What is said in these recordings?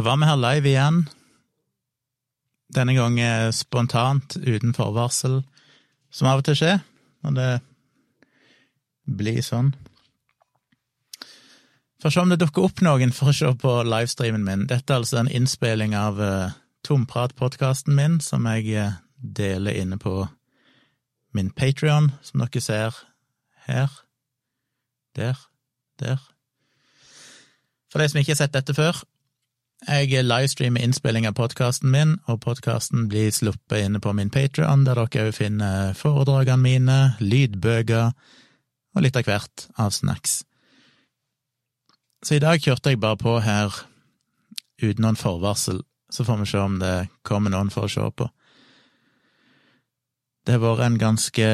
Da var vi her live igjen. Denne gangen spontant, uten forvarsel, som av og til skjer når det blir sånn. Får se om det dukker opp noen for å se på livestreamen min. Dette er altså en innspilling av uh, Tomprat-podkasten min, som jeg uh, deler inne på min Patrion, som dere ser her. Der. Der. For de som ikke har sett dette før, jeg livestreamer innspilling av podkasten min, og podkasten blir sluppet inne på min Patrion, der dere òg finner foredragene mine, lydbøker og litt av hvert av snacks. Så i dag kjørte jeg bare på her uten noen forvarsel, så får vi se om det kommer noen for å se på. Det har vært en ganske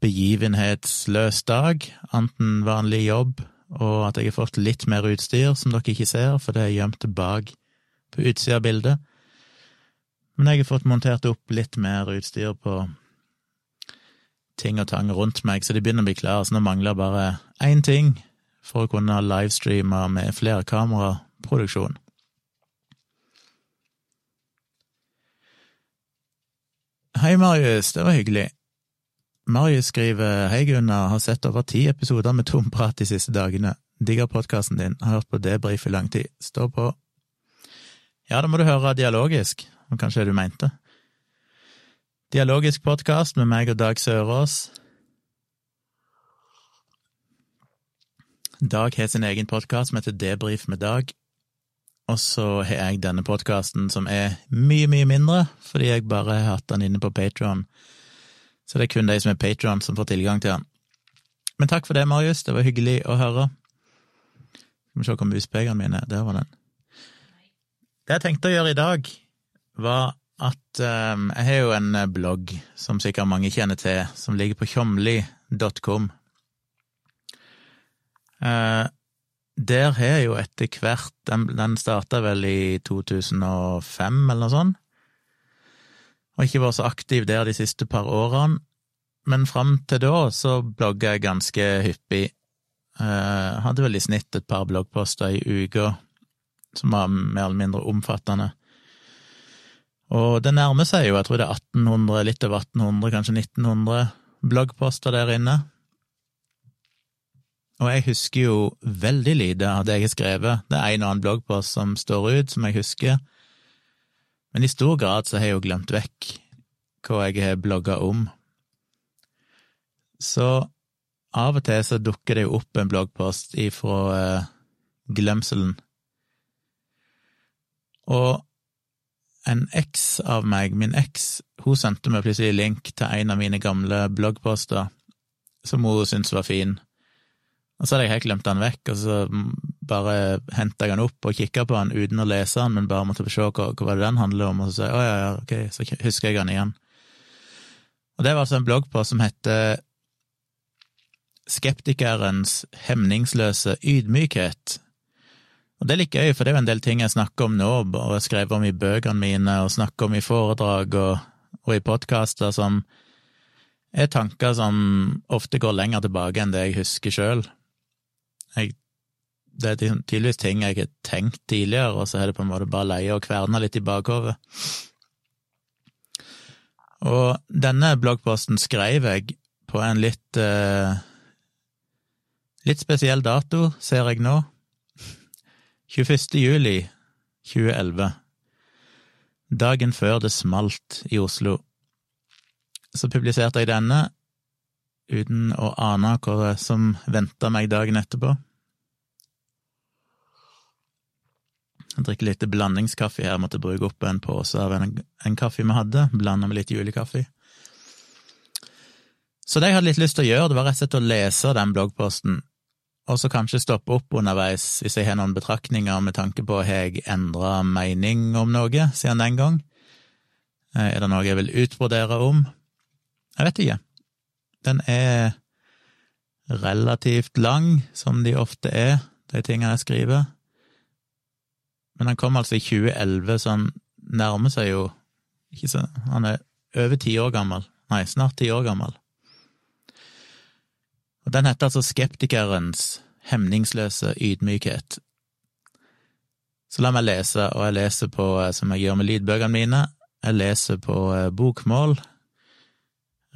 begivenhetsløs dag, enten vanlig jobb og at jeg har fått litt mer utstyr som dere ikke ser, for det er gjemt bak på utsida av bildet. Men jeg har fått montert opp litt mer utstyr på ting og tang rundt meg, så de begynner å bli klare, så nå mangler bare én ting for å kunne livestreame med flerkameraproduksjon. Hei, Marius, det var hyggelig. Marius skriver Hei, Gunnar, har sett over ti episoder med tomprat de siste dagene. Digger podkasten din, har hørt på debrief i lang tid. Stå på. Ja, da må du høre dialogisk, om kanskje du mente. Dialogisk podkast med meg og Dag Sørås. Dag har sin egen podkast som heter Debrif med Dag. Og så har jeg denne podkasten som er mye, mye mindre, fordi jeg bare har hatt den inne på Patron så det er kun de som er patron som får tilgang til den. Men takk for det, Marius, det var hyggelig å høre. Skal vi se hvor muspekerne mine er. Der var den. Det jeg tenkte å gjøre i dag, var at um, jeg har jo en blogg som sikkert mange kjenner til, som ligger på tjomli.com. Uh, der har jeg jo etter hvert Den, den starta vel i 2005, eller noe sånt. Har ikke vært så aktiv der de siste par årene, men fram til da så blogga jeg ganske hyppig. Jeg hadde vel i snitt et par bloggposter i uka som var mer eller mindre omfattende. Og det nærmer seg jo, jeg tror det er 1800, litt over 1800, kanskje 1900 bloggposter der inne. Og jeg husker jo veldig lite av det jeg har skrevet. Det er en og annen bloggpost som står ut, som jeg husker. Men i stor grad så har jeg jo glemt vekk hva jeg har blogga om. Så av og til så dukker det jo opp en bloggpost ifra eh, glemselen. Og en eks av meg, min eks, hun sendte meg plutselig link til en av mine gamle bloggposter som hun syntes var fin. Og så hadde jeg helt glemt den vekk, og så bare henta jeg den opp og kikka på den uten å lese den, men bare måtte se hva, hva den handler om, og så sier jeg å ja, ja, ok, så husker jeg den igjen. Og det var altså en blogg på som heter Skeptikerens hemningsløse ydmykhet. Og det er litt gøy, for det er jo en del ting jeg snakker om nå, og jeg skrev om i bøkene mine, og snakker om i foredrag og, og i podkaster, som er tanker som ofte går lenger tilbake enn det jeg husker sjøl. Jeg, det er tydeligvis ting jeg ikke har tenkt tidligere, og så er det på en måte bare leie og kverna litt i bakhodet. Og denne bloggposten skrev jeg på en litt eh, litt spesiell dato, ser jeg nå. 21. juli 2011. Dagen før det smalt i Oslo. Så publiserte jeg denne uten å ane hva som venta meg dagen etterpå. Jeg drikker litt blandingskaffe her, måtte bruke opp en pose av en, en kaffe vi hadde, blanda med litt julekaffe. Så det jeg hadde litt lyst til å gjøre, det var rett og slett å lese den bloggposten, og så kanskje stoppe opp underveis hvis jeg har noen betraktninger med tanke på har jeg endra mening om noe siden den gang. Eh, er det noe jeg vil utbrodere om? Jeg vet ikke. Den er relativt lang, som de ofte er, de tingene jeg skriver. Men han kom altså i 2011, så han nærmer seg jo ikke så Han er over ti år gammel. Nei, snart ti år gammel. Og Den heter altså Skeptikerens hemningsløse ydmykhet. Så la meg lese, og jeg leser på, eh, som jeg gjør med lydbøkene mine, jeg leser på eh, bokmål,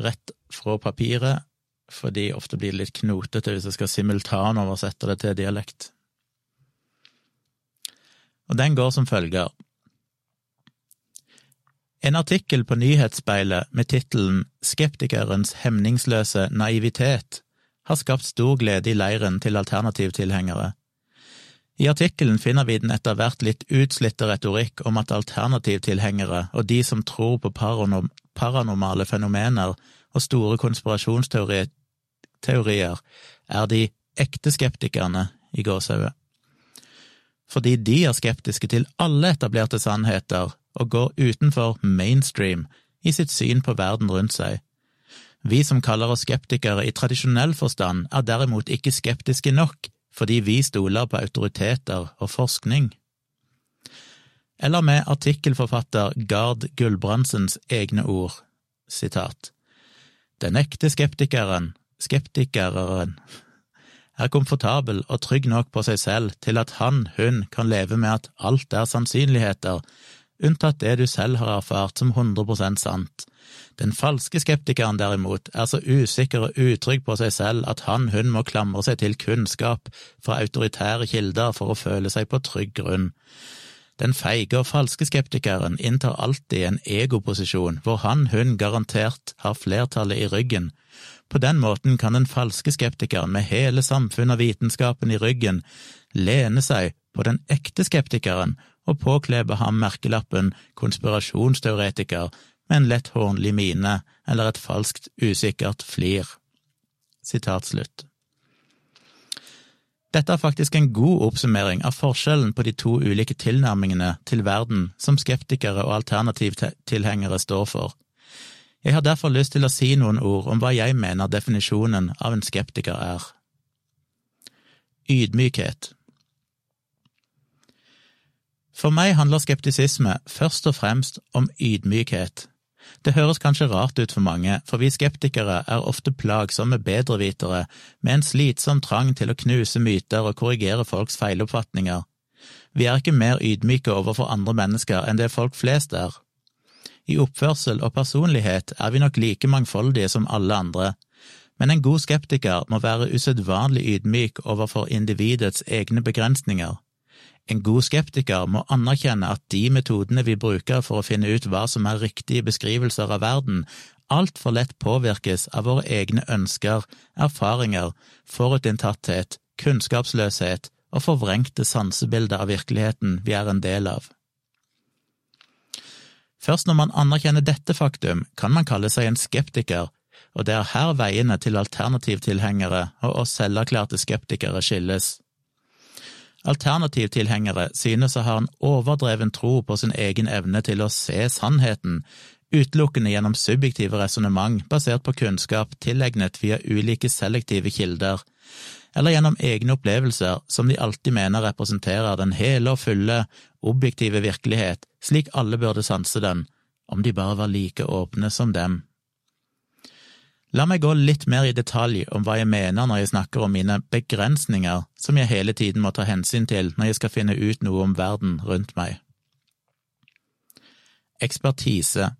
rett fra papiret, fordi ofte blir det litt knotete hvis jeg skal simultanoversette det til dialekt. Og den går som følger. En artikkel på Nyhetsspeilet med tittelen Skeptikerens hemningsløse naivitet har skapt stor glede i leiren til alternativtilhengere. I artikkelen finner vi den etter hvert litt utslitte retorikk om at alternativtilhengere og de som tror på paranormale fenomener og store konspirasjonsteorier, er de ekte skeptikerne i gåsehudet. Fordi de er skeptiske til alle etablerte sannheter og går utenfor mainstream i sitt syn på verden rundt seg. Vi som kaller oss skeptikere i tradisjonell forstand, er derimot ikke skeptiske nok, fordi vi stoler på autoriteter og forskning. Eller med artikkelforfatter Gard Gulbrandsens egne ord, sitat. Den ekte skeptikeren, skeptikeren, er komfortabel og trygg nok på seg selv til at han, hun, kan leve med at alt er sannsynligheter, unntatt det du selv har erfart som 100% sant. Den falske skeptikeren derimot er så usikker og utrygg på seg selv at han, hun må klamre seg til kunnskap fra autoritære kilder for å føle seg på trygg grunn. Den feige og falske skeptikeren inntar alltid en egoposisjon hvor han, hun garantert har flertallet i ryggen. På den måten kan den falske skeptikeren med hele samfunnet og vitenskapen i ryggen lene seg på den ekte skeptikeren og påklebe ham merkelappen konspirasjonsteoretiker med en lett hånlig mine eller et falskt usikkert flir. Sitat slutt. Dette er faktisk en god oppsummering av forskjellen på de to ulike tilnærmingene til verden som skeptikere og alternativtilhengere står for. Jeg har derfor lyst til å si noen ord om hva jeg mener definisjonen av en skeptiker er. Ydmykhet for meg handler skeptisisme først og fremst om ydmykhet. Det høres kanskje rart ut for mange, for vi skeptikere er ofte plagsomme bedrevitere med en slitsom trang til å knuse myter og korrigere folks feiloppfatninger. Vi er ikke mer ydmyke overfor andre mennesker enn det folk flest er. I oppførsel og personlighet er vi nok like mangfoldige som alle andre, men en god skeptiker må være usedvanlig ydmyk overfor individets egne begrensninger. En god skeptiker må anerkjenne at de metodene vi bruker for å finne ut hva som er riktige beskrivelser av verden, altfor lett påvirkes av våre egne ønsker, erfaringer, forutinntatthet, kunnskapsløshet og forvrengte sansebilder av virkeligheten vi er en del av. Først når man anerkjenner dette faktum, kan man kalle seg en skeptiker, og det er her veiene til alternativtilhengere og oss selverklærte skeptikere skilles. Alternativtilhengere synes å ha en overdreven tro på sin egen evne til å se sannheten, utelukkende gjennom subjektive resonnement basert på kunnskap tilegnet via ulike selektive kilder, eller gjennom egne opplevelser som de alltid mener representerer den hele og fulle, objektive virkelighet slik alle burde sanse den, om de bare var like åpne som dem. La meg gå litt mer i detalj om hva jeg mener når jeg snakker om mine begrensninger som jeg hele tiden må ta hensyn til når jeg skal finne ut noe om verden rundt meg. Ekspertise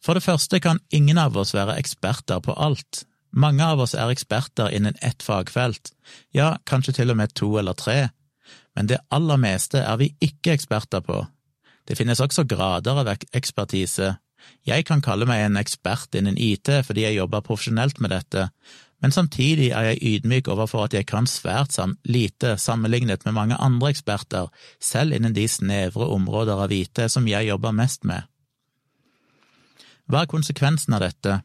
For det første kan ingen av oss være eksperter på alt. Mange av oss er eksperter innen ett fagfelt, ja, kanskje til og med to eller tre, men det aller meste er vi ikke eksperter på. Det finnes også grader av ekspertise, jeg kan kalle meg en ekspert innen IT fordi jeg jobber profesjonelt med dette, men samtidig er jeg ydmyk overfor at jeg kan svært lite sammenlignet med mange andre eksperter, selv innen de snevre områder av IT som jeg jobber mest med. Hva er konsekvensen av dette?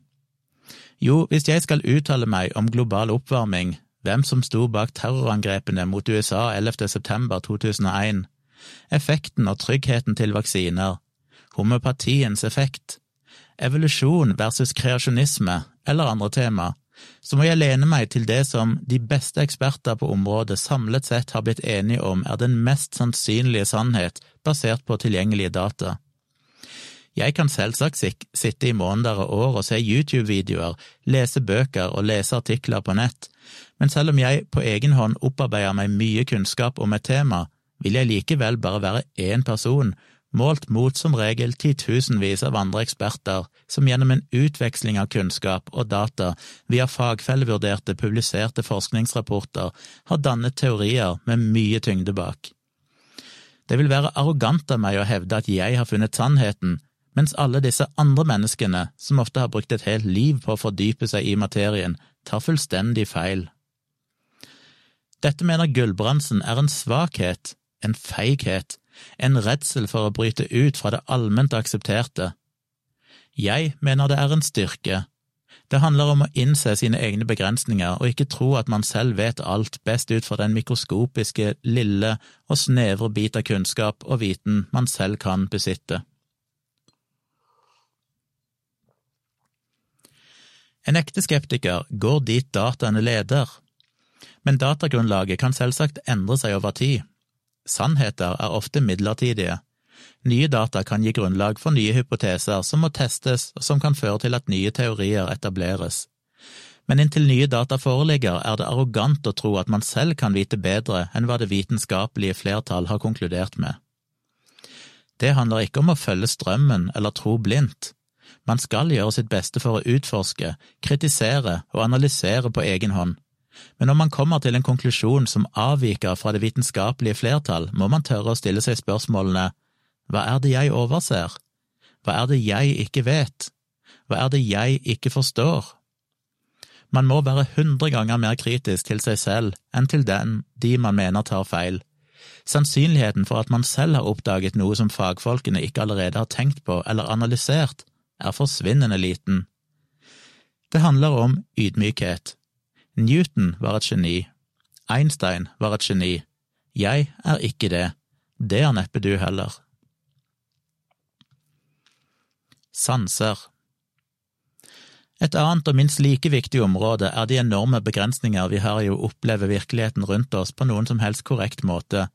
Jo, hvis jeg skal uttale meg om global oppvarming, hvem som sto bak terrorangrepene mot USA 11. september 2001, effekten og tryggheten til vaksiner, homøopatiens effekt, evolusjon versus kreasjonisme eller andre tema, så må jeg lene meg til det som de beste eksperter på området samlet sett har blitt enige om er den mest sannsynlige sannhet basert på tilgjengelige data. Jeg kan selvsagt sitte i måneder og år og se YouTube-videoer, lese bøker og lese artikler på nett, men selv om jeg på egen hånd opparbeider meg mye kunnskap om et tema, vil jeg likevel bare være én person, målt mot som regel titusenvis av andre eksperter som gjennom en utveksling av kunnskap og data via fagfellevurderte, publiserte forskningsrapporter har dannet teorier med mye tyngde bak. Det vil være arrogant av meg å hevde at jeg har funnet sannheten, mens alle disse andre menneskene, som ofte har brukt et helt liv på å fordype seg i materien, tar fullstendig feil. Dette mener Gulbrandsen er en svakhet, en feighet, en redsel for å bryte ut fra det allment aksepterte. Jeg mener det er en styrke. Det handler om å innse sine egne begrensninger og ikke tro at man selv vet alt best ut fra den mikroskopiske, lille og snevre bit av kunnskap og viten man selv kan besitte. En ekte skeptiker går dit dataene leder, men datagrunnlaget kan selvsagt endre seg over tid. Sannheter er ofte midlertidige. Nye data kan gi grunnlag for nye hypoteser som må testes, og som kan føre til at nye teorier etableres. Men inntil nye data foreligger, er det arrogant å tro at man selv kan vite bedre enn hva det vitenskapelige flertall har konkludert med. Det handler ikke om å følge strømmen eller tro blindt. Man skal gjøre sitt beste for å utforske, kritisere og analysere på egen hånd men når man kommer til en konklusjon som avviker fra det vitenskapelige flertall, må man tørre å stille seg spørsmålene hva er det jeg overser, hva er det jeg ikke vet, hva er det jeg ikke forstår? Man må være hundre ganger mer kritisk til seg selv enn til den de man mener tar feil. Sannsynligheten for at man selv har oppdaget noe som fagfolkene ikke allerede har tenkt på eller analysert, er forsvinnende liten. Det handler om ydmykhet, Newton var et geni. Einstein var et geni. Jeg er ikke det. Det er neppe du heller. Sanser Et annet og minst like viktig område er de enorme begrensninger vi har i å oppleve virkeligheten rundt oss på noen som helst korrekt måte,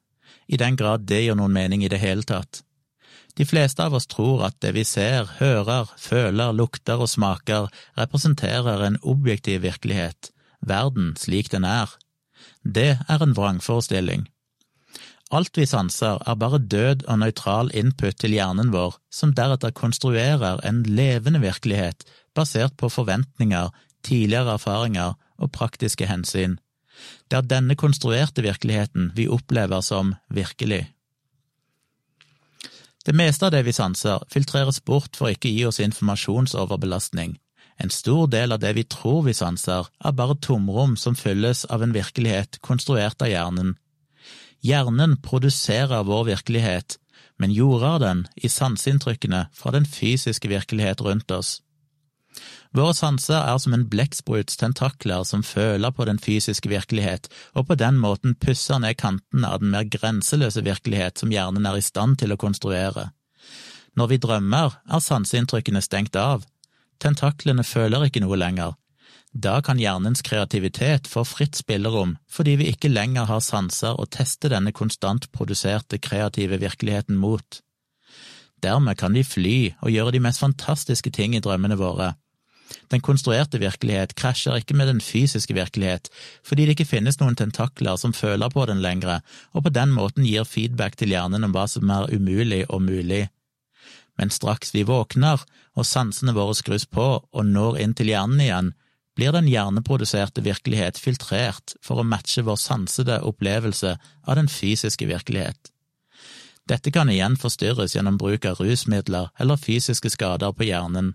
i den grad det gjør noen mening i det hele tatt. De fleste av oss tror at det vi ser, hører, føler, lukter og smaker, representerer en objektiv virkelighet, verden slik den er. Det er en vrangforestilling. Alt vi sanser er bare død og nøytral input til hjernen vår, som deretter konstruerer en levende virkelighet basert på forventninger, tidligere erfaringer og praktiske hensyn. Det er denne konstruerte virkeligheten vi opplever som virkelig. Det meste av det vi sanser, filtreres bort for ikke å gi oss informasjonsoverbelastning, en stor del av det vi tror vi sanser, er bare tomrom som fylles av en virkelighet konstruert av hjernen. Hjernen produserer vår virkelighet, men jorder den i sanseinntrykkene fra den fysiske virkelighet rundt oss. Våre sanser er som en blekkspruts tentakler som føler på den fysiske virkelighet, og på den måten pusser ned kantene av den mer grenseløse virkelighet som hjernen er i stand til å konstruere. Når vi drømmer, er sanseinntrykkene stengt av, Tentaklene føler ikke noe lenger. Da kan hjernens kreativitet få fritt spillerom fordi vi ikke lenger har sanser å teste denne konstant produserte kreative virkeligheten mot. Dermed kan vi fly og gjøre de mest fantastiske ting i drømmene våre. Den konstruerte virkelighet krasjer ikke med den fysiske virkelighet, fordi det ikke finnes noen tentakler som føler på den lenger, og på den måten gir feedback til hjernen om hva som er umulig og mulig men straks vi våkner og sansene våre skrus på og når inn til hjernen igjen, blir den hjerneproduserte virkelighet filtrert for å matche vår sansede opplevelse av den fysiske virkelighet. Dette kan igjen forstyrres gjennom bruk av rusmidler eller fysiske skader på hjernen,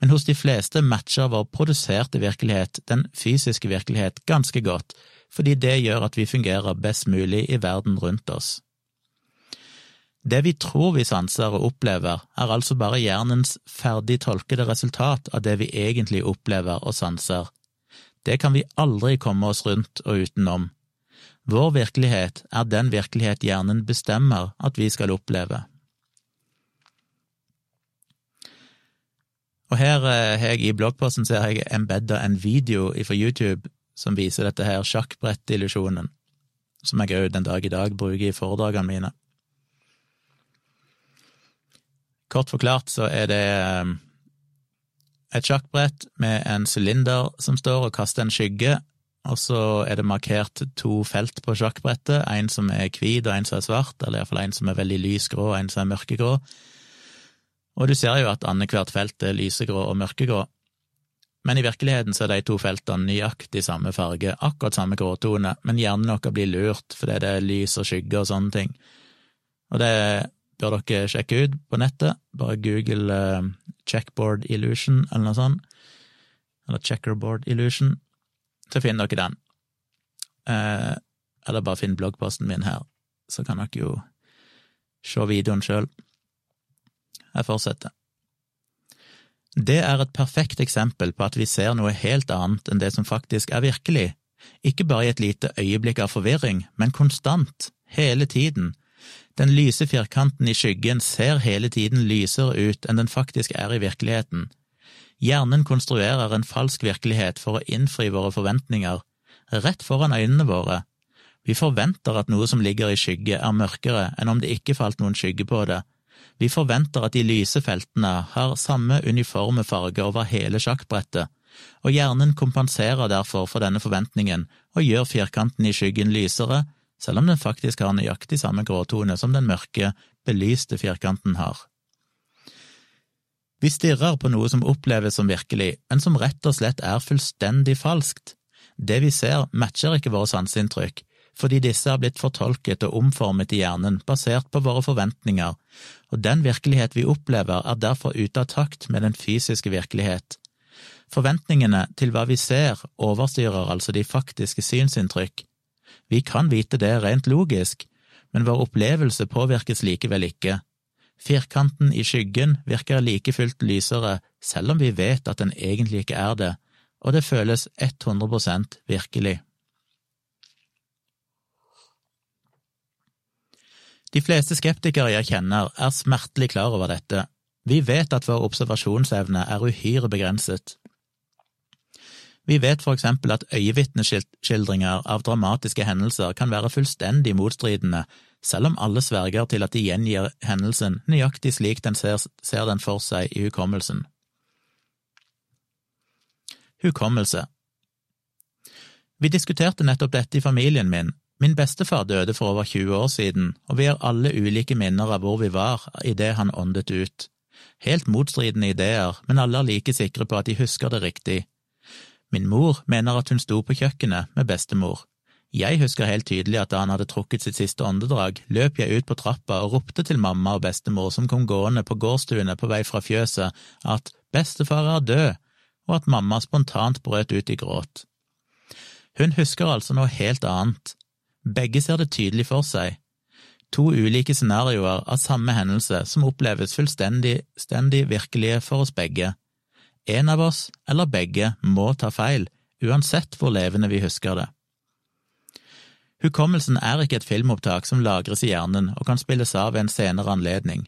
men hos de fleste matcher vår produserte virkelighet den fysiske virkelighet ganske godt, fordi det gjør at vi fungerer best mulig i verden rundt oss. Det vi tror vi sanser og opplever, er altså bare hjernens ferdig tolkede resultat av det vi egentlig opplever og sanser. Det kan vi aldri komme oss rundt og utenom. Vår virkelighet er den virkelighet hjernen bestemmer at vi skal oppleve. Og her eh, har jeg i bloggposten så har jeg embedda en video fra YouTube som viser dette her sjakkbrettillusjonen, som jeg òg den dag i dag bruker i foredragene mine. Kort forklart så er det um, et sjakkbrett med en sylinder som står og kaster en skygge, og så er det markert to felt på sjakkbrettet, en som er hvit og en som er svart, eller iallfall en som er veldig lysgrå og en som er mørkegrå. Og du ser jo at annethvert felt er lysegrå og mørkegrå, men i virkeligheten så er de to feltene nøyaktig samme farge, akkurat samme gråtone, men hjernen vår blir lurt fordi det er lys og skygge og sånne ting. Og det bør dere sjekke ut på nettet, bare google uh, checkboard illusion eller noe sånt, eller checkerboard illusion, så finner dere den. Uh, eller bare finn bloggposten min her, så kan dere jo se videoen sjøl. Jeg fortsetter. Det er et perfekt eksempel på at vi ser noe helt annet enn det som faktisk er virkelig, ikke bare i et lite øyeblikk av forvirring, men konstant, hele tiden. Den lyse firkanten i skyggen ser hele tiden lysere ut enn den faktisk er i virkeligheten. Hjernen konstruerer en falsk virkelighet for å innfri våre forventninger, rett foran øynene våre. Vi forventer at noe som ligger i skygge, er mørkere enn om det ikke falt noen skygge på det, vi forventer at de lyse feltene har samme uniforme farge over hele sjakkbrettet, og hjernen kompenserer derfor for denne forventningen og gjør firkanten i skyggen lysere, selv om den faktisk har nøyaktig samme gråtone som den mørke, belyste firkanten har. Vi stirrer på noe som oppleves som virkelig, men som rett og slett er fullstendig falskt. Det vi ser, matcher ikke våre sanseinntrykk, fordi disse har blitt fortolket og omformet i hjernen basert på våre forventninger, og den virkelighet vi opplever er derfor ute av takt med den fysiske virkelighet. Forventningene til hva vi ser, overstyrer altså de faktiske synsinntrykk. Vi kan vite det rent logisk, men vår opplevelse påvirkes likevel ikke. Firkanten i skyggen virker like fullt lysere, selv om vi vet at den egentlig ikke er det, og det føles 100% virkelig. De fleste skeptikere jeg kjenner, er smertelig klar over dette. Vi vet at vår observasjonsevne er uhyre begrenset. Vi vet for eksempel at øyevitneskildringer av dramatiske hendelser kan være fullstendig motstridende, selv om alle sverger til at de gjengir hendelsen nøyaktig slik den ser, ser den for seg i hukommelsen. Hukommelse Vi diskuterte nettopp dette i familien min, Min bestefar døde for over 20 år siden, og vi har alle ulike minner av hvor vi var idet han åndet ut. Helt motstridende ideer, men alle er like sikre på at de husker det riktig. Min mor mener at hun sto på kjøkkenet med bestemor. Jeg husker helt tydelig at da han hadde trukket sitt siste åndedrag, løp jeg ut på trappa og ropte til mamma og bestemor som kom gående på gårdstuene på vei fra fjøset, at bestefar er død, og at mamma spontant brøt ut i gråt. Hun husker altså noe helt annet, begge ser det tydelig for seg. To ulike scenarioer av samme hendelse som oppleves fullstendig virkelige for oss begge. En av oss, eller begge, må ta feil, uansett hvor levende vi husker det. Hukommelsen er ikke et filmopptak som lagres i hjernen og kan spilles av ved en senere anledning.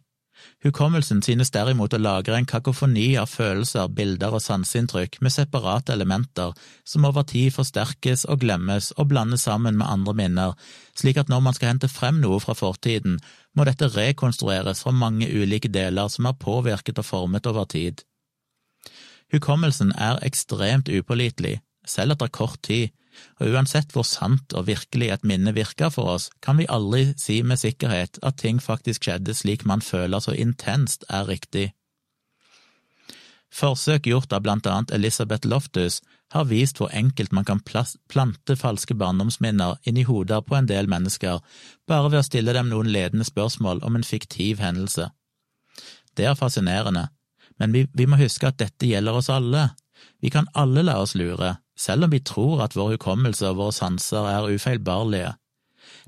Hukommelsen synes derimot å lagre en kakofoni av følelser, bilder og sanseinntrykk med separate elementer som over tid forsterkes og glemmes og blandes sammen med andre minner, slik at når man skal hente frem noe fra fortiden, må dette rekonstrueres fra mange ulike deler som er påvirket og formet over tid. Hukommelsen er ekstremt upålitelig, selv etter kort tid, og uansett hvor sant og virkelig et minne virker for oss, kan vi aldri si med sikkerhet at ting faktisk skjedde slik man føler så intenst er riktig. Forsøk gjort av blant annet Elizabeth Loftus har vist hvor enkelt man kan plante falske barndomsminner inn i hoder på en del mennesker, bare ved å stille dem noen ledende spørsmål om en fiktiv hendelse. Det er fascinerende, men vi, vi må huske at dette gjelder oss alle. Vi kan alle la oss lure, selv om vi tror at vår hukommelse og våre sanser er ufeilbarlige.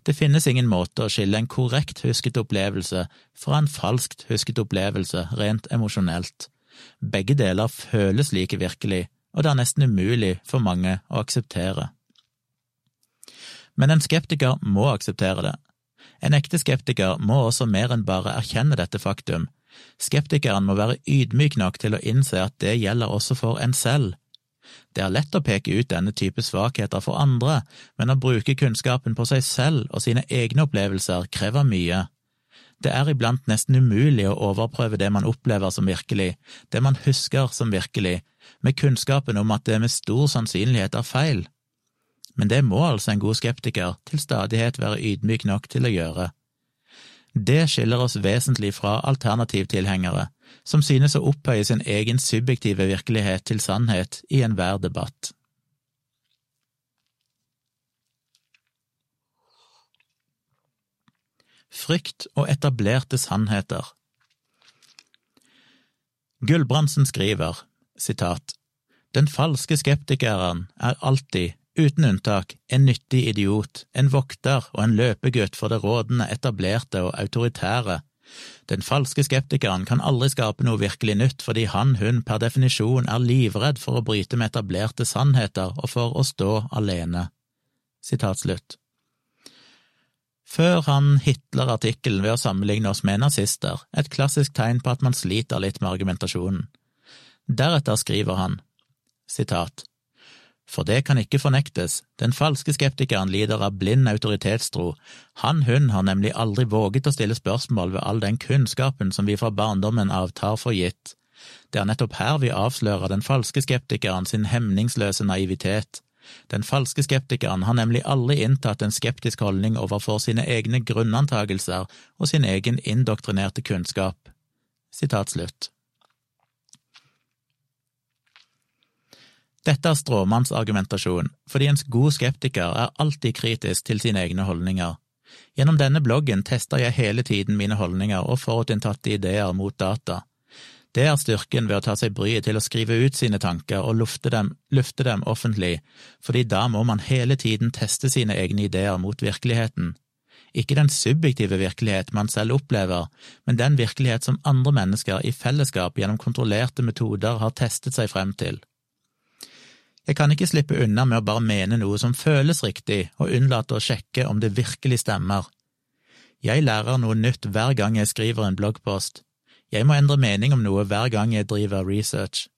Det finnes ingen måte å skille en korrekt husket opplevelse fra en falskt husket opplevelse rent emosjonelt. Begge deler føles like virkelig, og det er nesten umulig for mange å akseptere. Men en skeptiker må akseptere det. En ekte skeptiker må også mer enn bare erkjenne dette faktum. Skeptikeren må være ydmyk nok til å innse at det gjelder også for en selv, det er lett å peke ut denne type svakheter for andre, men å bruke kunnskapen på seg selv og sine egne opplevelser krever mye. Det er iblant nesten umulig å overprøve det man opplever som virkelig, det man husker som virkelig, med kunnskapen om at det med stor sannsynlighet er feil. men det må altså en god skeptiker til stadighet være ydmyk nok til å gjøre. Det skiller oss vesentlig fra alternativtilhengere, som synes å opphøye sin egen subjektive virkelighet til sannhet i enhver debatt. Frykt og etablerte sannheter Gulbrandsen skriver, sitat, Den falske skeptikeren er alltid, uten unntak, en nyttig idiot, en vokter og en løpegutt for det rådende, etablerte og autoritære. Den falske skeptikeren kan aldri skape noe virkelig nytt fordi han, hun, per definisjon er livredd for å bryte med etablerte sannheter og for å stå alene. Sitat slutt. Før han hitler artikkelen ved å sammenligne oss med nazister, et klassisk tegn på at man sliter litt med argumentasjonen. Deretter skriver han, sitat, for det kan ikke fornektes, den falske skeptikeren lider av blind autoritetstro, han–hun har nemlig aldri våget å stille spørsmål ved all den kunnskapen som vi fra barndommen av tar for gitt. Det er nettopp her vi avslører den falske skeptikeren sin hemningsløse naivitet. Den falske skeptikeren har nemlig aldri inntatt en skeptisk holdning overfor sine egne grunnantagelser og sin egen indoktrinerte kunnskap. Sitat slutt. Dette er stråmannsargumentasjon, fordi en god skeptiker er alltid kritisk til sine egne holdninger. Gjennom denne bloggen tester jeg hele tiden mine holdninger og forutinntatte ideer mot data. Det er styrken ved å ta seg bryet til å skrive ut sine tanker og lufte dem, lufte dem offentlig, fordi da må man hele tiden teste sine egne ideer mot virkeligheten. Ikke den subjektive virkelighet man selv opplever, men den virkelighet som andre mennesker i fellesskap gjennom kontrollerte metoder har testet seg frem til. Jeg kan ikke slippe unna med å bare mene noe som føles riktig, og unnlate å sjekke om det virkelig stemmer. Jeg lærer noe nytt hver gang jeg skriver en bloggpost. Jeg må endre mening om noe hver gang jeg driver research.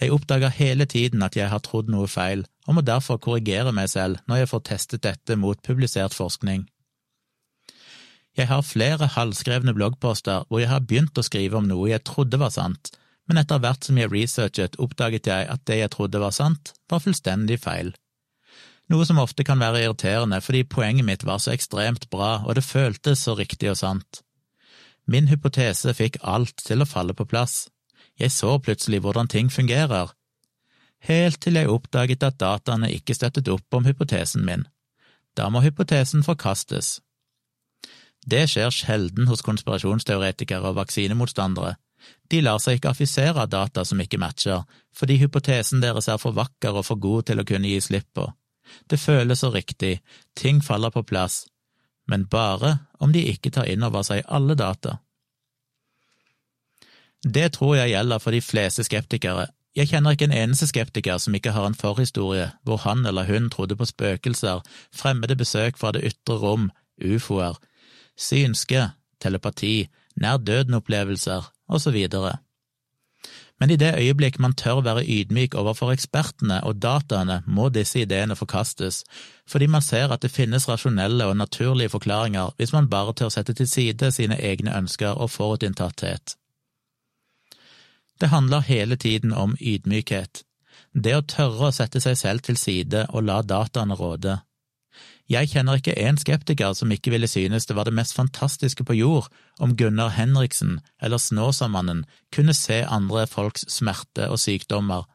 Jeg oppdager hele tiden at jeg har trodd noe feil, og må derfor korrigere meg selv når jeg får testet dette mot publisert forskning. Jeg har flere halvskrevne bloggposter hvor jeg har begynt å skrive om noe jeg trodde var sant, men etter hvert som jeg researchet, oppdaget jeg at det jeg trodde var sant, var fullstendig feil. Noe som ofte kan være irriterende fordi poenget mitt var så ekstremt bra og det føltes så riktig og sant. Min hypotese fikk alt til å falle på plass. Jeg så plutselig hvordan ting fungerer. Helt til jeg oppdaget at dataene ikke støttet opp om hypotesen min. Da må hypotesen forkastes. Det skjer sjelden hos konspirasjonsteoretikere og vaksinemotstandere, de lar seg ikke affisere data som ikke matcher, fordi hypotesen deres er for vakker og for god til å kunne gi slipp på. Det føles så riktig, ting faller på plass, men bare om de ikke tar inn over seg alle data. Det tror jeg gjelder for de fleste skeptikere. Jeg kjenner ikke en eneste skeptiker som ikke har en forhistorie hvor han eller hun trodde på spøkelser, fremmede besøk fra det ytre rom, ufoer, synske, telepati, nær døden-opplevelser osv. Men i det øyeblikk man tør være ydmyk overfor ekspertene og dataene, må disse ideene forkastes, fordi man ser at det finnes rasjonelle og naturlige forklaringer hvis man bare tør sette til side sine egne ønsker og forutinntatthet. Det handler hele tiden om ydmykhet, det å tørre å sette seg selv til side og la dataene råde. Jeg kjenner ikke én skeptiker som ikke ville synes det var det mest fantastiske på jord om Gunnar Henriksen eller Snåsamannen kunne se andre folks smerte og sykdommer,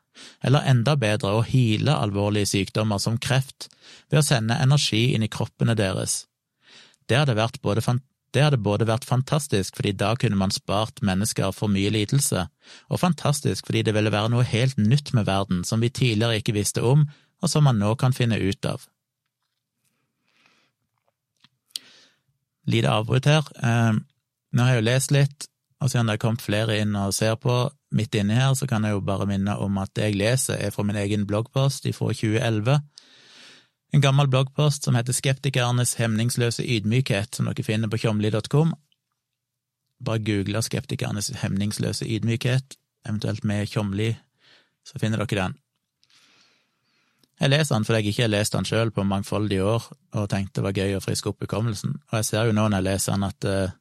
eller enda bedre å hile alvorlige sykdommer som kreft ved å sende energi inn i kroppene deres. Det hadde, både, det hadde både vært fantastisk fordi da kunne man spart mennesker for mye lidelse, og fantastisk fordi det ville være noe helt nytt med verden som vi tidligere ikke visste om, og som man nå kan finne ut av. lite avbrudd her. Eh, nå har jeg jo lest litt, og siden det har kommet flere inn og ser på midt inni her, så kan jeg jo bare minne om at det jeg leser, er fra min egen bloggpost fra 2011. En gammel bloggpost som heter Skeptikernes hemningsløse ydmykhet, som dere finner på tjomli.com. Bare google Skeptikernes hemningsløse ydmykhet, eventuelt med Tjomli, så finner dere den. Jeg leser den fordi jeg ikke har lest den sjøl på mangfoldige år, og tenkte det var gøy å friske opp hukommelsen. Og jeg ser jo nå når jeg leser den, at uh,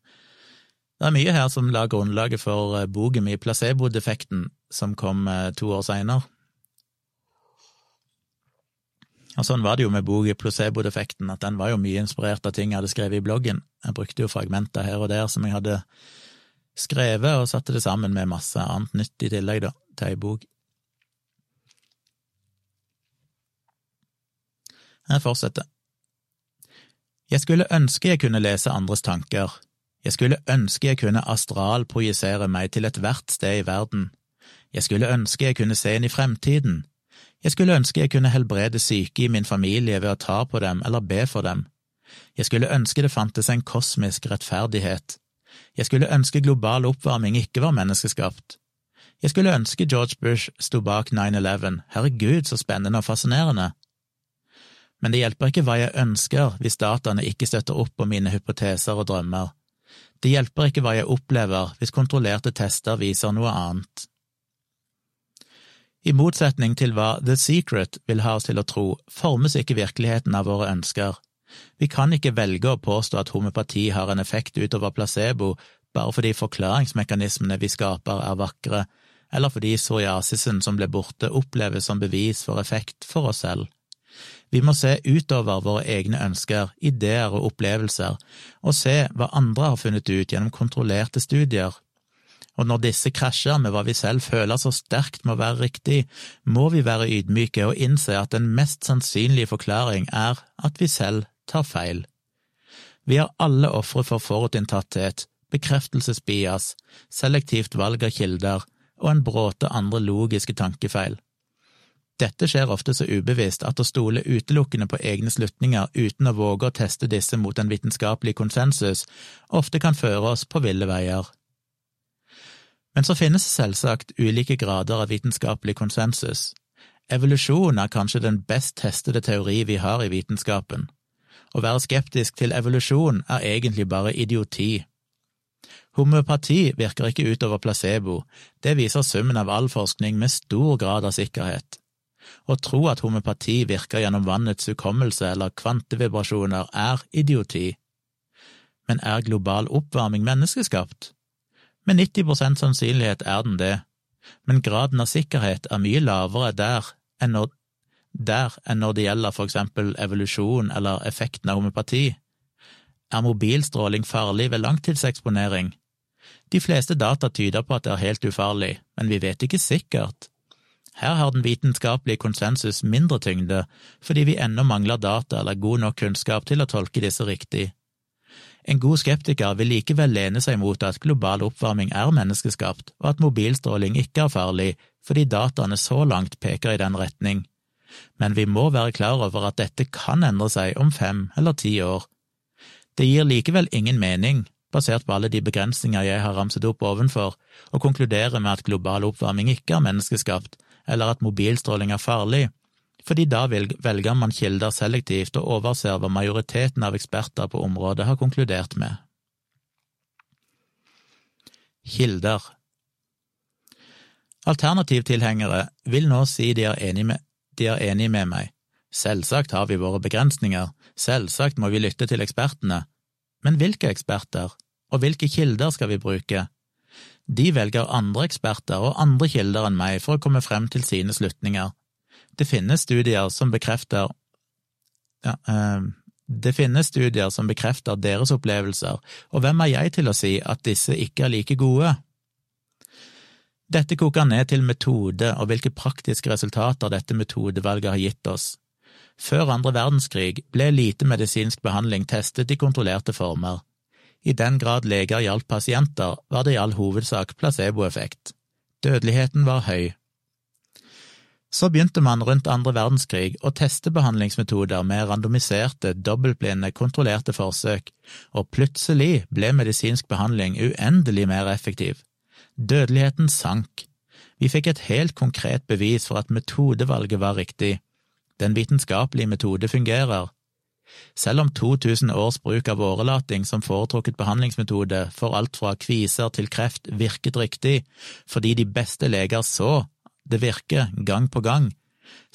det er mye her som la grunnlaget for uh, boken min Placebo-defekten, som kom uh, to år seinere. Og sånn var det jo med boken Placebo-defekten, at den var jo mye inspirert av ting jeg hadde skrevet i bloggen. Jeg brukte jo fragmenter her og der som jeg hadde skrevet, og satte det sammen med masse annet nytt i tillegg, da, til ei bok. Jeg fortsetter. Jeg skulle ønske jeg kunne lese andres tanker. Jeg skulle ønske jeg kunne astralprojisere meg til ethvert sted i verden. Jeg skulle ønske jeg kunne se inn i fremtiden. Jeg skulle ønske jeg kunne helbrede syke i min familie ved å ta på dem eller be for dem. Jeg skulle ønske det fantes en kosmisk rettferdighet. Jeg skulle ønske global oppvarming ikke var menneskeskapt. Jeg skulle ønske George Bush sto bak 9-11, herregud, så spennende og fascinerende. Men det hjelper ikke hva jeg ønsker hvis dataene ikke støtter opp om mine hypoteser og drømmer. Det hjelper ikke hva jeg opplever hvis kontrollerte tester viser noe annet. I motsetning til hva The Secret vil ha oss til å tro, formes ikke virkeligheten av våre ønsker. Vi kan ikke velge å påstå at homopati har en effekt utover placebo bare fordi forklaringsmekanismene vi skaper er vakre, eller fordi psoriasisen som ble borte oppleves som bevis for effekt for oss selv. Vi må se utover våre egne ønsker, ideer og opplevelser, og se hva andre har funnet ut gjennom kontrollerte studier. Og når disse krasjer med hva vi selv føler så sterkt må være riktig, må vi være ydmyke og innse at den mest sannsynlige forklaring er at vi selv tar feil. Vi er alle ofre for forutinntatthet, bekreftelsesbias, selektivt valg av kilder og en bråte andre logiske tankefeil. Dette skjer ofte så ubevisst at å stole utelukkende på egne slutninger uten å våge å teste disse mot en vitenskapelig konsensus ofte kan føre oss på ville veier. Men så finnes det selvsagt ulike grader av vitenskapelig konsensus. Evolusjon er kanskje den best testede teori vi har i vitenskapen. Å være skeptisk til evolusjon er egentlig bare idioti. Homøopati virker ikke utover placebo, det viser summen av all forskning med stor grad av sikkerhet. Å tro at homopati virker gjennom vannets hukommelse eller kvantevibrasjoner, er idioti. Men er global oppvarming menneskeskapt? Med 90 sannsynlighet er den det, men graden av sikkerhet er mye lavere der enn når, der enn når det gjelder for eksempel evolusjon eller effekten av homopati. Er mobilstråling farlig ved langtidseksponering? De fleste data tyder på at det er helt ufarlig, men vi vet ikke sikkert. Her har den vitenskapelige konsensus mindre tyngde, fordi vi ennå mangler data eller god nok kunnskap til å tolke disse riktig. En god skeptiker vil likevel lene seg mot at global oppvarming er menneskeskapt, og at mobilstråling ikke er farlig, fordi dataene så langt peker i den retning. Men vi må være klar over at dette kan endre seg om fem eller ti år. Det gir likevel ingen mening, basert på alle de begrensninger jeg har ramset opp ovenfor, å konkludere med at global oppvarming ikke er menneskeskapt, eller at mobilstråling er farlig, fordi da velger man kilder selektivt og overser hva majoriteten av eksperter på området har konkludert med. Kilder Alternativtilhengere vil nå si de er enige med, er enig med meg. Selvsagt har vi våre begrensninger, selvsagt må vi lytte til ekspertene, men hvilke eksperter, og hvilke kilder skal vi bruke? De velger andre eksperter og andre kilder enn meg for å komme frem til sine slutninger. Det finnes studier som bekrefter ja, eh, det finnes studier som bekrefter deres opplevelser, og hvem er jeg til å si at disse ikke er like gode? Dette koker ned til metode og hvilke praktiske resultater dette metodevalget har gitt oss. Før andre verdenskrig ble lite medisinsk behandling testet i kontrollerte former. I den grad leger hjalp pasienter, var det i all hovedsak placeboeffekt. Dødeligheten var høy. Så begynte man rundt andre verdenskrig å teste behandlingsmetoder med randomiserte, dobbeltblinde, kontrollerte forsøk, og plutselig ble medisinsk behandling uendelig mer effektiv. Dødeligheten sank. Vi fikk et helt konkret bevis for at metodevalget var riktig. Den vitenskapelige metode fungerer, selv om 2000 års bruk av årelating som foretrukket behandlingsmetode for alt fra kviser til kreft virket riktig, fordi de beste leger så det virke gang på gang,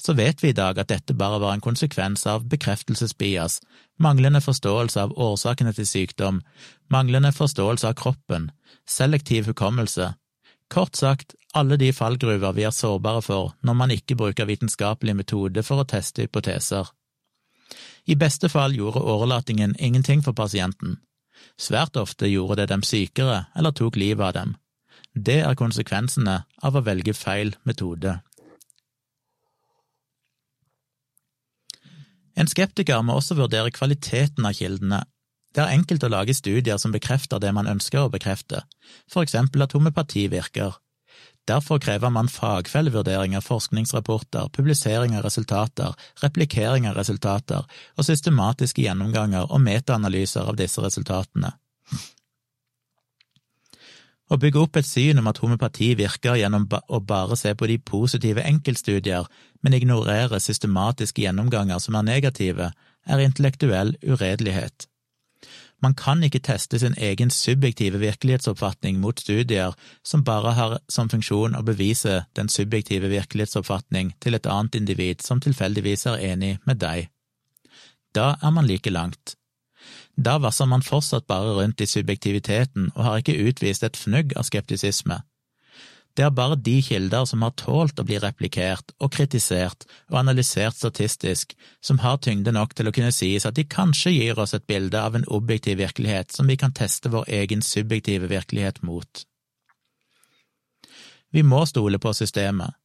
så vet vi i dag at dette bare var en konsekvens av bekreftelsesbias, manglende forståelse av årsakene til sykdom, manglende forståelse av kroppen, selektiv hukommelse, Kort sagt, alle de fallgruver vi er sårbare for når man ikke bruker vitenskapelig metode for å teste hypoteser. I beste fall gjorde årelatingen ingenting for pasienten. Svært ofte gjorde det dem sykere eller tok livet av dem. Det er konsekvensene av å velge feil metode. En skeptiker må også vurdere kvaliteten av kildene. Det er enkelt å lage studier som bekrefter det man ønsker å bekrefte, for eksempel at homopati virker. Derfor krever man fagfellevurdering av forskningsrapporter, publisering av resultater, replikering av resultater og systematiske gjennomganger og metaanalyser av disse resultatene. Å bygge opp et syn om at homopati virker gjennom å bare se på de positive enkeltstudier, men ignorere systematiske gjennomganger som er negative, er intellektuell uredelighet. Man kan ikke teste sin egen subjektive virkelighetsoppfatning mot studier som bare har som funksjon å bevise den subjektive virkelighetsoppfatning til et annet individ som tilfeldigvis er enig med deg. Da er man like langt. Da vasser man fortsatt bare rundt i subjektiviteten og har ikke utvist et fnugg av skeptisisme. Det er bare de kilder som har tålt å bli replikert og kritisert og analysert statistisk, som har tyngde nok til å kunne sies at de kanskje gir oss et bilde av en objektiv virkelighet som vi kan teste vår egen subjektive virkelighet mot. Vi må stole på systemet.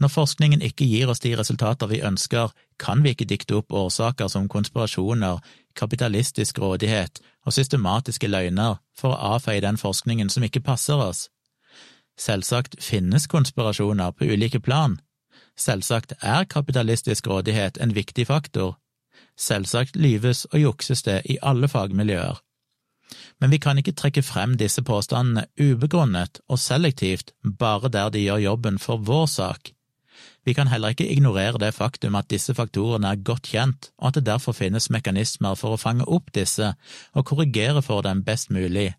Når forskningen ikke gir oss de resultater vi ønsker, kan vi ikke dikte opp årsaker som konspirasjoner, kapitalistisk rådighet og systematiske løgner for å avfeie den forskningen som ikke passer oss. Selvsagt finnes konspirasjoner på ulike plan. Selvsagt er kapitalistisk rådighet en viktig faktor. Selvsagt lyves og jukses det i alle fagmiljøer. Men vi kan ikke trekke frem disse påstandene ubegrunnet og selektivt bare der de gjør jobben for vår sak. Vi kan heller ikke ignorere det faktum at disse faktorene er godt kjent, og at det derfor finnes mekanismer for å fange opp disse og korrigere for dem best mulig.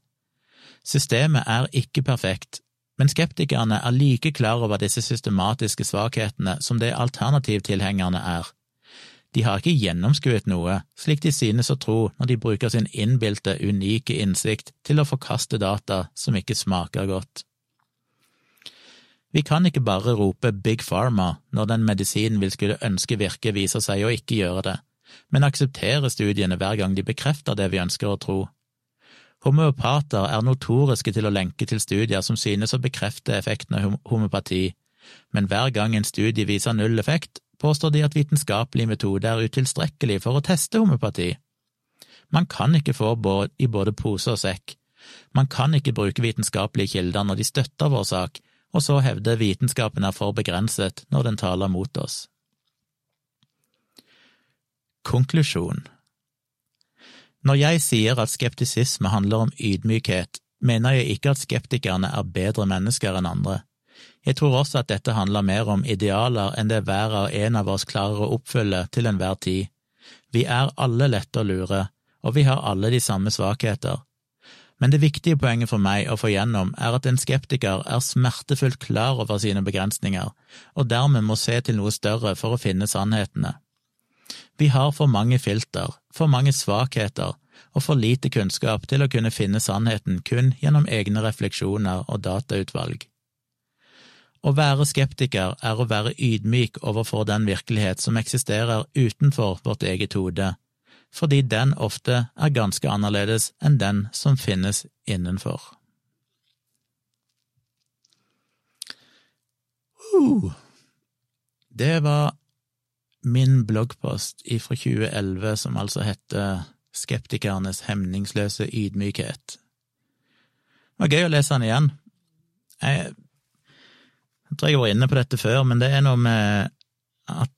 Systemet er ikke perfekt, men skeptikerne er like klar over disse systematiske svakhetene som det alternativtilhengerne er. De har ikke gjennomskuet noe, slik de synes å tro når de bruker sin innbilte, unike innsikt til å forkaste data som ikke smaker godt. Vi kan ikke bare rope Big Pharma når den medisinen vi skulle ønske virke viser seg å ikke gjøre det, men akseptere studiene hver gang de bekrefter det vi ønsker å tro. Homeopater er notoriske til å lenke til studier som synes å bekrefte effekten av homopati, men hver gang en studie viser null effekt, påstår de at vitenskapelig metode er utilstrekkelig for å teste homopati. Man kan ikke få båd i både pose og sekk. Man kan ikke bruke vitenskapelige kilder når de støtter vår sak, og så hevde vitenskapen er for begrenset når den taler mot oss. Konklusjon når jeg sier at skeptisisme handler om ydmykhet, mener jeg ikke at skeptikerne er bedre mennesker enn andre. Jeg tror også at dette handler mer om idealer enn det hver og en av oss klarer å oppfylle til enhver tid. Vi er alle lette å lure, og vi har alle de samme svakheter. Men det viktige poenget for meg å få gjennom er at en skeptiker er smertefullt klar over sine begrensninger, og dermed må se til noe større for å finne sannhetene. Vi har for mange filter, for mange svakheter og for lite kunnskap til å kunne finne sannheten kun gjennom egne refleksjoner og datautvalg. Å være skeptiker er å være ydmyk overfor den virkelighet som eksisterer utenfor vårt eget hode, fordi den ofte er ganske annerledes enn den som finnes innenfor. Uh, det var min bloggpost fra 2011 som altså heter Skeptikernes hemningsløse ydmykhet. Det var gøy å lese den igjen. Jeg, jeg tror jeg var inne på dette før, men det er noe med at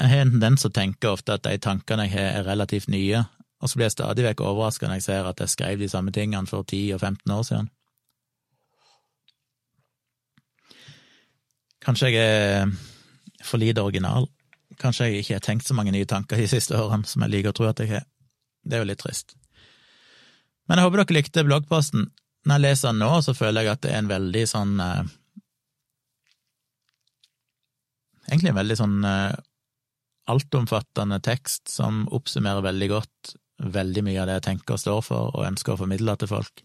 jeg har en tendens til å tenke ofte at de tankene jeg har, er relativt nye, og så blir jeg stadig vekk overraska når jeg ser at jeg skrev de samme tingene for 10 og 15 år siden. Kanskje jeg er for lite original. Kanskje jeg ikke har tenkt så mange nye tanker de siste årene som jeg liker å tro at jeg har. Det er jo litt trist. Men jeg håper dere likte bloggposten. Når jeg leser den nå, så føler jeg at det er en veldig sånn eh, Egentlig en veldig sånn eh, altomfattende tekst som oppsummerer veldig godt veldig mye av det jeg tenker og står for og ønsker å formidle til folk.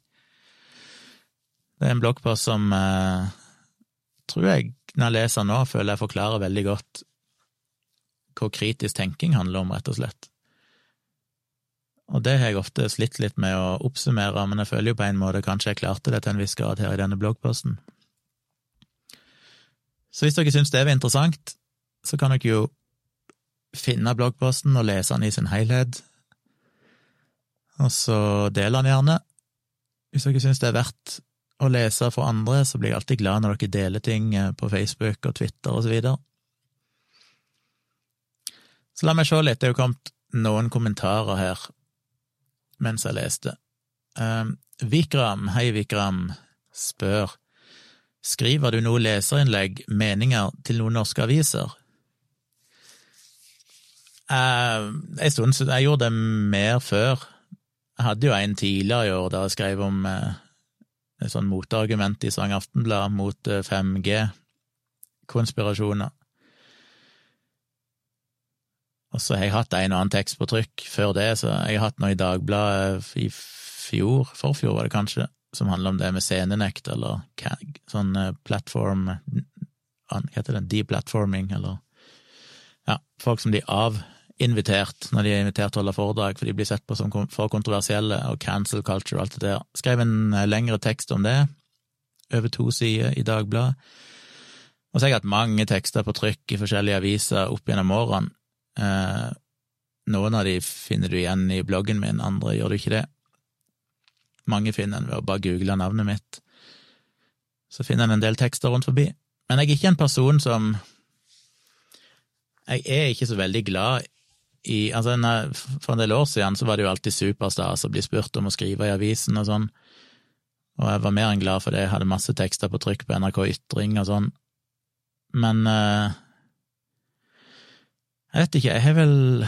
Det er en bloggpost som eh, tror jeg, når jeg leser den nå, føler jeg forklarer veldig godt hva kritisk tenking handler om, rett og slett. Og det har jeg ofte slitt litt med å oppsummere, men jeg føler jo på en måte kanskje jeg klarte det til en viss grad her i denne bloggposten. Så hvis dere syns det var interessant, så kan dere jo finne bloggposten og lese den i sin helhet, og så del den gjerne. Hvis dere syns det er verdt å lese for andre, så blir jeg alltid glad når dere deler ting eh, på Facebook og Twitter og så videre. Så la meg se litt, det er jo kommet noen kommentarer her mens jeg leste. Um, Vikram, hei Vikram, spør Skriver du noe leserinnlegg, meninger, til noen norske aviser? Uh, en stund Jeg gjorde det mer før. Jeg hadde jo en tidligere i år der jeg skrev om uh, et sånn motargument i Svang Aftenblad mot 5G-konspirasjoner. Og så har jeg hatt en og annen tekst på trykk før det, så jeg har hatt noe i Dagbladet i fjor, forfjor var det kanskje, som handler om det med scenenekt, eller sånn platform Hva heter det, deplatforming, eller Ja, folk som blir avinvitert når de er invitert til å holde foredrag, for de blir sett på som for kontroversielle, og cancel culture og alt det der. Skrev en eh, lengre tekst om det, over to sider i Dagbladet. Og så har jeg hatt mange tekster på trykk i forskjellige aviser opp gjennom årene, Eh, noen av de finner du igjen i bloggen min, andre gjør du ikke det. Mange finner en ved å bare google navnet mitt. Så finner en en del tekster rundt forbi. Men jeg er ikke en person som Jeg er ikke så veldig glad i Altså, for en del år siden så var det jo alltid superstas å bli spurt om å skrive i avisen og sånn, og jeg var mer enn glad for det, jeg hadde masse tekster på trykk på NRK Ytring og sånn, men uh, jeg vet ikke, jeg har vel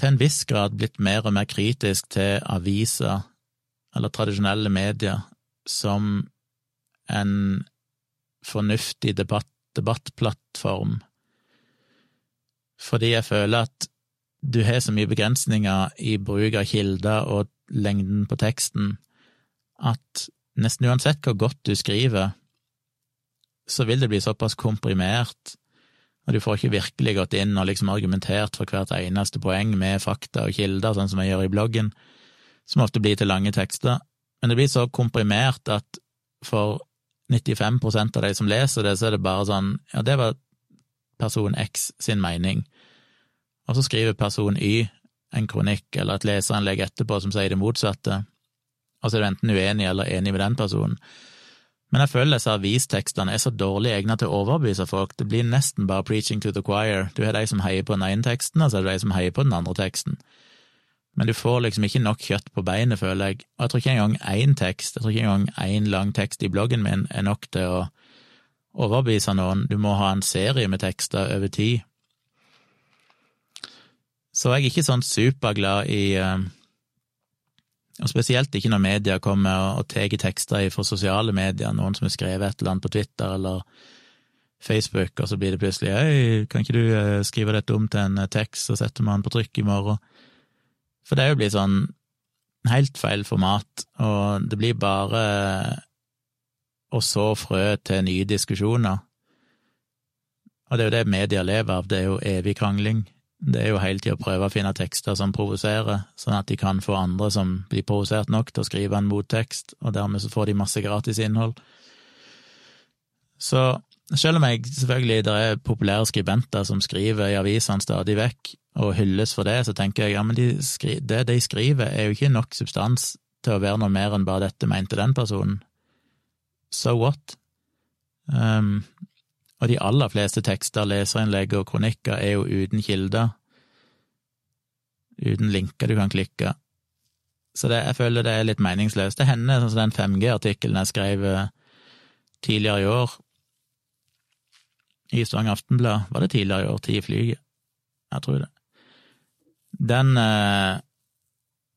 til en viss grad blitt mer og mer kritisk til aviser, eller tradisjonelle medier, som en fornuftig debatt, debattplattform, fordi jeg føler at du har så mye begrensninger i bruk av kilder og lengden på teksten, at nesten uansett hvor godt du skriver, så vil det bli såpass komprimert og du får ikke virkelig gått inn og liksom argumentert for hvert eneste poeng med fakta og kilder, sånn som jeg gjør i bloggen, som ofte blir til lange tekster. Men det blir så komprimert at for 95% av de som leser det, så er det bare sånn ja, det var person X sin mening, og så skriver person Y en kronikk eller et leserinnlegg etterpå som sier det motsatte, og så er du enten uenig eller enig med den personen. Men jeg føler disse avistekstene er så dårlig egnet til å overbevise folk, det blir nesten bare preaching to the choir. Du har de som heier på den ene teksten, og så er det de som heier på den andre teksten. Men du får liksom ikke nok kjøtt på beinet, føler jeg, og jeg tror ikke engang én tekst, jeg tror ikke engang én lang tekst i bloggen min er nok til å overbevise noen, du må ha en serie med tekster over tid. Så jeg er ikke sånn superglad i uh, og spesielt ikke når media kommer og tar tekster fra sosiale medier, noen som har skrevet et eller annet på Twitter eller Facebook, og så blir det plutselig hei, kan ikke du eh, skrive dette om til en eh, tekst, så setter man på trykk i morgen? For det er jo blitt sånn helt feil format, og det blir bare å så frø til nye diskusjoner. Og det er jo det media lever av, det er jo evig krangling. Det er jo hele tida å prøve å finne tekster som provoserer, sånn at de kan få andre som blir provosert nok til å skrive en mottekst, og dermed så får de masse gratis innhold. Så selv om jeg selvfølgelig det er populære skribenter som skriver i avisene stadig vekk, og hylles for det, så tenker jeg ja, men de skri det de skriver er jo ikke nok substans til å være noe mer enn bare dette mente den personen. So what? Um, og de aller fleste tekster, leserinnlegg og kronikker er jo uten kilder, uten linker du kan klikke. Så det, jeg føler det er litt meningsløst. Det hender, sånn som den 5G-artikkelen jeg skrev eh, tidligere i år i Stavanger Aftenblad, var det tidligere i år, Tid i flyget? Jeg tror det. Den eh,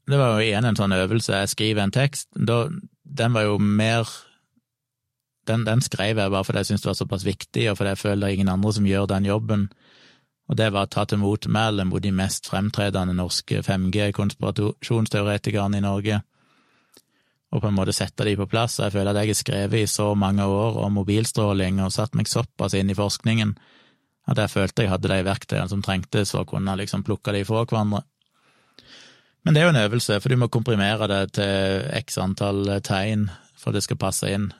Det var jo igjen en sånn øvelse, jeg skriver en tekst, da, den var jo mer den, den, skrev jeg bare fordi jeg syntes det var såpass viktig, og fordi jeg føler det er ingen andre som gjør den jobben. Og det var å ta til motmæle mot de mest fremtredende norske 5G-konspirasjonsteoretikerne i Norge. og på en måte sette de på plass. Jeg føler at jeg har skrevet i så mange år om mobilstråling og satt meg såpass inn i forskningen at jeg følte jeg hadde de verktøyene som trengtes for å kunne liksom plukke de fra hverandre. Men det er jo en øvelse, for du må komprimere det til x antall tegn for at det skal passe inn.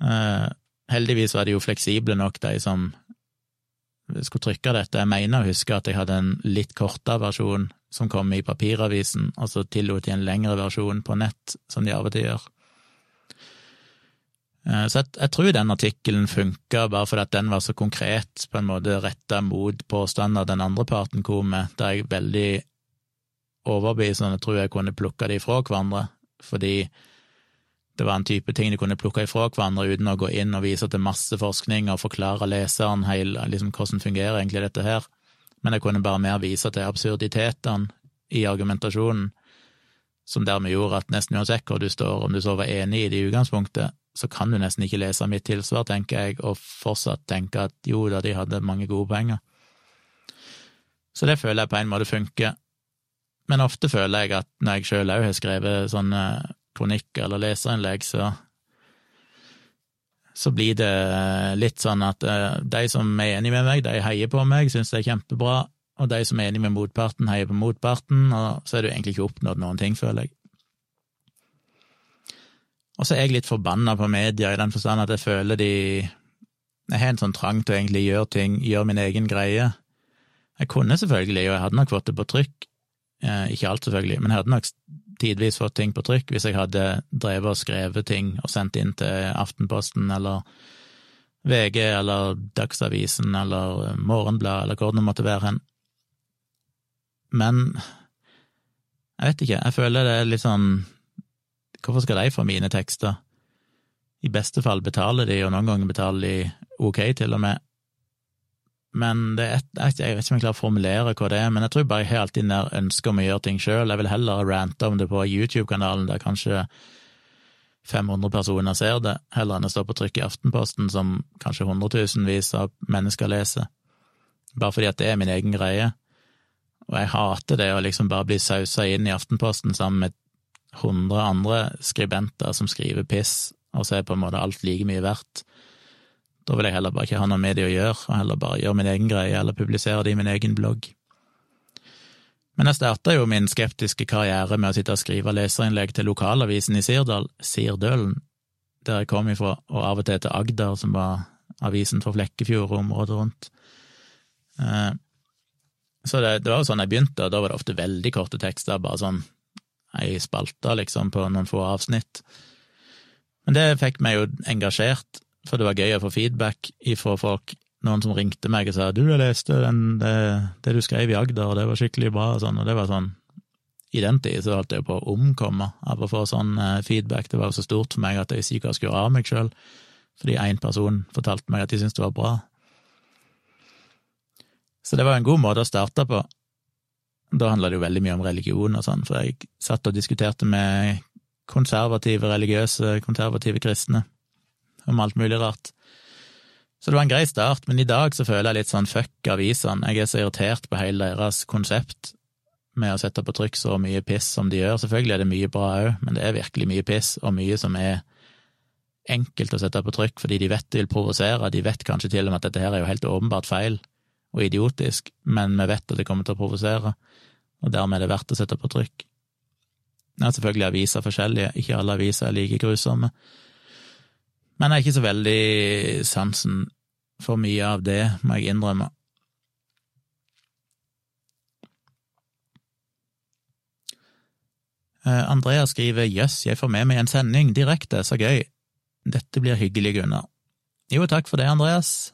Eh, heldigvis var de jo fleksible nok, de som skulle trykke dette. Jeg mener å huske at jeg hadde en litt kortere versjon som kom i papiravisen, og så tillot de en lengre versjon på nett, som de av og til gjør. Eh, så jeg, jeg tror den artikkelen funka bare fordi at den var så konkret, på en måte retta mot påstander den andre parten kom med, der jeg veldig overbevisende tror jeg kunne plukka de fra hverandre, fordi det var en type ting de kunne plukke ifra hverandre uten å gå inn og vise til masse forskning og forklare leseren hele, liksom, hvordan fungerer egentlig dette her men jeg kunne bare mer vise til absurditetene i argumentasjonen, som dermed gjorde at nesten uansett hvor du står, om du så var enig i det i utgangspunktet, så kan du nesten ikke lese mitt tilsvar, tenker jeg, og fortsatt tenke at jo da, de hadde mange gode poenger. Så det føler jeg på en måte funker. Men ofte føler jeg at når jeg sjøl òg har skrevet sånne kronikker eller leserinnlegg, så så blir det litt sånn at eh, de som er enig med meg, de heier på meg, syns det er kjempebra, og de som er enig med motparten, heier på motparten, og så er det egentlig ikke oppnådd noen ting, føler jeg. Og så er jeg litt forbanna på media, i den forstand at jeg føler de Jeg har en sånn trang til å egentlig gjøre ting, gjøre min egen greie. Jeg kunne selvfølgelig, og jeg hadde nok fått det på trykk, eh, ikke alt selvfølgelig, men jeg hadde nok tidvis fått ting på trykk hvis jeg hadde drevet og skrevet ting og sendt inn til Aftenposten eller VG eller Dagsavisen eller Morgenbladet eller hvor det måtte være hen. Men jeg vet ikke, jeg føler det er litt sånn Hvorfor skal de få mine tekster? I beste fall betaler de, og noen ganger betaler de ok, til og med, men et, jeg vet ikke om jeg klarer å formulere hva det er, men jeg tror bare jeg har alltid nær ønske om å gjøre ting sjøl. Jeg vil heller rante om det på YouTube-kanalen, der kanskje 500 personer ser det, heller enn å stå på trykk i Aftenposten, som kanskje hundretusenvis av mennesker leser. Bare fordi at det er min egen greie. Og jeg hater det å liksom bare bli sausa inn i Aftenposten sammen med 100 andre skribenter som skriver piss, og så er på en måte alt like mye verdt. Da vil jeg heller bare ikke ha noe med det å gjøre, og heller bare gjøre min egen greie, eller publisere det i min egen blogg. Men jeg starta jo min skeptiske karriere med å sitte og skrive leserinnlegg til lokalavisen i Sirdal, Sirdølen, der jeg kom ifra, og av og til til Agder, som var avisen for Flekkefjord og området rundt. Eh, så det, det var jo sånn jeg begynte, og da var det ofte veldig korte tekster, bare sånn ei spalte, liksom, på noen få avsnitt. Men det fikk meg jo engasjert, for det var gøy å få feedback ifra folk. Noen som ringte meg og sa 'du, jeg leste den, det, det, du skrev i Agder, og det var skikkelig bra', og sånn, og det var sånn I den tid så holdt jeg på å omkomme av å få sånn eh, feedback. Det var så stort for meg at jeg sikkert skulle av meg sjøl, fordi én person fortalte meg at de syntes det var bra. Så det var en god måte å starte på. Da handla det jo veldig mye om religion og sånn, for jeg satt og diskuterte med konservative religiøse, konservative kristne om alt mulig rart. Så det var en grei start, men i dag så føler jeg litt sånn fuck avisene. Jeg er så irritert på hele deres konsept med å sette på trykk så mye piss som de gjør. Selvfølgelig er det mye bra òg, men det er virkelig mye piss, og mye som er enkelt å sette på trykk fordi de vet det vil provosere. De vet kanskje til og med at dette her er jo helt åpenbart feil og idiotisk, men vi vet at det kommer til å provosere, og dermed er det verdt å sette på trykk. Det er selvfølgelig aviser forskjellige, ikke alle aviser er like grusomme. Men jeg er ikke så veldig sansen for mye av det, må jeg innrømme. Eh, Andrea skriver 'jøss, jeg får med meg en sending direkte, så gøy'. Dette blir hyggelig, Gunnar. Jo, takk for det, Andreas.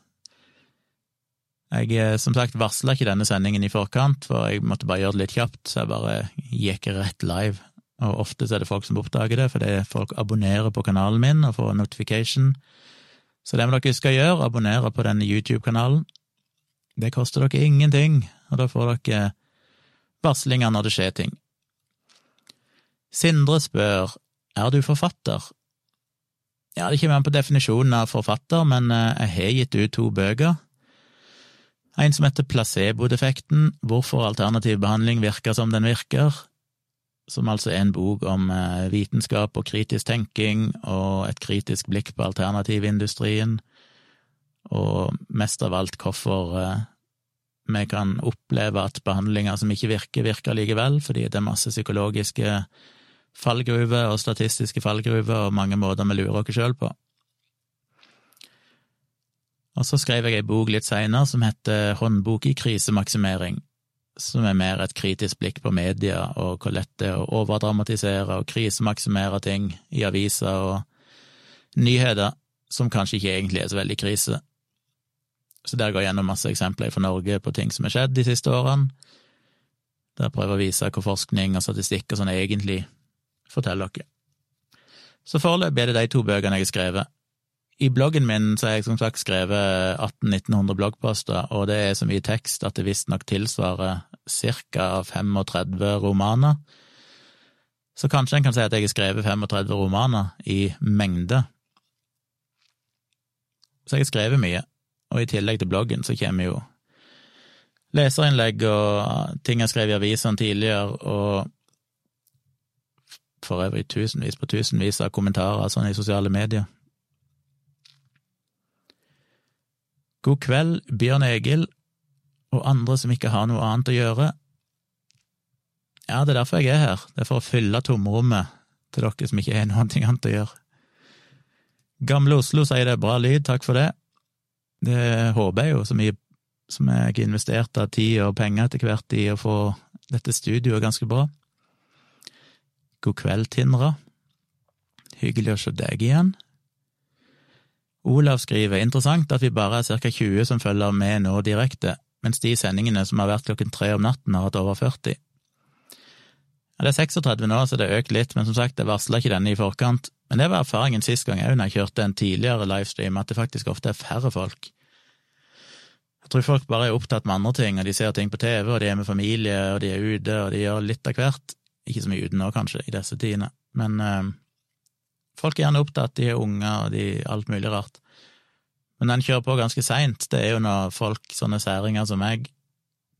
Jeg eh, som sagt varsla ikke denne sendingen i forkant, for jeg måtte bare gjøre det litt kjapt, så jeg bare gikk rett live og ofte er det folk som oppdager det, fordi folk abonnerer på kanalen min og får notification. Så det må dere huske å gjøre, abonnere på denne YouTube-kanalen. Det koster dere ingenting, og da får dere varslinger når det skjer ting. Sindre spør er du forfatter. Ja, det ikke an på definisjonen av forfatter, men eh, jeg har gitt ut to bøker. En som heter Placebo-defekten, hvorfor alternativ behandling virker som den virker, som altså er en bok om eh, vitenskap og kritisk tenking og et kritisk blikk på alternativindustrien, og mest av alt hvorfor eh, vi kan oppleve at behandlinger som ikke virker, virker likevel, fordi det er masse psykologiske fallgruver og statistiske fallgruver og mange måter vi lurer oss sjøl på. Og så skrev jeg ei bok litt seinere som heter Håndbok i krisemaksimering, som er mer et kritisk blikk på media og hvor lett det er å overdramatisere og krisemaksimere ting i aviser og nyheter som kanskje ikke egentlig er så veldig krise. Så der går jeg gjennom masse eksempler fra Norge på ting som har skjedd de siste årene, der jeg prøver å vise hva forskning og statistikk og sånn egentlig forteller dere. Så foreløpig er det de to bøkene jeg har skrevet. I bloggen min så har jeg som sagt skrevet 1800-1900 bloggposter, og det er så mye tekst at det visstnok tilsvarer ca. 35 romaner. Så kanskje en kan si at jeg har skrevet 35 romaner i mengde. Så jeg har skrevet mye, og i tillegg til bloggen så kommer jo leserinnlegg og ting jeg skrev i avisene tidligere, og for øvrig tusenvis på tusenvis av kommentarer sånn i sosiale medier. God kveld, Bjørn Egil og andre som ikke har noe annet å gjøre. Ja, det er derfor jeg er her, det er for å fylle tomrommet til dere som ikke har noe annet å gjøre. Gamle Oslo sier det er bra lyd, takk for det. Det håper jeg jo, så mye som jeg har investert av tid og penger etter hvert i å få dette studioet ganske bra. God kveld, Tindra. Hyggelig å se deg igjen. Olav skriver interessant at vi bare er ca 20 som følger med nå direkte, mens de sendingene som har vært klokken tre om natten, har hatt over 40. Ja, det er 36 nå, så det har økt litt, men som sagt, jeg varsla ikke denne i forkant. Men det var erfaringen sist gang òg, når jeg kjørte en tidligere livestream, at det faktisk ofte er færre folk. Jeg tror folk bare er opptatt med andre ting, og de ser ting på TV, og de er med familie, og de er ute, og de gjør litt av hvert. Ikke så mye ute nå, kanskje, i disse tidene, men eh, folk er gjerne opptatt, de er unger, og de alt mulig rart. Men den kjører på ganske seint, det er jo når folk, sånne særinger som meg,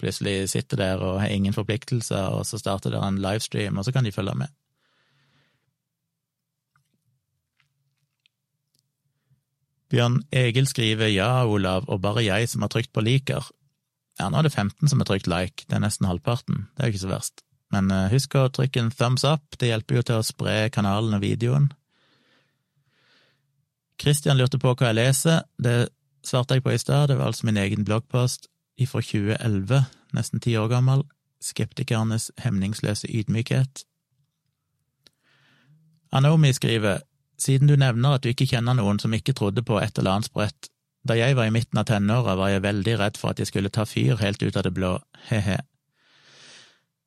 plutselig sitter der og har ingen forpliktelser, og så starter det en livestream, og så kan de følge med. Bjørn Egil skriver ja, Olav, og bare jeg som har trykt på liker. Ja, nå er det 15 som har trykt like, det er nesten halvparten, det er jo ikke så verst. Men eh, husk å trykke en thumbs up, det hjelper jo til å spre kanalen og videoen. Christian lurte på hva jeg leser, det svarte jeg på i stad, det var altså min egen bloggpost fra 2011, nesten ti år gammel, Skeptikernes hemningsløse ydmykhet. Anomi skriver, siden du nevner at du ikke kjenner noen som ikke trodde på et eller annet sprøtt, da jeg var i midten av tenåra var jeg veldig redd for at jeg skulle ta fyr helt ut av det blå, he-he.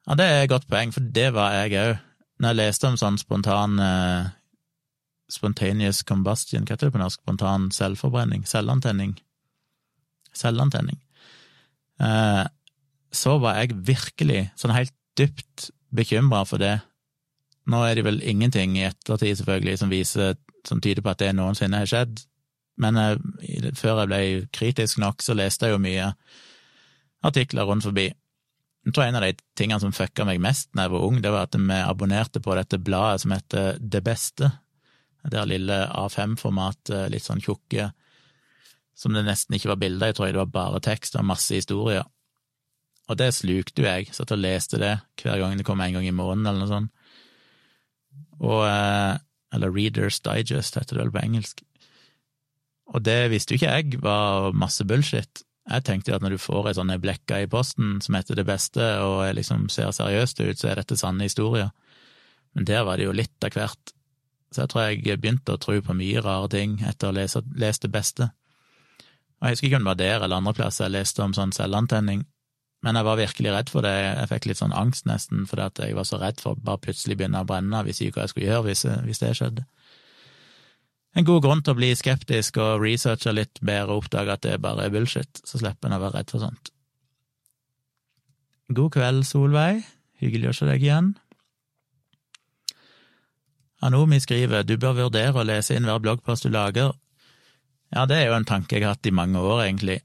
Ja, det er et godt poeng, for det var jeg òg. Når jeg leste om sånn spontan uh, Spontaneous combustion, hva heter det på norsk? Spontan selvforbrenning? Selvantenning? Selvantenning. eh, så var jeg virkelig sånn helt dypt bekymra for det. Nå er det vel ingenting i ettertid, selvfølgelig, som viser, som tyder på at det noensinne har skjedd, men jeg, før jeg ble kritisk nok, så leste jeg jo mye artikler rundt forbi. Jeg tror en av de tingene som fucka meg mest da jeg var ung, det var at vi abonnerte på dette bladet som heter Det Beste. Der lille A5-format, litt sånn tjukke, som det nesten ikke var bilder i, tror jeg det var bare tekst og masse historier. Og det slukte jo jeg, satt og leste det hver gang det kom en gang i måneden eller noe sånt. Og eh, Eller Readers Digest, heter det vel på engelsk. Og det visste jo ikke jeg var masse bullshit. Jeg tenkte jo at når du får ei sånn blekka i posten som heter Det beste, og liksom ser seriøst ut, så er dette sanne historier. Men der var det jo litt av hvert. Så jeg tror jeg begynte å tro på mye rare ting etter å ha lest, Det beste. Og jeg husker ikke om det var der eller andre plasser jeg leste om sånn selvantenning, men jeg var virkelig redd for det. Jeg fikk litt sånn angst nesten, fordi at jeg var så redd for å bare plutselig begynne å brenne, hvis ikke hva jeg skulle gjøre hvis, hvis det skjedde en god grunn til å bli skeptisk og researche litt bedre og oppdage at det bare er bullshit, så slipper en å være redd for sånt. God kveld, Solveig. Hyggelig å se deg igjen. Anomi skriver du bør vurdere å lese inn hver bloggpost du lager. Ja, det er jo en tanke jeg har hatt i mange år, egentlig.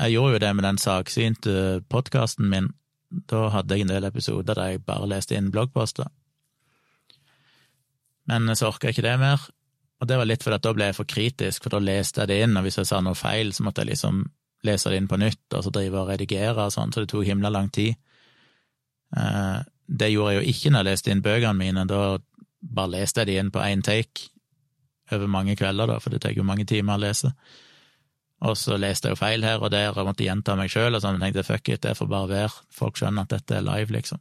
Jeg gjorde jo det med den saksynte podkasten min, Da hadde jeg en del episoder der jeg bare leste inn bloggposter. Men så orka jeg ikke det mer, og det var litt fordi at da ble jeg for kritisk, for da leste jeg det inn, og hvis jeg sa noe feil, så måtte jeg liksom lese det inn på nytt, og så drive og redigere og sånn, så det tok himla lang tid. Eh, det gjorde jeg jo ikke når jeg leste inn bøkene mine, da bare leste jeg de inn på én take over mange kvelder, da, for det tar jo mange timer å lese. Og så leste jeg jo feil her og der og måtte gjenta meg sjøl, og sånn, men tenkte fuck it, det får bare være, folk skjønner at dette er live, liksom.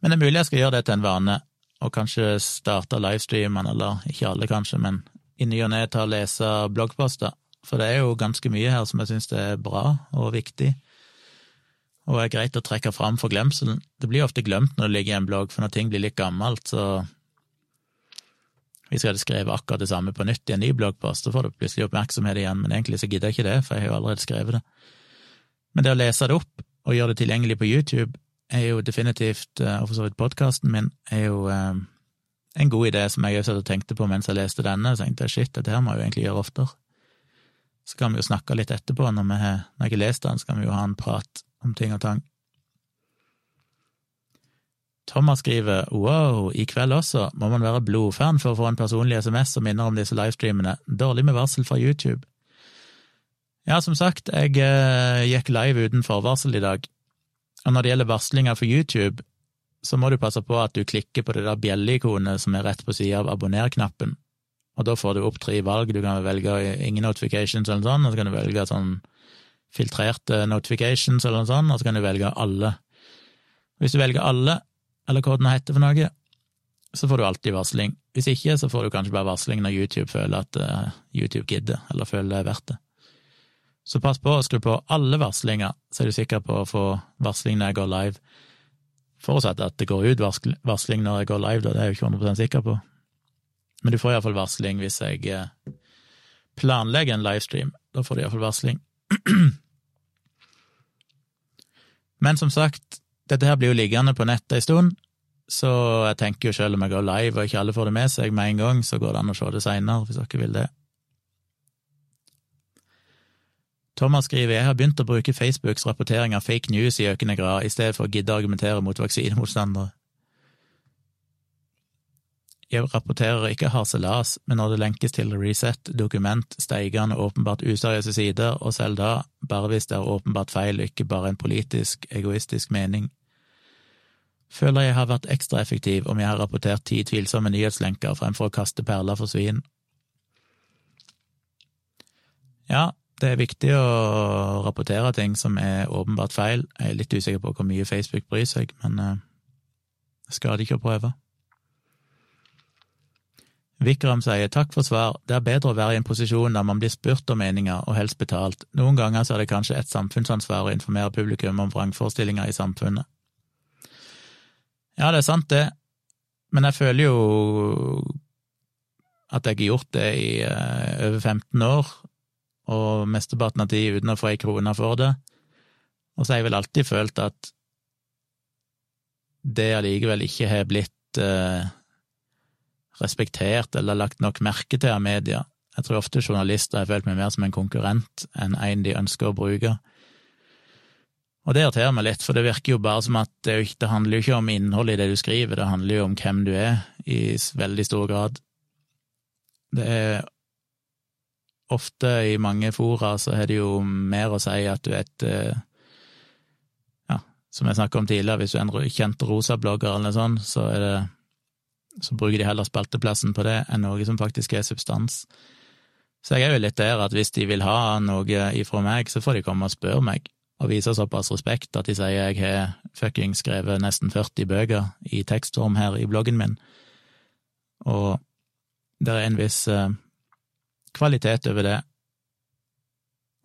Men det er mulig jeg skal gjøre det til en vane, og kanskje starte livestreamen, eller ikke alle kanskje, men i ny og ne ta og lese bloggposter, for det er jo ganske mye her som jeg syns er bra og viktig, og er greit å trekke fram for glemselen. Det blir ofte glemt når det ligger i en blogg, for når ting blir litt gammelt, så hvis jeg hadde skrevet akkurat det samme på nytt i en ny bloggpost, så får du plutselig oppmerksomhet igjen, men egentlig så gidder jeg ikke det, for jeg har jo allerede skrevet det. Men det å lese det opp og gjøre det tilgjengelig på YouTube er jo definitivt, eh, og for så vidt podkasten min, er jo eh, en god idé som jeg også tenkte på mens jeg leste denne, og tenkte shit, dette her må jeg jo egentlig gjøre oftere. Så kan vi jo snakke litt etterpå, når, vi når jeg har lest den, så kan vi jo ha en prat om ting og tang. Thomas skriver wow, i kveld også må man være blodfan for å få en personlig SMS som minner om disse livestreamene. Dårlig med varsel fra YouTube. Ja, som sagt, jeg eh, gikk live uten forvarsel i dag. Og når det gjelder varslinger for YouTube, så må du passe på at du klikker på det der bjelleikonet som er rett på sida av abonner-knappen. Og da får du opp tre valg. Du kan velge ingen notifications eller sånn, og så kan du velge sånn filtrerte notifications eller noe sånt, og så kan du velge alle. Hvis du velger alle, eller hva det heter for noe, så får du alltid varsling. Hvis ikke, så får du kanskje bare varsling når YouTube føler at uh, YouTube gidder, eller føler det er verdt det. Så pass på å skru på alle varslinger, så er du sikker på å få varsling når jeg går live. Forutsatt at det går ut varsling når jeg går live, da, det er jeg jo ikke 100% sikker på. Men du får iallfall varsling hvis jeg uh, planlegger en livestream. Da får du iallfall varsling. Men som sagt, dette her blir jo liggende på nettet en stund, så jeg tenker jo selv om jeg går live og ikke alle får det med seg med en gang, så går det an å se det seinere, hvis dere vil det. Thomas skriver jeg har begynt å bruke Facebooks rapportering av fake news i økende grad, i stedet for å gidde å argumentere mot vaksinemotstandere. Jeg rapporterer ikke harselas, men når det lenkes til reset, dokument, steigende åpenbart useriøse sider, og selv da bare hvis det er åpenbart feil og ikke bare en politisk, egoistisk mening. Føler jeg har vært ekstra effektiv om jeg har rapportert ti tvilsomme nyhetslenker fremfor å kaste perler for svin. Ja, det er viktig å rapportere ting som er åpenbart feil. Jeg er litt usikker på hvor mye Facebook bryr seg, men det jeg skader ikke å prøve. Vikram sier takk for svar, det er bedre å være i en posisjon der man blir spurt om meninger, og helst betalt. Noen ganger så er det kanskje et samfunnsansvar å informere publikum om vrangforestillinger i samfunnet. Ja, det er sant, det, men jeg føler jo at jeg har gjort det i uh, over 15 år, og mesteparten av tid uten å få ei krone for det. Og så har jeg vel alltid følt at det allikevel ikke har blitt uh, respektert eller lagt nok merke til av media. Jeg tror ofte journalister har følt meg mer som en konkurrent enn en de ønsker å bruke. Og det irriterer meg litt, for det virker jo bare som at det, det handler jo ikke om innholdet i det du skriver, det handler jo om hvem du er, i veldig stor grad. Det er ofte i mange fora så har det jo mer å si at du er et eh, Ja, som jeg snakket om tidligere, hvis du er en kjent rosablogger eller noe sånt, så er det så bruker de heller spalteplassen på det enn noe som faktisk er substans. Så jeg er jo litt der at hvis de vil ha noe ifra meg, så får de komme og spørre meg, og vise såpass respekt at de sier jeg har fucking skrevet nesten 40 bøker i tekstform her i bloggen min, og det er en viss uh, kvalitet over det,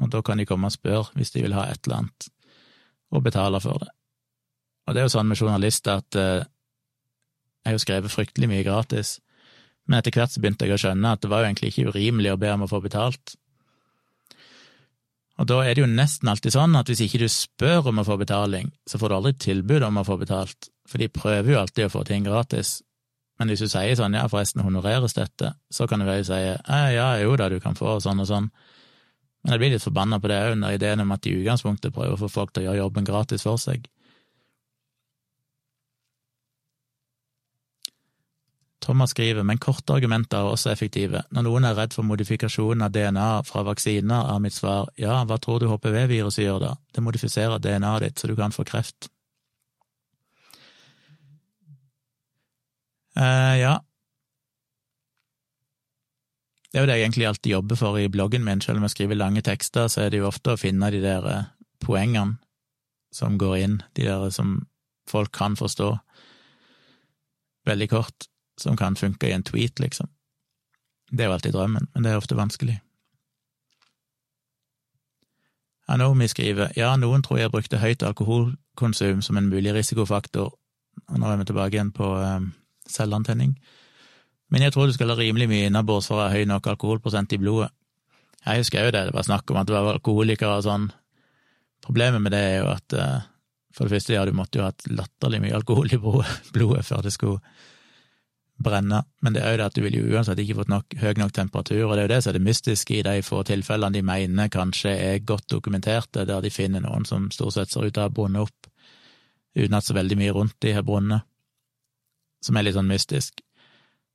og da kan de komme og spørre hvis de vil ha et eller annet, og betale for det. Og det er jo sånn med journalister at uh, jeg har jo skrevet fryktelig mye gratis, men etter hvert så begynte jeg å skjønne at det var jo egentlig ikke urimelig å be om å få betalt. Og da er det jo nesten alltid sånn at hvis ikke du spør om å få betaling, så får du aldri tilbud om å få betalt, for de prøver jo alltid å få ting gratis. Men hvis du sier sånn, ja, forresten honoreres dette, så kan du vel si ja, jo da, du kan få sånn og sånn. Men jeg blir litt forbanna på det òg, når ideen om at de i utgangspunktet prøver å få folk til å gjøre jobben gratis for seg. Thomas skriver, men korte argumenter er også effektive. Når noen er redd for modifikasjon av DNA fra vaksiner, er mitt svar ja, hva tror du HPV-viruset gjør da? Det modifiserer DNA-et ditt så du kan få kreft. Uh, ja. Det er jo det jeg egentlig alltid jobber for i bloggen min, selv om jeg skriver lange tekster, så er det jo ofte å finne de der eh, poengene som går inn, de der som folk kan forstå, veldig kort som kan funke i en tweet, liksom. Det er jo alltid drømmen, men det er ofte vanskelig. Anomi skriver ja, noen tror jeg brukte høyt alkoholkonsum som en mulig risikofaktor, og nå er vi tilbake igjen på um, selvantenning, men jeg tror du skal ha rimelig mye innabords for å ha høy nok alkoholprosent i blodet. Jeg husker jo det, det var snakk om at det var alkoholikere og sånn. Problemet med det er jo at uh, for det første, ja, du måtte jo ha hatt latterlig mye alkohol i blodet før det skulle brenne, men det er jo det at du vil jo uansett ikke fått nok, høy nok temperatur, og det er jo det som er det mystiske i de få tilfellene de mener kanskje er godt dokumenterte, der de finner noen som stort sett ser ut til å ha brunnet opp uten at så veldig mye rundt de har brunnet, som er litt sånn mystisk.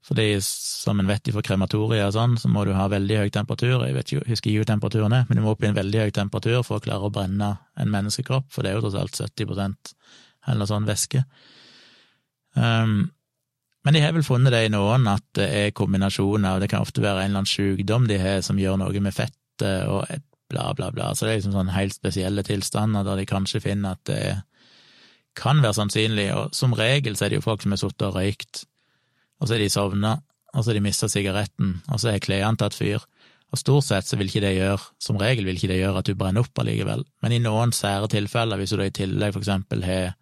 Fordi, som en vet fra krematorier og sånn, så må du ha veldig høy temperatur, jeg vet ikke, husker ikke hvor temperaturen er, men du må opp i en veldig høy temperatur for å klare å brenne en menneskekropp, for det er jo tross alt 70 eller noe sånn væske. Um, men de har vel funnet det i noen, at det er kombinasjoner, og det kan ofte være en eller annen sykdom de har som gjør noe med fettet og bla, bla, bla. Så det er liksom sånn helt spesielle tilstander der de kanskje finner at det kan være sannsynlig, og som regel så er det jo folk som har sittet og røykt, og så er de sovna, og så har de mista sigaretten, og så er klærne tatt fyr. Og stort sett så vil ikke det gjøre, som regel vil ikke det gjøre at du brenner opp allikevel, men i noen sære tilfeller, hvis du da i tillegg for eksempel har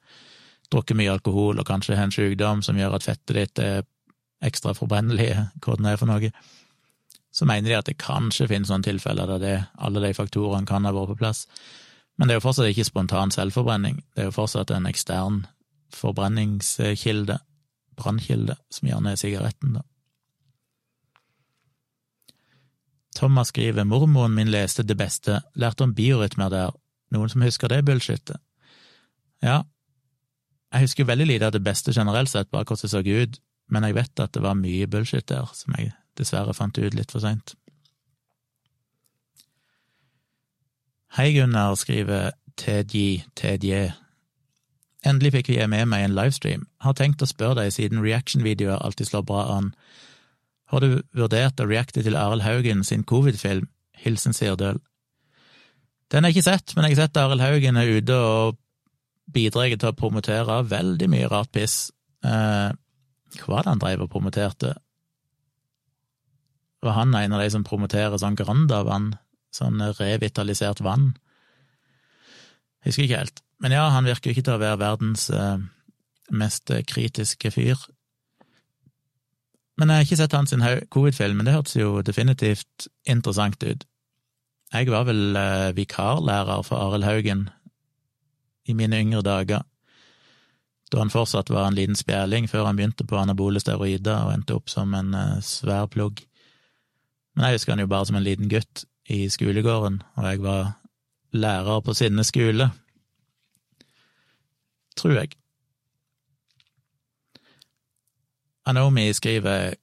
drukket mye alkohol og kanskje har en sykdom som gjør at fettet ditt er ekstra forbrennelig, hva det er for noe, så mener de at det kanskje finnes noen tilfeller der det, alle de faktorene kan ha vært på plass. Men det er jo fortsatt ikke spontan selvforbrenning, det er jo fortsatt en ekstern forbrenningskilde, brannkilde, som gjerne er sigaretten, da. Thomas skriver mormoren min leste Det beste, lærte om biorytmer der, noen som husker det bullshitet? Ja, jeg husker veldig lite av det beste generelt sett, bare hvordan det så ut, men jeg vet at det var mye bullshit der, som jeg dessverre fant ut litt for seint. Hei, Gunnar, skriver TJ TJ. Endelig fikk vi med meg en livestream. Har tenkt å spørre deg, siden reaction-videoer alltid slår bra an. Har du vurdert å reacte til Arild Haugen sin covid-film, Hilsen Sirdøl? Den har jeg ikke sett, men jeg har sett Arild Haugen er ute og bidrar til å promotere veldig mye rart piss. Eh, hva var det han drev og promoterte? Var han en av de som promoterer sånn Granda-vann? Sånn revitalisert vann? Jeg husker ikke helt. Men ja, han virker jo ikke til å være verdens eh, mest kritiske fyr. Men jeg har ikke sett hans covid-film, men det hørtes jo definitivt interessant ut. Jeg var vel eh, vikarlærer for Arild Haugen i mine yngre dager, da han fortsatt var en liten spjæling før han begynte på anabole steroider og endte opp som en uh, svær plugg. Men jeg husker han jo bare som en liten gutt i skolegården, og jeg var lærer på Sinne skole. Tror jeg. Anomi skriver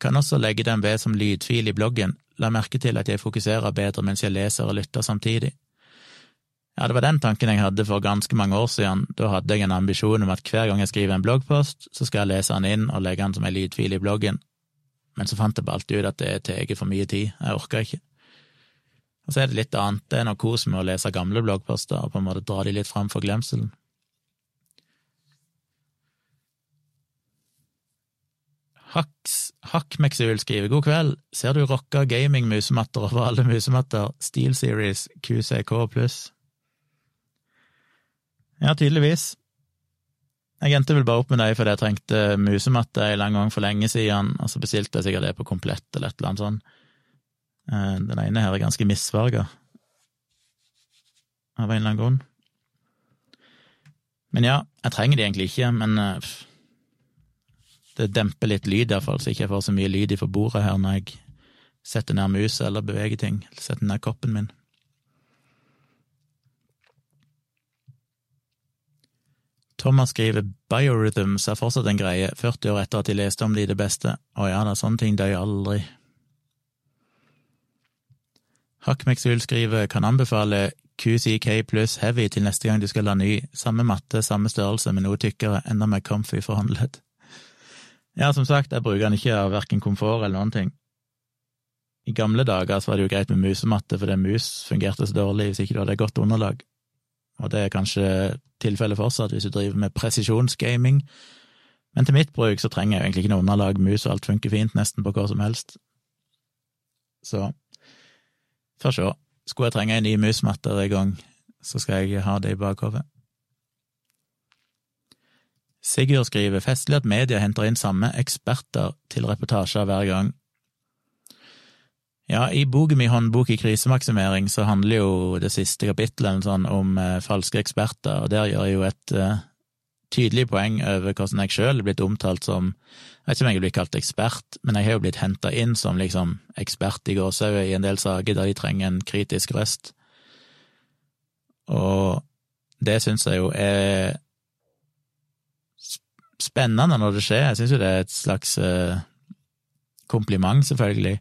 kan også legge den ved som lydfil i bloggen, la merke til at jeg fokuserer bedre mens jeg leser og lytter samtidig. Ja, det var den tanken jeg hadde for ganske mange år siden. Da hadde jeg en ambisjon om at hver gang jeg skriver en bloggpost, så skal jeg lese den inn og legge den som en lydfil i bloggen. Men så fant jeg bare alltid ut at det tar for mye tid. Jeg orker ikke. Og så er det litt annet. Det er noe kos med å lese gamle bloggposter og på en måte dra de litt fram for glemselen. Hakkmeksul skriver god kveld, ser du rocka gaming-musematter over alle musematter, Steel Series QCK pluss? Ja, tydeligvis. Jeg endte vel bare opp med dem fordi jeg trengte musematte en lang gang for lenge siden, og så bestilte jeg sikkert det på Komplett eller et eller annet sånt. Eh, den ene her er ganske misfarga, av en eller annen grunn. Men ja, jeg trenger de egentlig ikke, men eh, det demper litt lyd, iallfall, så ikke jeg får så mye lyd ifra bordet her når jeg setter ned muset eller beveger ting, eller setter ned koppen min. Thomas skriver biorhythms er fortsatt en greie, 40 år etter at de leste om det i det beste. Å ja da, sånne ting dør aldri. Hakmeksul skriver kan anbefale QCK pluss Heavy til neste gang du skal la ny. Samme matte, samme størrelse, men noe tykkere, enda mer comfy forhandlet. Ja, som sagt, jeg bruker den ikke av verken komfort eller noen ting. I gamle dager så var det jo greit med musematte, fordi mus fungerte så dårlig hvis ikke du hadde godt underlag. Og det er kanskje tilfellet fortsatt hvis du driver med presisjonsgaming. Men til mitt bruk så trenger jeg egentlig ikke noe underlag, mus og alt funker fint nesten på hva som helst. Så Får sjå. Skulle jeg trenge en ny musmatte en gang, så skal jeg ha det i bakhodet. Sigurd skriver festlig at media henter inn samme eksperter til reportasjer hver gang. Ja, i boken min Håndbok i krisemaksimering så handler jo det siste kapittelet sånn om eh, falske eksperter, og der gjør jeg jo et eh, tydelig poeng over hvordan jeg sjøl er blitt omtalt som Jeg vet ikke om jeg er blitt kalt ekspert, men jeg har jo blitt henta inn som liksom ekspert i gåsehudet i en del saker der de trenger en kritisk røst. Og det syns jeg jo er spennende når det skjer. Jeg syns jo det er et slags eh, kompliment, selvfølgelig.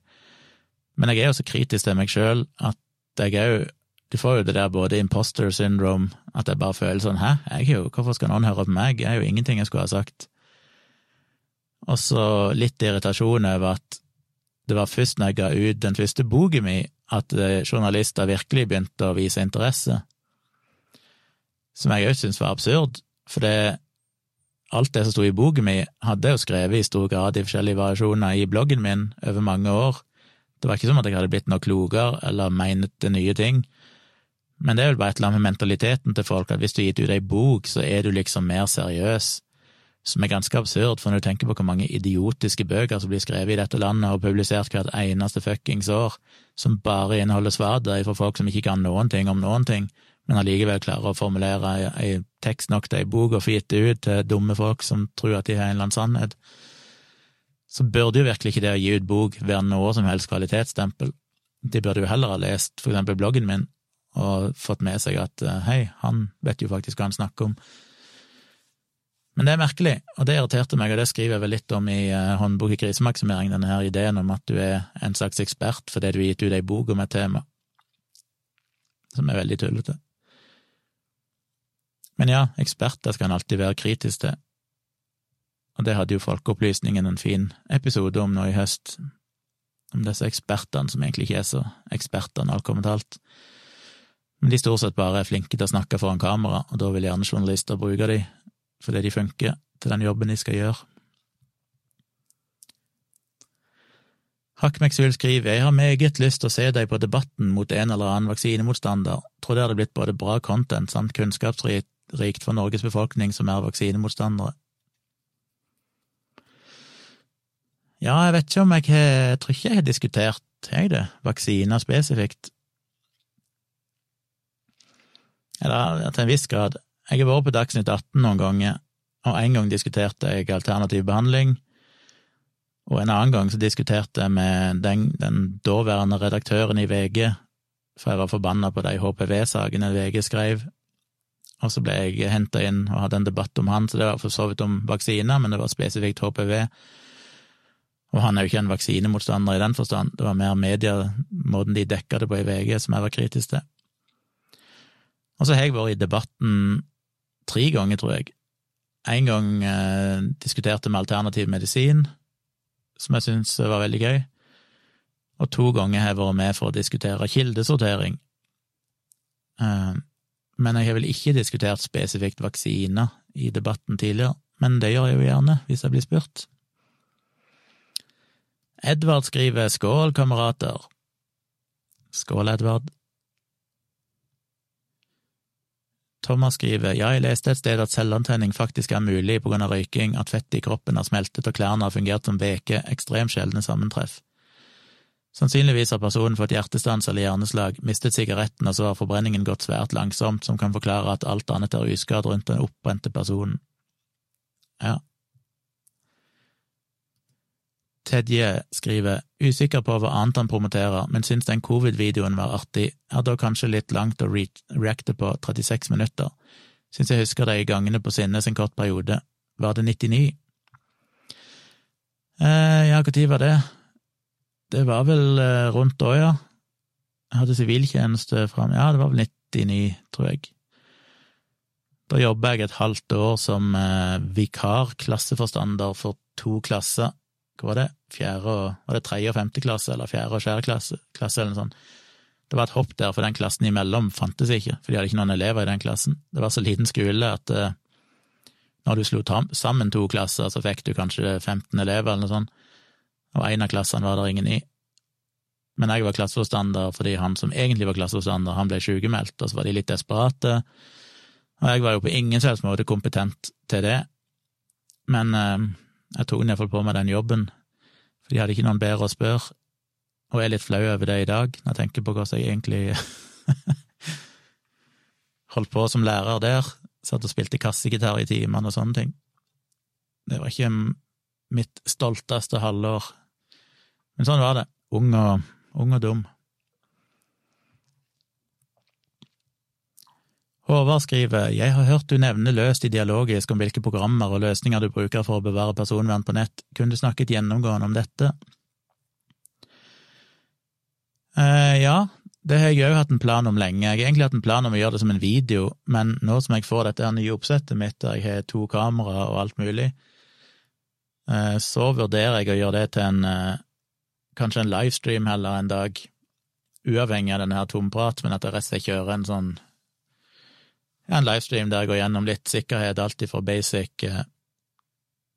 Men jeg er jo så kritisk til meg sjøl at jeg òg du får jo det der både imposter syndrome, at jeg bare føler sånn hæ, jeg er jo, hvorfor skal noen høre på meg, jeg er jo ingenting jeg skulle ha sagt. Og så litt irritasjon over at det var først når jeg ga ut den første boka min, at eh, journalister virkelig begynte å vise interesse, som jeg òg syntes var absurd, for det, alt det som sto i boka min, hadde jeg jo skrevet i stor grad i forskjellige variasjoner i bloggen min over mange år. Det var ikke som at jeg hadde blitt noe klokere eller menet nye ting. Men det er vel bare et eller annet med mentaliteten til folk, at hvis du har gitt ut ei bok, så er du liksom mer seriøs, som er ganske absurd, for når du tenker på hvor mange idiotiske bøker som blir skrevet i dette landet og publisert hvert eneste fuckings år, som bare inneholder svada fra folk som ikke kan noen ting om noen ting, men allikevel klarer å formulere ei tekst nok til ei bok og få gitt det ut til dumme folk som tror at de har en eller annen sannhet, så burde jo virkelig ikke det å gi ut bok være noe som helst kvalitetsstempel. De burde jo heller ha lest for eksempel bloggen min og fått med seg at eh, hei, han vet jo faktisk hva han snakker om. Men det er merkelig, og det irriterte meg, og det skriver jeg vel litt om i uh, Håndbok i krisemaksimering, denne her ideen om at du er en slags ekspert fordi du har gitt ut ei bok om et tema, som er veldig tullete. Men ja, eksperter skal en alltid være kritisk til, og det hadde jo Folkeopplysningen en fin episode om nå i høst, om disse ekspertene som egentlig ikke er så ekspertene, alt kommer alt men de stort sett bare er flinke til å snakke foran kamera, og da vil gjerne journalister bruke de fordi de funker til den jobben de skal gjøre. Hakkmeksul skriver jeg har meget lyst til å se deg på Debatten mot en eller annen vaksinemotstander, tror det hadde blitt både bra content samt kunnskapsrikt for Norges befolkning som er vaksinemotstandere. Ja, jeg vet ikke om jeg har Jeg tror ikke jeg har diskutert, jeg det, vaksiner spesifikt. Eller til en viss grad. Jeg har vært på Dagsnytt 18 noen ganger, og en gang diskuterte jeg alternativ behandling, og en annen gang så diskuterte jeg med den, den daværende redaktøren i VG, for jeg var forbanna på de HPV-sakene VG skrev, og så ble jeg henta inn og hadde en debatt om han, så det var for så vidt om vaksiner, men det var spesifikt HPV. Og han er jo ikke en vaksinemotstander i den forstand, det var mer media, måten de dekka det på i VG, som jeg var kritisk til. Og så har jeg vært i debatten tre ganger, tror jeg. En gang eh, diskuterte vi alternativ medisin, som jeg syns var veldig gøy, og to ganger har jeg vært med for å diskutere kildesortering. Eh, men jeg har vel ikke diskutert spesifikt vaksiner i debatten tidligere, men det gjør jeg jo gjerne, hvis jeg blir spurt. Edvard skriver skål, kamerater. Skål, Edvard. Thomas skriver ja, jeg leste et sted at selvantenning faktisk er mulig på grunn av røyking, at fettet i kroppen har smeltet og klærne har fungert som veke, ekstremt sjeldne sammentreff. Sannsynligvis har personen fått hjertestans eller hjerneslag, mistet sigaretten og så har forbrenningen gått svært langsomt, som kan forklare at alt annet er uskadd rundt den oppbrente personen. Ja, Tedje skriver usikker på hva annet han promoterer, men syns den covid-videoen var artig, er da kanskje litt langt å reacte på 36 minutter. Syns jeg husker de gangene på Sinnes en kort periode. Var det 99? Eh, ja, når var det? Det var vel eh, rundt da, ja. Jeg hadde siviltjeneste fram Ja, det var vel 99, tror jeg. Da jobba jeg et halvt år som eh, vikar klasseforstander for to klasser. Hva var det? Fjerde og Var det tredje og femte klasse, eller fjerde og fjerde klasse, klasse, eller noe sånt? Det var et hopp der, for den klassen imellom fantes ikke, for de hadde ikke noen elever i den klassen. Det var så liten skole at eh, når du slo sammen to klasser, så fikk du kanskje 15 elever, eller noe sånt, og en av klassene var det ingen i. Men jeg var klasseforstander fordi han som egentlig var klasseforstander, han ble sykemeldt, og så var de litt desperate og jeg var jo på ingen selvs måte kompetent til det, men eh, jeg tok iallfall på meg den jobben, for de hadde ikke noen bedre å spørre, og jeg er litt flau over det i dag, når jeg tenker på hvordan jeg egentlig holdt på som lærer der, satt og spilte kassegitar i timene og sånne ting. Det var ikke mitt stolteste halvår, men sånn var det, ung og, ung og dum. Håvard skriver Jeg har hørt du nevne løst i dialogisk om hvilke programmer og løsninger du bruker for å bevare personvern på nett. Kunne du snakket gjennomgående om dette? Eh, ja, det har jeg òg hatt en plan om lenge. Jeg har egentlig hatt en plan om å gjøre det som en video, men nå som jeg får dette nye oppsettet mitt, der jeg har to kamera og alt mulig, eh, så vurderer jeg å gjøre det til en eh, kanskje en livestream heller en dag, uavhengig av denne her tomprat, men at jeg rett og slett kjører en sånn en livestream der jeg går gjennom litt sikkerhet, alt fra basic eh,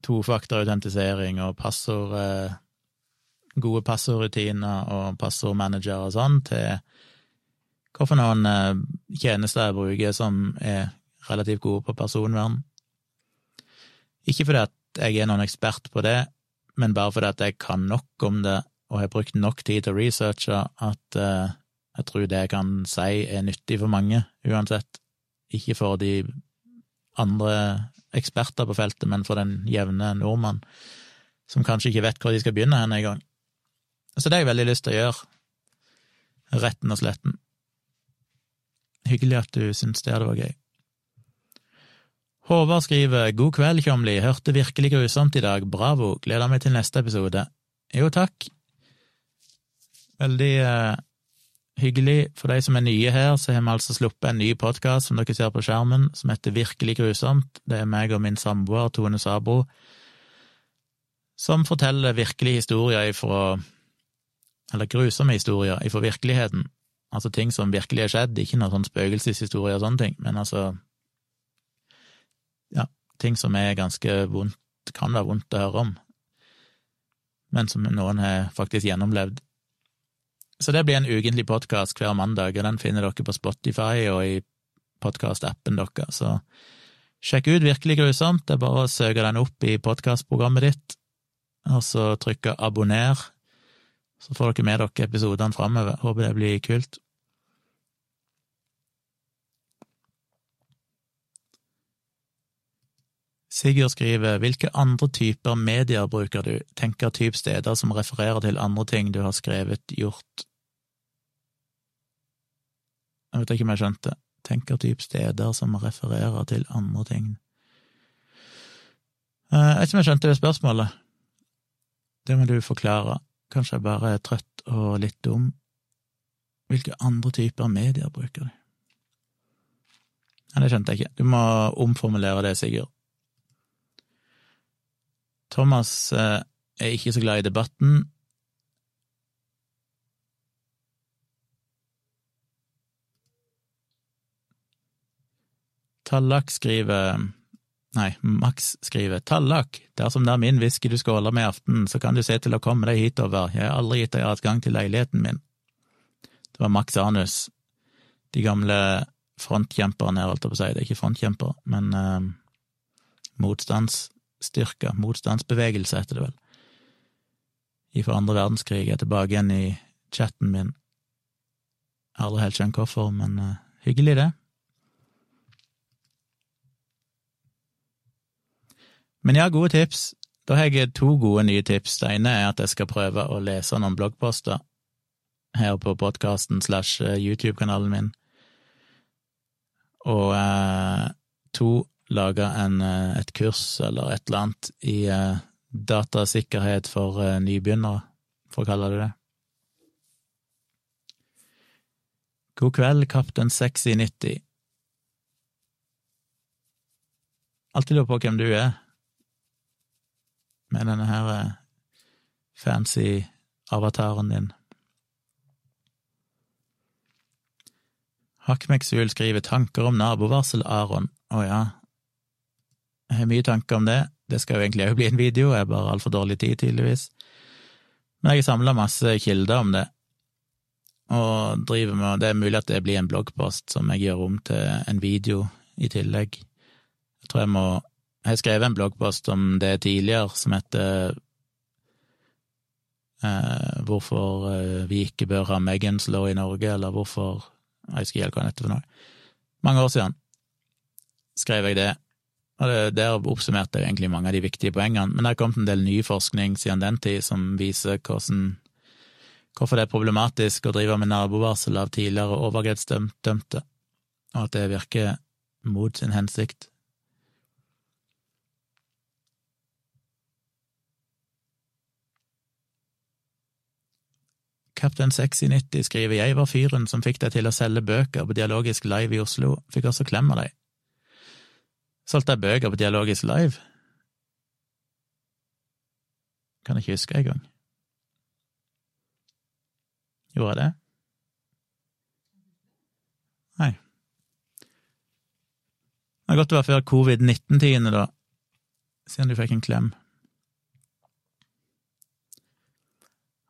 tofaktorautentisering og passord eh, gode passordrutiner og passordmanager og sånn, til hvilke noen eh, tjenester jeg bruker som er relativt gode på personvern. Ikke fordi at jeg er noen ekspert på det, men bare fordi at jeg kan nok om det og har brukt nok tid til å researche at uh, jeg tror det jeg kan si er nyttig for mange, uansett ikke for de andre eksperter på feltet, men for den jevne nordmann, som kanskje ikke vet hvor de skal begynne hen engang. Så det har jeg veldig lyst til å gjøre, retten og sletten. Hyggelig at du syns det vært gøy. Håvard skriver God kveld, Tjomli, hørte virkelig grusomt i dag, bravo, gleder meg til neste episode. Jo, takk. Veldig eh, hyggelig. For de som er nye her, så har vi altså sluppet en ny podkast som dere ser på skjermen, som heter Virkelig grusomt. Det er meg og min samboer Tone Sabro som forteller virkelige historier ifra Eller grusomme historier ifra virkeligheten. Altså ting som virkelig har skjedd, ikke noen sånn spøkelseshistorie og sånne ting, men altså Ja, ting som er ganske vondt, kan være vondt å høre om, men som noen har faktisk gjennomlevd. Så det blir en ukentlig podkast hver mandag, og den finner dere på Spotify og i podkastappen deres. Så sjekk ut Virkelig grusomt. Det er bare å søke den opp i podkastprogrammet ditt, og så trykke abonner. Så får dere med dere episodene framover. Håper det blir kult. Sigurd skriver hvilke andre typer medier bruker du, tenker typ steder som refererer til andre ting du har skrevet, gjort, jeg vet ikke om jeg skjønte. Tenker typ steder som refererer til andre ting. Eh, jeg vet ikke om jeg skjønte det spørsmålet. Det må du forklare. Kanskje jeg bare er trøtt og litt dum. Hvilke andre typer medier bruker de? Nei, det skjønte jeg ikke. Du må omformulere det, Sigurd. Thomas eh, er ikke så glad i debatten, Tallak skriver Nei, Max skriver Tallak, dersom det er min whisky du skåler med i aften, så kan du se til å komme deg hitover, jeg har aldri gitt deg adgang til leiligheten min. Det var Max Anus, de gamle frontkjemperne her, holdt jeg på å si, det er ikke frontkjemper, men eh, motstandsstyrker, motstandsbevegelse heter det vel. Ifra andre verdenskrig er tilbake igjen i chatten min. Jeg har aldri helt skjønt hvorfor, men eh, hyggelig, det. Men ja, gode tips. Da har jeg to gode nye tips. Det ene er at jeg skal prøve å lese noen bloggposter her på podkasten slash eh, YouTube-kanalen min. Og eh, to laga et kurs eller et eller annet i datasikkerhet for nybegynnere, for å kalle det det. God kveld, kaptein Sexy 90. Alltid lurer på hvem du er, med denne her eh, fancy avataren din. Hakkmeksul skriver tanker om nabovarsel, Aron. Å ja, jeg har mye tanker om det. Det skal jo egentlig òg bli en video, jeg har bare altfor dårlig tid, tydeligvis. Men jeg har samla masse kilder om det, og driver med Det er mulig at det blir en bloggpost som jeg gjør om til en video i tillegg. Jeg tror jeg må Jeg skrevet en bloggpost om det tidligere, som heter eh, Hvorfor eh, vi ikke bør ha Megans law i Norge, eller hvorfor Jeg husker ikke hva den heter for noe. Mange år siden skrev jeg det, og det, der oppsummerte jeg egentlig mange av de viktige poengene. Men det har kommet en del ny forskning siden den tid som viser hvordan hvorfor det er problematisk å drive med nabovarsel av tidligere overgrepsdømte, og at det virker mot sin hensikt. Kaptein Sexy90 skriver jeg var fyren som fikk deg til å selge bøker på Dialogisk Live i Oslo, fikk også klem av deg. Solgte jeg bøker på Dialogisk Live? Kan jeg ikke huske engang. Gjorde jeg det? Nei. Det er godt å være før covid-19-tidene, da, siden du fikk en klem.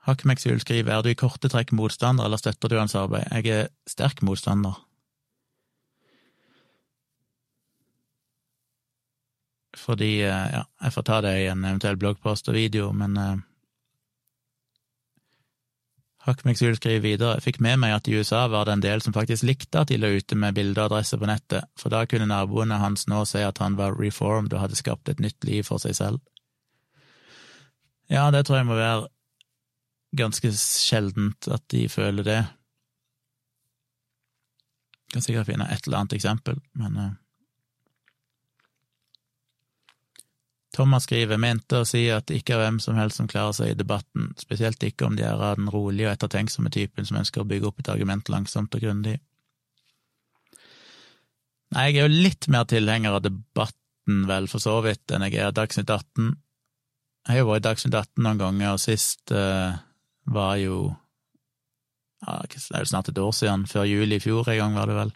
Hakkmeksul skriver er du i korte trekk motstander, eller støtter du hans arbeid? Jeg er sterk motstander. Fordi, eh, ja, jeg får ta det i en eventuell bloggpost og video, men eh, Hakmeksul skriver videre, jeg fikk med meg at i USA var det en del som faktisk likte at de lå ute med bilde og adresse på nettet, for da kunne naboene hans nå se at han var reformed og hadde skapt et nytt liv for seg selv. Ja, det tror jeg må være ganske sjeldent at de føler det. Jeg kan sikkert finne et eller annet eksempel, men uh, Thomas skriver mente å si at det ikke er hvem som helst som klarer seg i debatten, spesielt ikke om de er av den rolige og ettertenksomme typen som ønsker å bygge opp et argument langsomt og grundig. Nei, jeg er jo litt mer tilhenger av debatten, vel, for så vidt, enn jeg er av Dagsnytt 18. Jeg har jo vært i Dagsnytt 18 noen ganger, og sist uh, var jo ja, det er jo snart et år siden, før juli i fjor en gang, var det vel.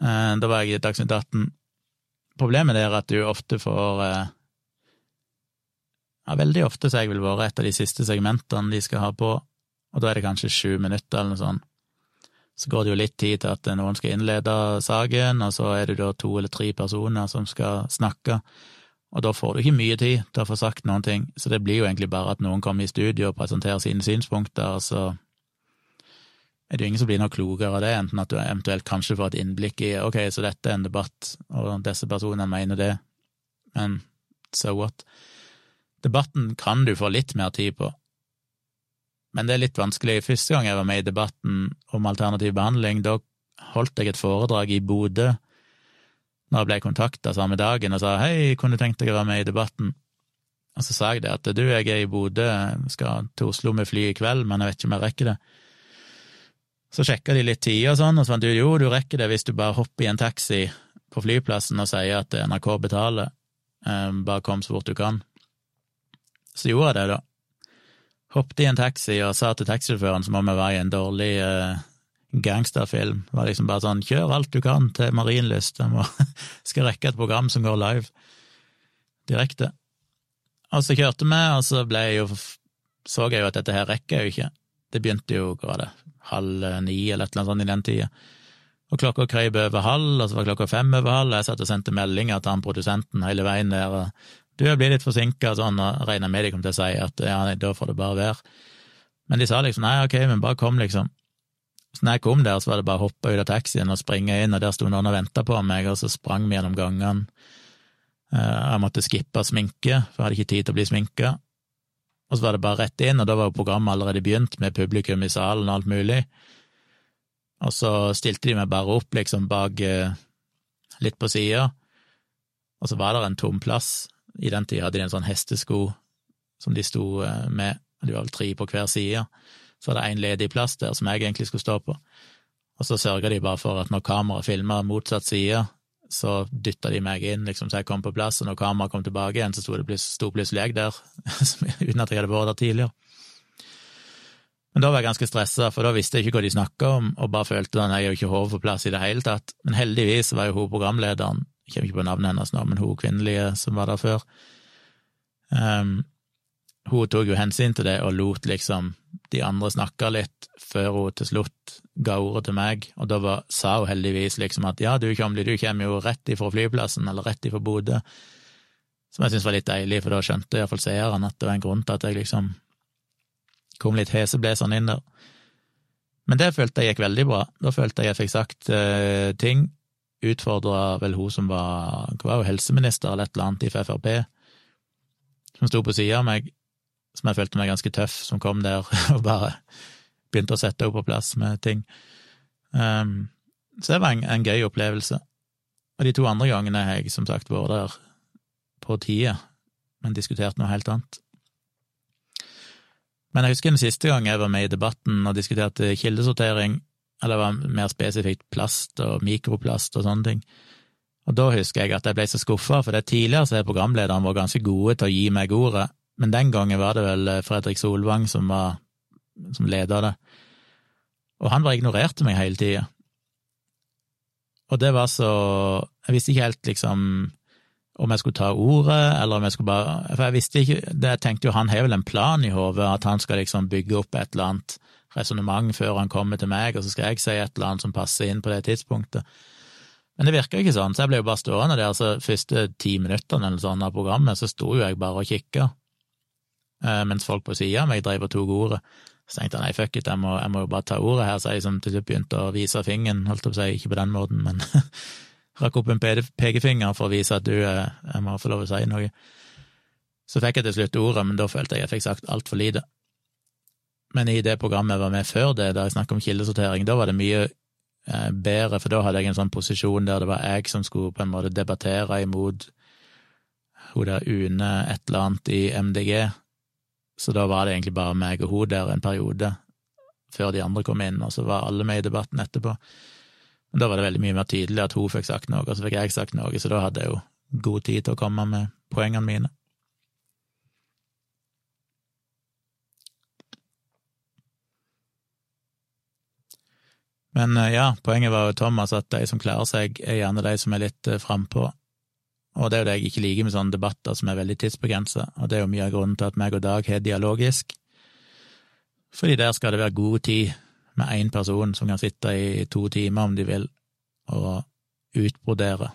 Uh, da var jeg i Dagsnytt 18 Problemet er at du ofte får eh, Ja, veldig ofte så jeg vil være et av de siste segmentene de skal ha på, og da er det kanskje sju minutter eller noe sånt. Så går det jo litt tid til at noen skal innlede saken, og så er det da to eller tre personer som skal snakke, og da får du ikke mye tid til å få sagt noen ting, så det blir jo egentlig bare at noen kommer i studio og presenterer sine synspunkter, og så er det jo ingen som blir noe klokere av det, enten at du eventuelt kanskje får et innblikk i ok, så dette er en debatt, og disse personene mener det, men so what? Debatten kan du få litt mer tid på, men det er litt vanskelig. Første gang jeg var med i debatten om alternativ behandling, da holdt jeg et foredrag i Bodø når jeg ble kontakta samme dagen og sa hei, kunne du tenkt deg å være med i debatten? Og så sa jeg det at du, jeg er i Bodø, skal til Oslo med fly i kveld, men jeg vet ikke om jeg rekker det. Så sjekka de litt tid og sånn, og så fant du jo, du rekker det hvis du bare hopper i en taxi på flyplassen og sier at NRK betaler, um, bare kom så fort du kan. Så gjorde jeg det, da. Hoppet i en taxi og sa til taxisjåføren så må vi være i en dårlig uh, gangsterfilm, det var liksom bare sånn kjør alt du kan til Marienlyst, jeg skal rekke et program som går live direkte. Og så kjørte vi, og så ble jeg jo så jeg jo at dette her rekker jeg jo ikke. Det begynte jo, hva var det, halv ni eller et eller annet sånt i den tida. Og klokka krøyp over halv, og så var klokka fem over halv, og jeg satt og sendte meldinger til han produsenten hele veien der, og du, jeg blir litt forsinka sånn, og regna med de kom til å si at ja, da får det bare være. Men de sa liksom nei, ok, men bare kom, liksom. Så når jeg kom der, så var det bare å hoppe ut av taxien og springe inn, og der sto noen og venta på meg, og så sprang vi gjennom gangene. Eh, jeg måtte skippe sminke, for jeg hadde ikke tid til å bli sminka og så var det bare rett inn, og da var jo programmet allerede begynt, med publikum i salen og alt mulig. Og så stilte de meg bare opp, liksom, bak eh, litt på sida, og så var det en tom plass. I den tida hadde de en sånn hestesko som de sto eh, med, og de var vel tre på hver side. Så var det én ledig plass der som jeg egentlig skulle stå på. Og så sørga de bare for at når kameraet filma motsatt side, så dytta de meg inn, liksom, så jeg kom på plass, og når kameraet kom tilbake igjen, så sto, det plutselig jeg der, uten at jeg hadde vært der tidligere. Men da var jeg ganske stressa, for da visste jeg ikke hva de snakka om, og bare følte at jeg jo ikke hodet på plass i det hele tatt. Men heldigvis var jo hun programlederen, jeg kommer ikke på navnet hennes nå, men hun kvinnelige som var der før, um, hun tok jo hensyn til det og lot liksom de andre snakka litt, før hun til slutt ga ordet til meg, og da var, sa hun heldigvis liksom at ja, du Kjomli, du kommer jo rett ifra flyplassen, eller rett ifra Bodø, som jeg syntes var litt deilig, for da skjønte iallfall seeren at det var en grunn til at jeg liksom kom litt heseblesende inn der. Men det følte jeg gikk veldig bra, da følte jeg jeg fikk sagt uh, ting, utfordra vel hun som var, var helseminister eller et eller annet i Frp, som sto på sida av meg, som jeg følte meg ganske tøff, som kom der og bare begynte å sette henne på plass med ting. Um, så det var en, en, gøy opplevelse. Og de to andre gangene har jeg som sagt vært der på tida, men diskutert noe helt annet. Men jeg husker den siste gang jeg var med i debatten og diskuterte kildesortering, eller det var mer spesifikt plast og mikroplast og sånne ting. Og da husker jeg at jeg ble så skuffa, for det tidligere så har programlederen vært ganske gode til å gi meg ordet, men den gangen var det vel eh, Fredrik Solvang som, var, som leda det, og han bare ignorerte meg hele tida. Og det var så Jeg visste ikke helt, liksom, om jeg skulle ta ordet, eller om jeg skulle bare For jeg visste ikke det, Jeg tenkte jo han har vel en plan i hodet, at han skal liksom bygge opp et eller annet resonnement før han kommer til meg, og så skal jeg si et eller annet som passer inn på det tidspunktet. Men det virka ikke sånn, så jeg ble jo bare stående der. så Første ti minuttene eller sånn av programmet, så sto jo jeg bare og kikka. Eh, mens folk på sida av meg drev og tok ordet. Så tenkte jeg nei, fuck it, jeg må, jeg må, jo bare ta ordet her, så jeg som til slutt begynte å vise fingeren, holdt jeg på å si, ikke på den måten, men rakk opp en pekefinger for å vise at du, eh, jeg må få lov å si noe. Så fikk jeg til slutt ordet, men da følte jeg jeg fikk sagt altfor lite. Men i det programmet jeg var med før det, da jeg snakket om kildesortering, da var det mye eh, bedre, for da hadde jeg en sånn posisjon der det var jeg som skulle på en måte debattere imot hun der Une et eller annet i MDG, så da var det egentlig bare meg og hun der en periode, før de andre kom inn, og så var alle med i debatten etterpå. Men da var det veldig mye mer tydelig at hun fikk sagt noe, og så fikk jeg sagt noe, så da hadde jeg jo god tid til å komme med poengene mine. Men eh, ja, poenget var jo, Thomas, at de som klarer seg, er gjerne de som er litt eh, frampå. Og det er jo det jeg ikke liker med sånne debatter som er veldig tidsbegrensa, og det er jo mye av grunnen til at meg og Dag har dialogisk. Fordi der skal det være god tid med én person som kan sitte i to timer, om de vil, og utbrodere,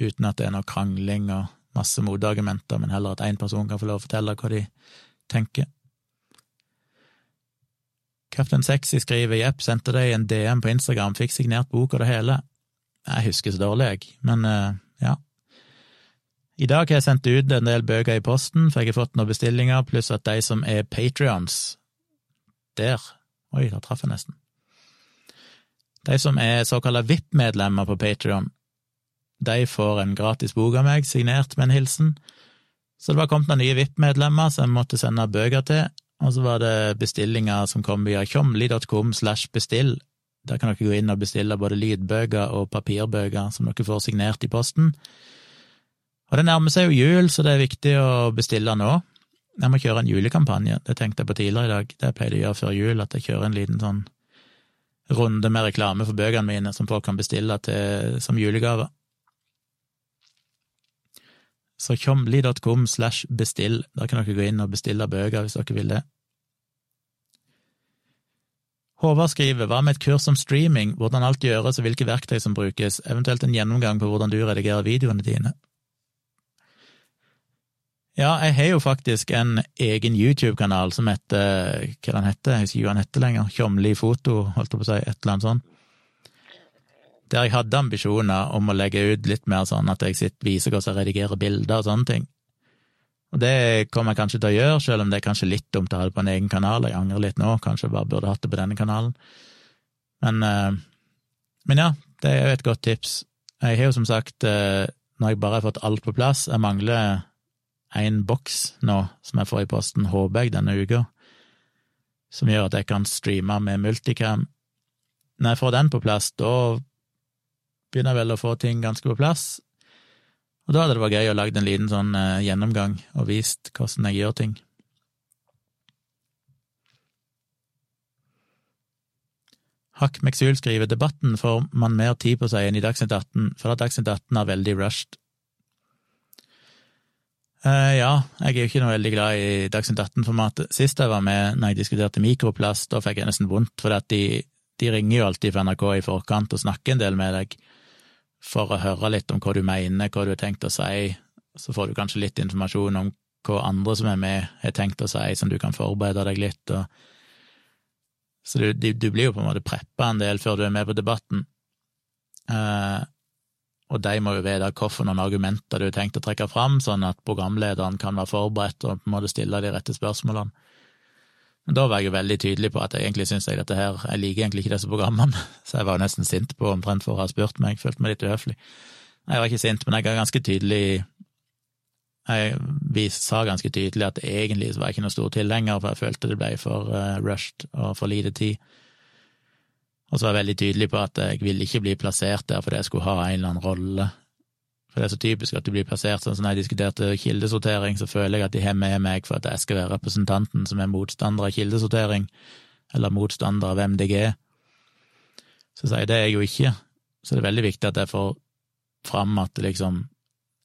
uten at det er noe krangling og masse motargumenter, men heller at én person kan få lov å fortelle hva de tenker. Kaptein Sexy skriver jepp, sendte deg en DM på Instagram, fikk signert bok og det hele. Jeg husker så dårlig, jeg, men uh, ja. I dag har jeg sendt ut en del bøker i posten, for jeg har fått noen bestillinger, pluss at de som er patrions Der Oi, da traff jeg nesten. De som er såkalte VIP-medlemmer på Patrion, de får en gratis bok av meg, signert med en hilsen. Så det var kommet noen nye VIP-medlemmer som jeg måtte sende bøker til, og så var det bestillinger som kom via tjomli.com slash bestill. Der kan dere gå inn og bestille både lydbøker og papirbøker som dere får signert i posten. Og det nærmer seg jo jul, så det er viktig å bestille nå. Jeg må kjøre en julekampanje, det tenkte jeg på tidligere i dag. Det jeg å gjøre før jul, at jeg kjører en liten sånn runde med reklame for bøkene mine som folk kan bestille til, som julegave. Så tjomli.com slash bestill, der kan dere gå inn og bestille bøker hvis dere vil det. Håvard skriver hva med et kurs om streaming, hvordan alt gjøres og hvilke verktøy som brukes, eventuelt en gjennomgang på hvordan du redigerer videoene dine. Ja, jeg har jo faktisk en egen YouTube-kanal som heter Hva den heter? Jeg husker ikke hva den heter lenger. Tjomli foto, holdt jeg på å si, et eller annet sånt. Der jeg hadde ambisjoner om å legge ut litt mer sånn at jeg sitter, viser hvordan jeg redigerer bilder og sånne ting. Og det kommer jeg kanskje til å gjøre, selv om det er kanskje litt dumt å ha det på en egen kanal. Jeg angrer litt nå, kanskje jeg bare burde hatt det på denne kanalen. Men, eh, men ja, det er jo et godt tips. Jeg har jo som sagt, eh, når jeg bare har fått alt på plass, jeg mangler en boks nå som jeg får i posten, håper jeg, denne uka, som gjør at jeg kan streame med multicam. Når jeg får den på plass, da begynner jeg vel å få ting ganske på plass, og da hadde det vært gøy å lage en liten sånn eh, gjennomgang og vist hvordan jeg gjør ting. Hakk McSuel skriver debatten får man mer tid på seg enn i Dagsnytt 18, for at Dagsnytt 18 er veldig rushed. Uh, ja, jeg er jo ikke noe veldig glad i Dagsnytt 18-formatet. Sist jeg var med når jeg diskuterte mikroplast, da fikk jeg nesten vondt, for de, de, ringer jo alltid fra NRK i forkant og snakker en del med deg for å høre litt om hva du mener, hva du har tenkt å si. Så får du kanskje litt informasjon om hva andre som er med, har tenkt å si, som du kan forberede deg litt. og så du, du, blir jo på en måte preppa en del før du er med på debatten. Eh, og de må jo vite hvilke noen argumenter du har tenkt å trekke fram, sånn at programlederen kan være forberedt og på en måte stille de rette spørsmålene. Men da var jeg jo veldig tydelig på at jeg egentlig syns jeg dette her Jeg liker egentlig ikke disse programmene, så jeg var jo nesten sint på omtrent for å ha spurt meg, jeg følte meg litt uhøflig. Jeg var ikke sint, men jeg var ganske tydelig jeg sa ganske tydelig at egentlig så var jeg ikke noe stor tilhenger, for jeg følte det ble for uh, rushed og for lite tid. Og så var jeg veldig tydelig på at jeg ville ikke bli plassert der fordi jeg skulle ha en eller annen rolle. For det er så typisk at du blir plassert sånn som når jeg diskuterte kildesortering, så føler jeg at de har med meg for at jeg skal være representanten som er motstander av kildesortering, eller motstander av MDG. Så sier jeg det er jeg jo ikke, så det er veldig viktig at jeg får fram at liksom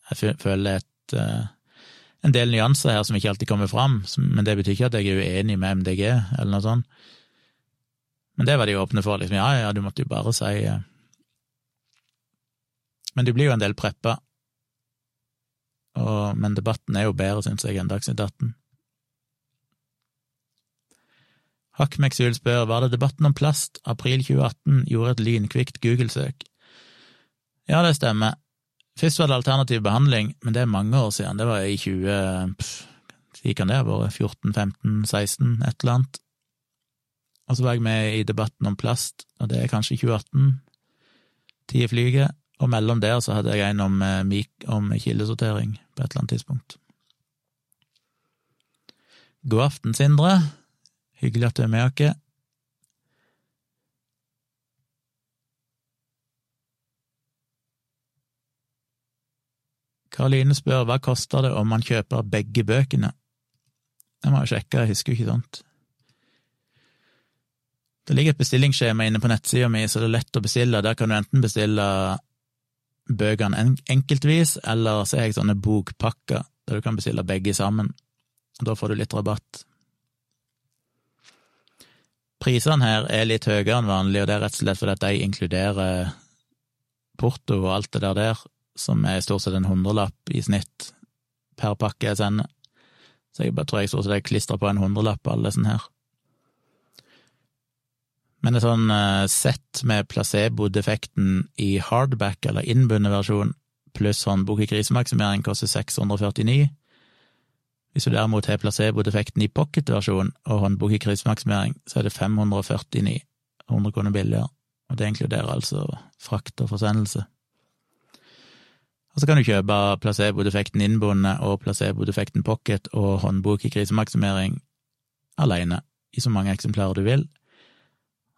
Jeg føler et uh, en del nyanser her som ikke alltid kommer fram, men det betyr ikke at jeg er uenig med MDG, eller noe sånt. Men det var de åpne for, liksom, ja ja, du måtte jo bare si uh. Men du blir jo en del preppa, og, men debatten er jo bedre, syns jeg, enn Dagsnytt 18. Hakk McSul spør var det debatten om plast, april 2018, gjorde et lynkvikt Google-søk. Ja, det stemmer. Først var det alternativ behandling, men det er mange år siden. Det var i 20... Når kan det ha vært? 14, 15, 16, et eller annet. Og så var jeg med i debatten om plast, og det er kanskje 2018. Tid i flyget. Og mellom der så hadde jeg en om, eh, om kildesortering på et eller annet tidspunkt. God aften, Sindre. Hyggelig at du er med oss. Karoline spør hva koster det om man kjøper begge bøkene? Jeg må jo sjekke, jeg husker jo ikke sånt. Det ligger et bestillingsskjema inne på nettsida mi, så det er lett å bestille. Der kan du enten bestille bøkene enkeltvis, eller så er jeg sånne bokpakker der du kan bestille begge sammen. Da får du litt rabatt. Prisene her er litt høyere enn vanlig, og det er rett og slett fordi at de inkluderer porto og alt det der der, som er stort sett en hundrelapp i snitt per pakke jeg sender. Så jeg bare tror jeg stort sett jeg klistrer på en hundrelapp på alle disse her. Men et sånn uh, sett med placebo-defekten i hardback, eller innbundet versjon, pluss håndbok i krisemaksimering koster 649. Hvis du derimot har placebo-defekten i pocket-versjon og håndbok i krisemaksimering, så er det 549, 100 kroner billigere, og det inkluderer altså frakt og forsendelse. Og så kan du kjøpe placebo-defekten innbundet og placebo-defekten pocket og håndbok i krisemaksimering alene, i så mange eksemplarer du vil.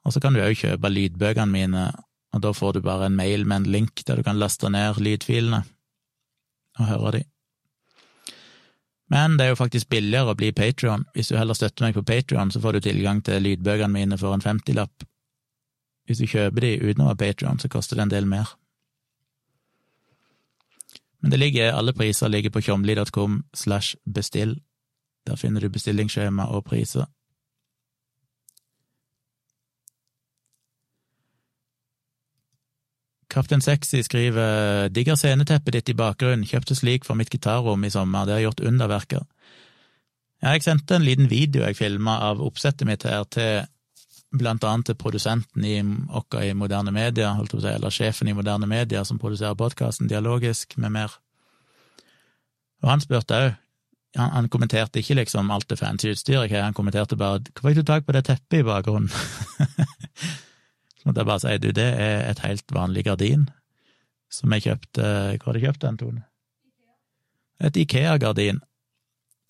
Og så kan du òg kjøpe lydbøkene mine, og da får du bare en mail med en link der du kan laste ned lydfilene og høre de. Men det er jo faktisk billigere å bli Patrion. Hvis du heller støtter meg på Patrion, så får du tilgang til lydbøkene mine for en femtilapp. Hvis du kjøper de uten å være Patrion, så koster det en del mer. Men det ligger, alle priser ligger på tjomli.com slash bestill. Der finner du bestillingsskjema og priser. Kaptein Sexy skriver digger sceneteppet ditt i bakgrunnen, kjøpte slik for mitt gitarrom i sommer, det har gjort underverker. Jeg sendte en liten video jeg filma av oppsettet mitt her til blant annet til produsenten i Okka i Moderne Media, holdt jeg på å si, eller sjefen i Moderne Media som produserer podkasten Dialogisk med mer. Og han spurte òg, han, han, kommenterte ikke liksom alt det fancy utstyret jeg har, han kommenterte bare 'Hvorfor fikk du tak på det teppet i bakgrunnen?' Så måtte jeg bare sier du, det er et helt vanlig gardin. som jeg kjøpte Hvor har jeg kjøpt den, Tone? Et Ikea-gardin.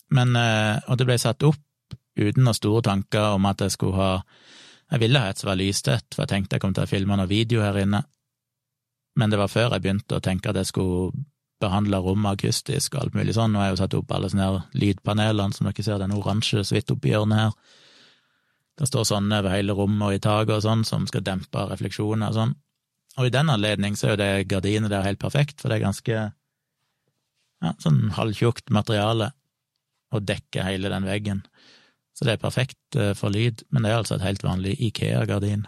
Men eh, Og det ble satt opp uten noen store tanker om at jeg skulle ha Jeg ville ha et som var lystett, for jeg tenkte jeg kom til å filme noe video her inne. Men det var før jeg begynte å tenke at jeg skulle behandle rommet akustisk og alt mulig sånn. Nå har jeg jo satt opp alle sånne her lydpanelene, som dere ser, den oransje så vidt oppi hjørnet her. Det står sånne over hele rommet og i taket og sånn, som skal dempe refleksjoner og sånn. Og i den anledning så er jo det gardinet der helt perfekt, for det er ganske ja, sånn halvtjukt materiale og dekker hele den veggen. Så det er perfekt eh, for lyd, men det er altså et helt vanlig Ikea-gardin.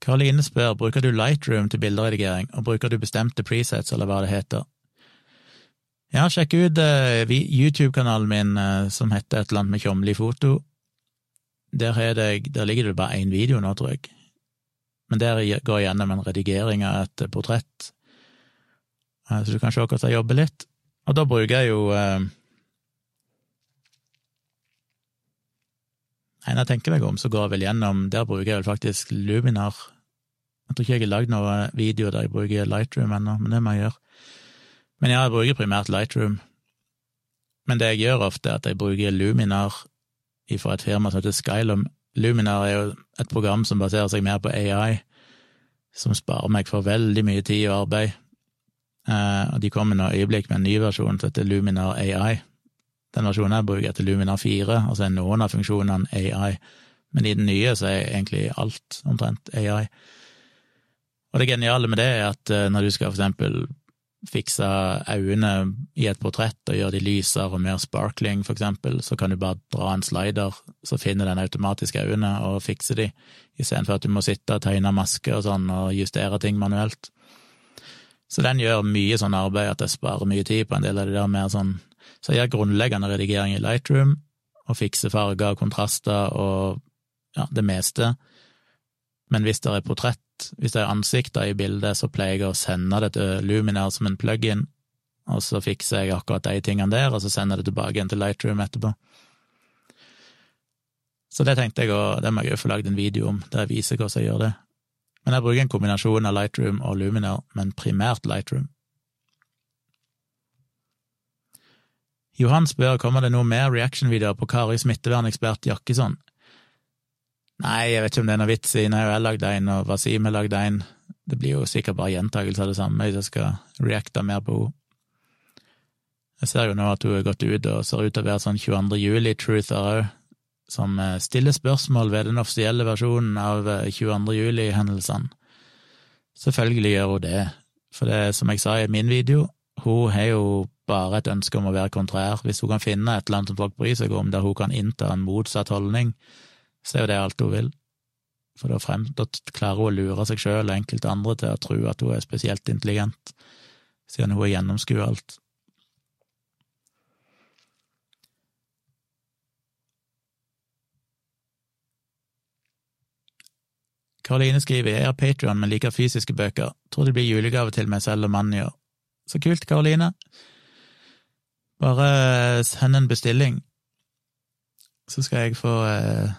Karoline spør bruker du Lightroom til bilderedigering, og bruker du bestemte presets, eller hva det heter. Ja, sjekk ut uh, YouTube-kanalen min uh, som heter et eller annet med tjomli foto. Der, det, der, ligger det bare én video nå, tror jeg. Men der går jeg gjennom en redigering av et portrett, uh, så du kan se hvordan jeg jobber litt. Og da bruker jeg jo Nei, En jeg tenker meg om, så går jeg vel gjennom Der bruker jeg vel faktisk Luminar. Jeg tror ikke jeg har lagd noen video der jeg bruker Lightroom ennå, men det må jeg gjøre. Men ja, jeg bruker primært Lightroom. Men det jeg gjør ofte, er at jeg bruker Luminar fra et firma som heter Skylum. Luminar er jo et program som baserer seg mer på AI, som sparer meg for veldig mye tid og arbeid. Eh, og de kommer nå øyeblikk med en ny versjon som heter Luminar AI. Den versjonen jeg bruker, heter Luminar 4, og så er noen av funksjonene AI. Men i den nye så er egentlig alt omtrent AI. Og det geniale med det er at eh, når du skal for eksempel fikse øynene i et portrett og gjøre de lysere og mer sparkling, for eksempel, så kan du bare dra en slider, så finner den automatisk øynene og fikser de, istedenfor at du må sitte og tegne masker og sånn og justere ting manuelt. Så den gjør mye sånn arbeid at jeg sparer mye tid på en del av det der mer sånn Så jeg gjør grunnleggende redigering i Lightroom og fikser farger og kontraster og ja, det meste. Men hvis det er portrett hvis det er ansikter i bildet, så pleier jeg å sende det til Luminar som en plug-in, og så fikser jeg akkurat de tingene der, og så sender jeg det tilbake igjen til Lightroom etterpå. Så det tenkte jeg, og det må jeg jo få lagd en video om, der jeg viser hvordan jeg gjør det. Men jeg bruker en kombinasjon av Lightroom og Luminar, men primært Lightroom. Johan spør kommer det noe mer reaction-videoer på Kari smittevernekspert Jakkesson. Nei, jeg vet ikke om det er noe vits i. Nå har jo jeg lagd en, og Wasim har lagd en. Det blir jo sikkert bare gjentakelse av det samme hvis jeg skal reacte mer på henne. Jeg ser jo nå at hun har gått ut og ser ut til å være sånn 22. juli-truther òg, som eh, stiller spørsmål ved den offisielle versjonen av 22. Eh, juli-hendelsene. Selvfølgelig gjør hun det, for det som jeg sa i min video, hun har jo bare et ønske om å være kontrær. Hvis hun kan finne et eller annet som folk bryr seg om, der hun kan innta en motsatt holdning, så er jo det alt hun vil. For da, frem, da klarer hun å lure seg sjøl og enkelte andre til å tro at hun er spesielt intelligent, siden hun har gjennomskuet alt. Karoline skriver jeg har Patrion, men liker fysiske bøker. Tror det blir julegave til meg selv og mannen gjør. Så kult, Karoline. Bare send en bestilling, så skal jeg få eh,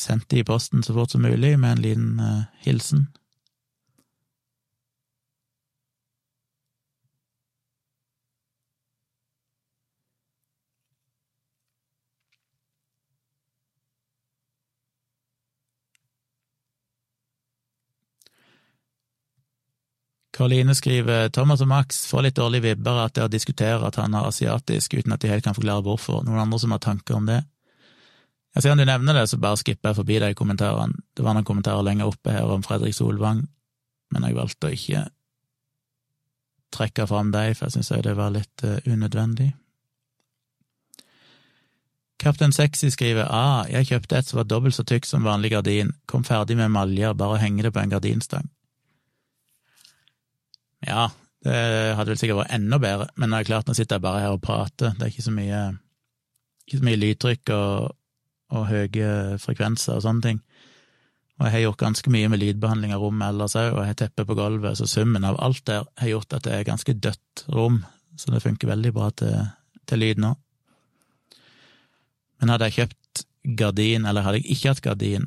sendt det i posten så fort som mulig med en liten uh, hilsen. Karoline skriver Thomas og Max får litt dårlige vibber at det å diskutere at han er asiatisk uten at de helt kan forklare hvorfor. Noen andre som har tanker om det? Ja, Siden du nevner det, så bare skipper jeg forbi de kommentarene. Det var noen kommentarer lenger oppe her om Fredrik Solvang, men jeg valgte å ikke trekke fram deg, for jeg syns det var litt uh, unødvendig. Kaptein Sexy skriver ah, jeg kjøpte et som var dobbelt så tykt som vanlig gardin, kom ferdig med maljer, bare henge det på en gardinstang. Ja, det hadde vel sikkert vært enda bedre, men det er klart, nå sitter jeg bare her og prater, det er ikke så mye, ikke så mye lydtrykk og, og høye frekvenser og sånne ting. Og jeg har gjort ganske mye med lydbehandling av rommet ellers òg, og jeg har teppe på gulvet, så summen av alt der har gjort at det er ganske dødt rom, så det funker veldig bra til, til lyd nå. Men hadde jeg kjøpt gardin, eller hadde jeg ikke hatt gardin,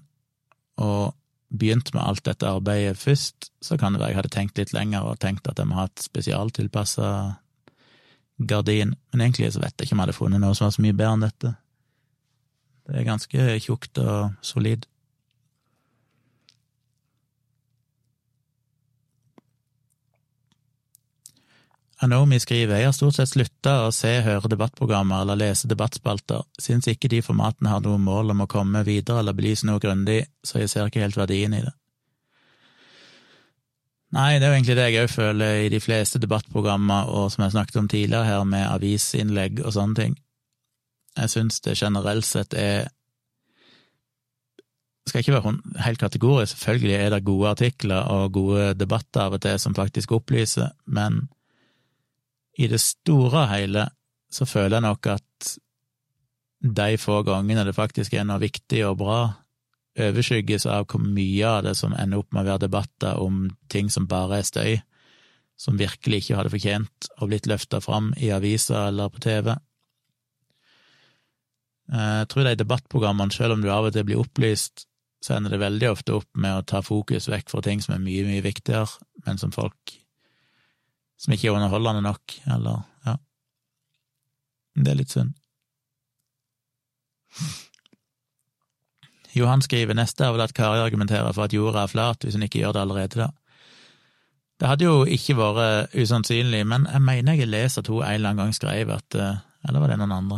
og begynt med alt dette arbeidet først, så kan det være jeg hadde tenkt litt lenger og tenkt at jeg må ha et spesialtilpassa gardin, men egentlig så vet jeg ikke om jeg hadde funnet noe som var så mye bedre enn dette. Det er ganske tjukt og solid. Anomi skriver jeg har stort sett slutta å se, høre debattprogrammer eller lese debattspalter, syns ikke de formatene har noe mål om å komme videre eller belyse noe grundig, så jeg ser ikke helt verdien i det. Nei, det er jo egentlig det jeg òg føler i de fleste debattprogrammer, og som jeg snakket om tidligere her, med avisinnlegg og sånne ting. Jeg syns det generelt sett er skal ikke være helt kategorisk, selvfølgelig er det gode artikler og gode debatter av og til som faktisk opplyser, men i det store og hele så føler jeg nok at de få gangene det faktisk er noe viktig og bra, overskygges av hvor mye av det som ender opp med å være debatter om ting som bare er støy, som virkelig ikke hadde fortjent å blitt løfta fram i aviser eller på TV. Eh, jeg tror de debattprogrammene, selv om du av og til blir opplyst, så ender det veldig ofte opp med å ta fokus vekk fra ting som er mye, mye viktigere, men som folk som ikke er underholdende nok, eller ja. Det er litt synd. Johan skriver neste er vel at Kari argumenterer for at jorda er flat hvis hun ikke gjør det allerede, da. Det hadde jo ikke vært usannsynlig, men jeg mener jeg leser at hun en eller annen gang skrev at eh, Eller var det noen andre?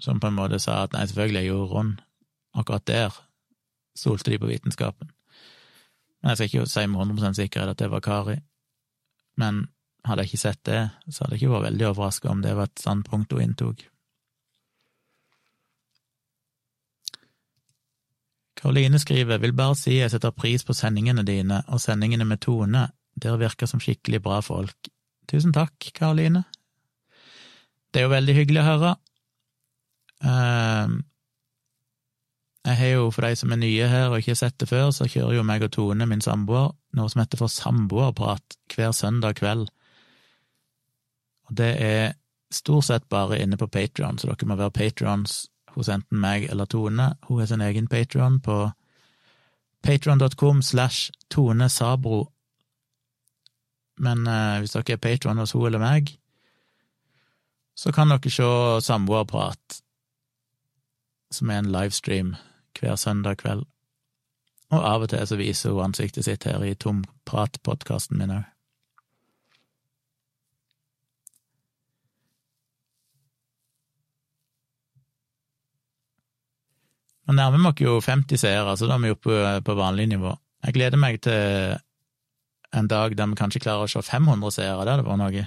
Som på en måte sa at nei, selvfølgelig er jorda rund. Akkurat der stolte de på vitenskapen. Men jeg skal ikke si med 100 sikkerhet at det var Kari. Men hadde jeg ikke sett det, så hadde jeg ikke vært veldig overraska om det var et standpunkt hun inntok. Karoline skriver vil bare si jeg setter pris på sendingene dine og sendingene med Tone, dere virker som skikkelig bra folk. Tusen takk, Karoline. Det er jo veldig hyggelig å høre. Uh, jeg har jo, for de som er nye her og ikke har sett det før, så kjører jo meg og Tone, min samboer, noe som heter for samboerprat hver søndag kveld. Og det er stort sett bare inne på Patrion, så dere må være patrons hos enten meg eller Tone. Hun har sin egen Patrion på patron.com slash Tone Sabro. Men eh, hvis dere er patron hos hun eller meg, så kan dere se Samboerprat, som er en livestream hver søndag kveld. Og av og til så viser hun ansiktet sitt her i Tomprat-podkasten min òg. Nå nærmer vi oss jo 50 seere, så da er vi oppe på vanlig nivå. Jeg gleder meg til en dag der vi kanskje klarer å se 500 seere, det hadde vært noe.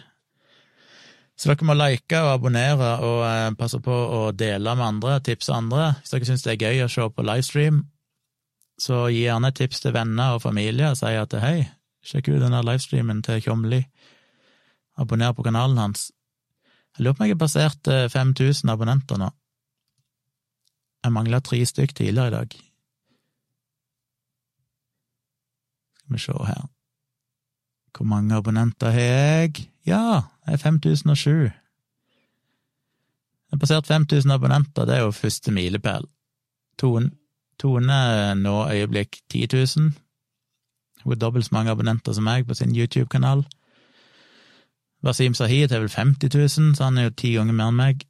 Så dere må like og abonnere og eh, passe på å dele med andre, tipse andre. Hvis dere syns det er gøy å se på livestream, så gi gjerne et tips til venner og familie og si at hei, sjekk ut denne livestreamen til Tjomli. Abonner på kanalen hans. Jeg lurer på om jeg har passert 5000 eh, abonnenter nå. Jeg mangla tre stykk tidligere i dag. Skal vi se her. Hvor mange abonnenter har jeg? Ja, jeg er 5007. Jeg har passert 5000 abonnenter, det er jo første milepæl. Tone, Tone nå øyeblikk 10 000. Hun har dobbelt så mange abonnenter som meg på sin YouTube-kanal. Wasim Sahid har vel 50 000, så han er jo ti ganger mer enn meg.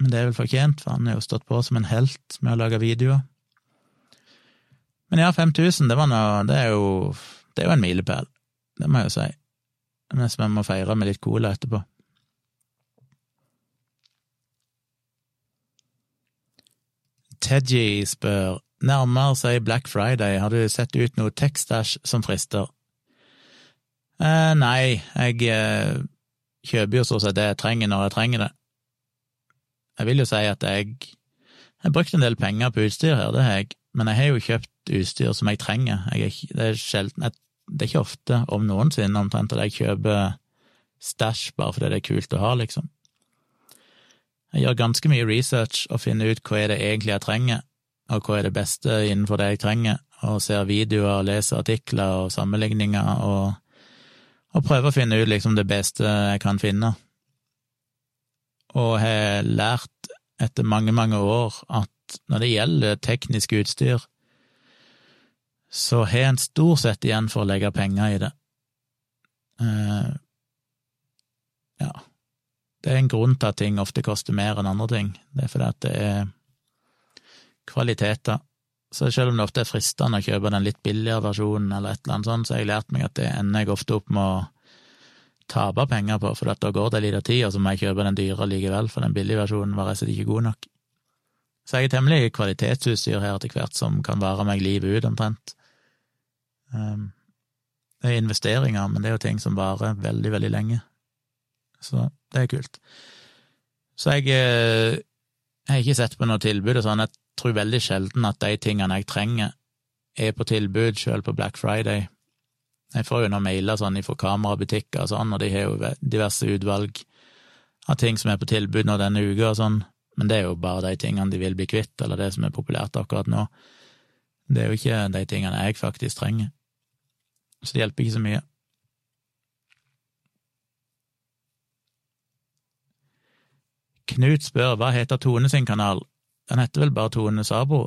Men det er vel fortjent, for han har jo stått på som en helt med å lage videoer. Men ja, 5000, det, det det er jo en milepæl, det må jeg jo si Nesten vi må feire med litt cola etterpå. Teddy spør nærmer seg Black Friday, har du sett ut noe tekstæsj som frister? Eh, nei, jeg eh, kjøper jo stort sett det jeg trenger når jeg trenger det. Jeg vil jo si at jeg har brukt en del penger på utstyr her, det har jeg, men jeg har jo kjøpt utstyr som jeg trenger. Jeg det er sjelden, jeg det er ikke ofte, om noensinne omtrent, at jeg kjøper stæsj bare fordi det er kult å ha, liksom. Jeg gjør ganske mye research og finner ut hva er det egentlig jeg trenger, og hva er det beste innenfor det jeg trenger, og ser videoer leser artikler og sammenligninger og, og prøver å finne ut liksom det beste jeg kan finne. Og har lært etter mange, mange år at når det gjelder teknisk utstyr, så har en stort sett igjen for å legge penger i det. Uh, ja, det er en grunn til at ting ofte koster mer enn andre ting. Det er fordi at det er kvaliteter. Så selv om det ofte er fristende å kjøpe den litt billigere versjonen, eller et eller annet sånt, så har jeg lært meg at det ender jeg ofte opp med å tape penger på, for da går det litt av tid, og så må jeg kjøpe den dyre likevel, for den billige versjonen var rett og slett ikke god nok. Så jeg er temmelig kvalitetsutstyr her etter hvert som kan vare meg livet ut, omtrent. Um, det er investeringer, men det er jo ting som varer veldig, veldig lenge. Så det er kult. Så jeg, eh, jeg har ikke sett på noe tilbud og sånn. Jeg tror veldig sjelden at de tingene jeg trenger, er på tilbud, sjøl på Black Friday. Jeg får jo noen mailer sånn fra kamerabutikker og sånn, og de har jo diverse utvalg av ting som er på tilbud nå denne uka og sånn, men det er jo bare de tingene de vil bli kvitt, eller det som er populært akkurat nå. Det er jo ikke de tingene jeg faktisk trenger. Så det hjelper ikke så mye. Knut spør hva heter Tone sin kanal? Den heter vel bare Tone Sabo,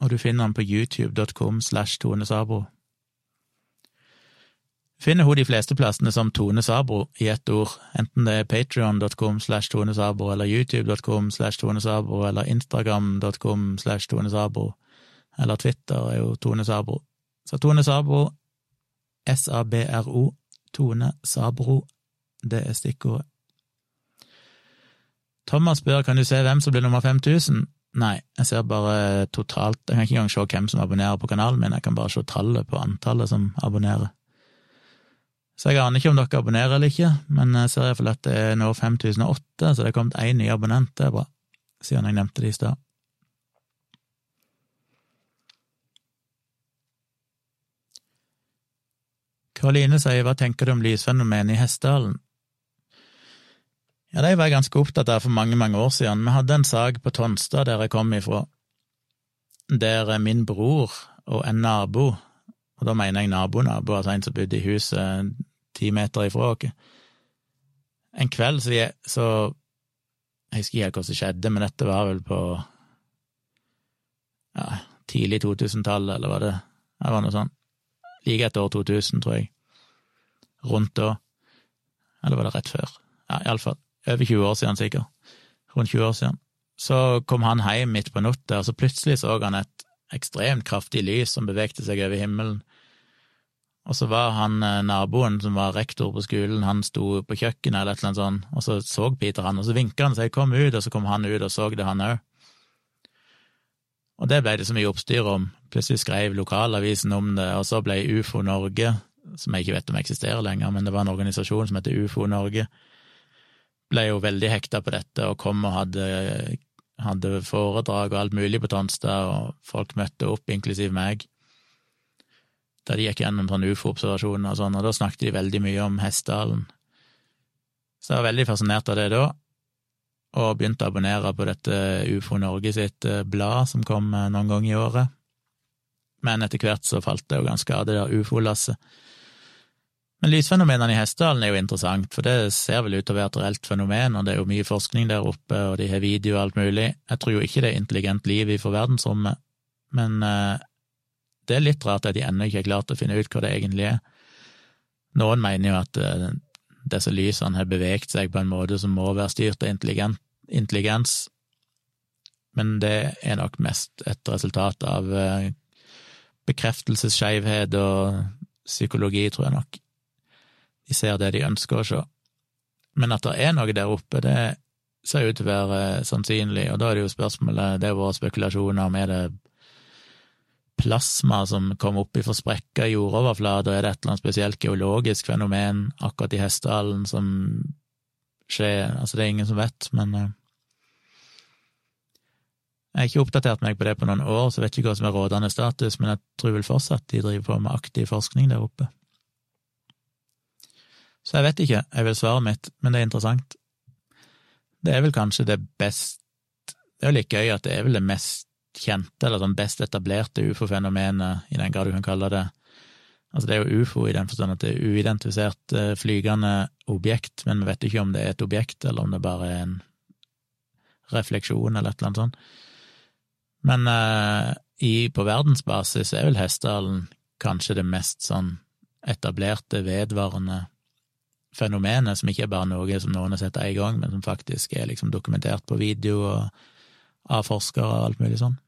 og du finner den på youtube.com slash Tone Sabro finner hun de fleste plassene som Tone Sabro i ett ord, enten det er patrion.com slash Tone Sabro, eller youtube.com slash Tone Sabro, eller instagram.com slash Tone Sabro, eller Twitter er jo Tone Sabro. Så Tone Sabro, S-A-B-R-O, Tone Sabro, det er stikkordet. Thomas spør kan du se hvem som blir nummer 5000. Nei, jeg ser bare totalt, jeg kan ikke engang se hvem som abonnerer på kanalen min, jeg kan bare se tallet på antallet som abonnerer. Så jeg aner ikke om dere abonnerer eller ikke, men jeg ser iallfall at det er nå 5008, så det er kommet én ny abonnent, det er bra, siden jeg nevnte det i stad. Karoline sier hva tenker du om lysfenomenet i Hessdalen? Ja, det var jeg ganske opptatt av for mange, mange år siden. Vi hadde en sak på Tonstad, der jeg kom ifra, der min bror og en nabo, og da mener jeg nabo-nabo, altså en som bodde i huset ti meter ifra oss. En kveld så, jeg, så Jeg husker ikke hva som skjedde, men dette var vel på ja, tidlig 2000-tallet, eller var det Det var noe sånn like etter år 2000, tror jeg. Rundt da. Eller var det rett før? Ja, iallfall. Over 20 år siden, sikkert. Rundt 20 år siden. Så kom han hjem midt på natta, og så plutselig så han et ekstremt kraftig lys som bevegte seg over himmelen. Og så var han eh, naboen som var rektor på skolen, han sto på kjøkkenet eller et eller annet sånt, og så så Peter han, og så vinka han seg, kom ut, og så kom han ut og så det, han òg. Og det ble det så mye oppstyr om. Plutselig skrev lokalavisen om det, og så ble UFO Norge, som jeg ikke vet om eksisterer lenger, men det var en organisasjon som heter UFO Norge, ble jo veldig hekta på dette og kom og hadde, hadde foredrag og alt mulig på Tonstad, og folk møtte opp, inklusiv meg Da de gikk gjennom sånne ufo-observasjoner og sånn, og da snakket de veldig mye om Hessdalen. Så jeg var veldig fascinert av det da, og begynte å abonnere på dette Ufo Norge sitt eh, blad, som kom eh, noen ganger i året. Men etter hvert så falt det jo ganske av, det der ufo-lasset. Men lysfenomenene i Hessdalen er jo interessant, for det ser vel ut til å være et reelt fenomen, og det er jo mye forskning der oppe, og de har video og alt mulig. Jeg tror jo ikke det er intelligent liv i verdensrommet, men eh, det er litt rart at de ennå ikke har klart å finne ut hva det egentlig er. Noen mener jo at disse lysene har beveget seg på en måte som må være styrt av intelligens, men det er nok mest et resultat av eh, bekreftelsesskeivhet og psykologi, tror jeg nok. De ser det de ønsker å se. Men at det er noe der oppe, det ser ut til å være sannsynlig, og da er det jo spørsmålet, det er våre spekulasjoner om er det plasma som kom opp ifra sprekker i jordoverflata, er det et eller annet spesielt geologisk fenomen akkurat i Hessdalen som skjer, altså det er ingen som vet, men uh, jeg har ikke oppdatert meg på det på noen år, så jeg vet ikke hva som er rådende status, men jeg tror vel fortsatt de driver på med aktiv forskning der oppe. Så jeg vet ikke, jeg vil svare mitt, men det er interessant. Det er vel kanskje det best Det er jo litt gøy at det er vel det mest kjente, eller sånn best etablerte ufo-fenomenet, i den grad du kan kalle det. Altså det er jo ufo i den forstand at det er uidentifisert eh, flygende objekt, men vi vet ikke om det er et objekt, eller om det bare er en refleksjon, eller et eller annet sånt. Men eh, i, på verdensbasis er vel Hessdalen kanskje det mest sånn etablerte, vedvarende fenomenet, som ikke er bare noe som noen har sett én gang, men som faktisk er liksom dokumentert på video og av forskere og alt mulig sånn.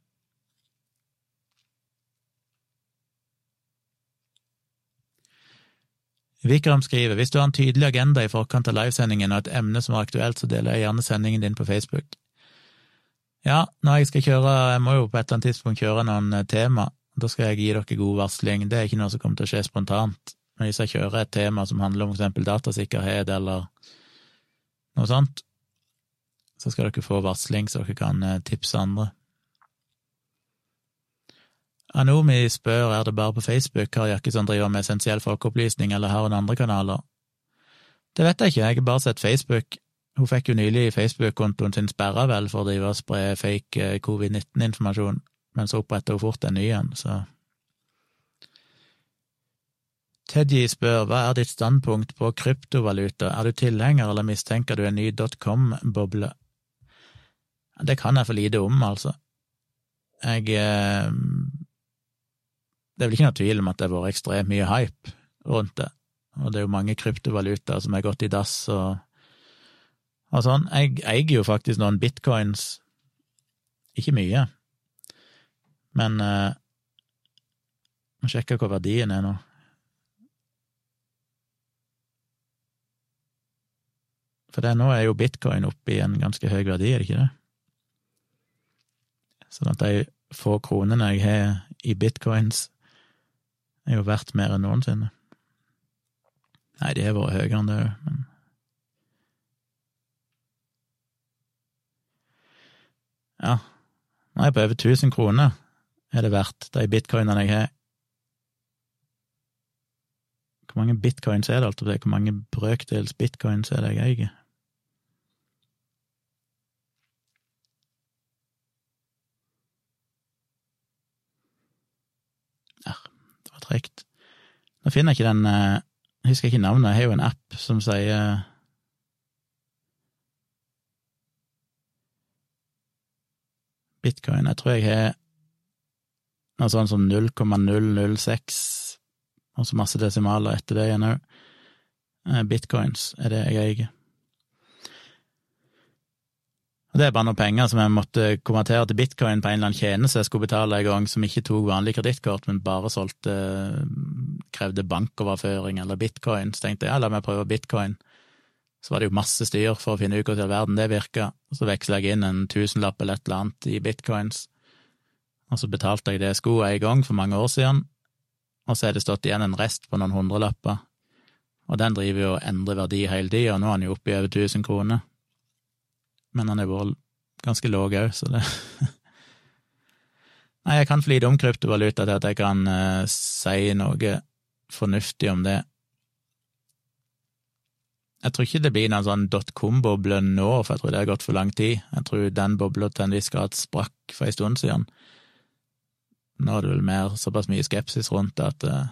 Vikram skriver hvis du har en tydelig agenda i forkant av livesendingen og et emne som er aktuelt, så deler jeg gjerne sendingen din på Facebook. Ja, når jeg skal kjøre, jeg må jo på et eller annet tidspunkt kjøre noen eh, tema, da skal jeg gi dere god varsling. Det er ikke noe som kommer til å skje spontant. Men hvis jeg kjører et tema som handler om for eksempel datasikkerhet eller noe sånt, så skal dere få varsling så dere kan eh, tipse andre. Anomi spør er det bare på Facebook Kari Jakkesson driver med essensiell folkeopplysning, eller har hun andre kanaler? Det vet jeg ikke, jeg har bare sett Facebook. Hun fikk jo nylig Facebook-kontoen sin sperra, vel, for å drive og spre fake eh, covid-19-informasjon, men så oppretta hun fort en ny en, så Teddy spør hva er ditt standpunkt på kryptovaluta, er du tilhenger eller mistenker du en ny dotcom-boble? Det kan jeg for lite om, altså. Jeg eh, Det er vel ikke noe tvil om at det har vært ekstremt mye hype rundt det, og det er jo mange kryptovalutaer som har gått i dass og, og sånn. Jeg eier jo faktisk noen bitcoins, ikke mye, men eh, Må sjekke hva verdien er nå. For det, nå er jo bitcoin oppe i en ganske høy verdi, er det ikke det? Sånn at de få kronene jeg har i bitcoins, er jo verdt mer enn noensinne. Nei, de har vært høyere enn det men Ja, jeg på over 1000 kroner, er det verdt, de bitcoinene jeg har. Hvor mange bitcoins er det, altså? Hvor mange brøkdels bitcoins er det jeg eier? Tregt. Nå finner jeg ikke den eh, Jeg husker ikke navnet, jeg har jo en app som sier Bitcoin. Jeg tror jeg har noe sånn som 0,006, og så masse desimaler etter det igjen òg. Eh, bitcoins er det jeg eier. Og Det er bare noen penger som jeg måtte konvertere til bitcoin på en eller annen tjeneste jeg skulle betale en gang, som ikke tok vanlig kredittkort, men bare solgte krevde bankoverføring eller bitcoin. Så tenkte jeg ja, la meg prøve bitcoin. Så var det jo masse styr for å finne ut hvordan i verden det virka. Så veksla jeg inn en tusenlapp eller et eller annet i bitcoins, og så betalte jeg det jeg skulle en gang for mange år siden, og så er det stått igjen en rest på noen hundrelapper, og den driver jo og endrer verdi hele tida, og nå er den jo oppe i over 1000 kroner men han er vært ganske lav òg, så det Nei, jeg kan for lite om kryptovaluta til at jeg kan uh, si noe fornuftig om det. Jeg tror ikke det blir noen sånn dotcom-boble nå, for jeg tror det har gått for lang tid. Jeg tror den bobla til en viss grad sprakk for en stund siden. Nå er det vel mer såpass mye skepsis rundt at uh,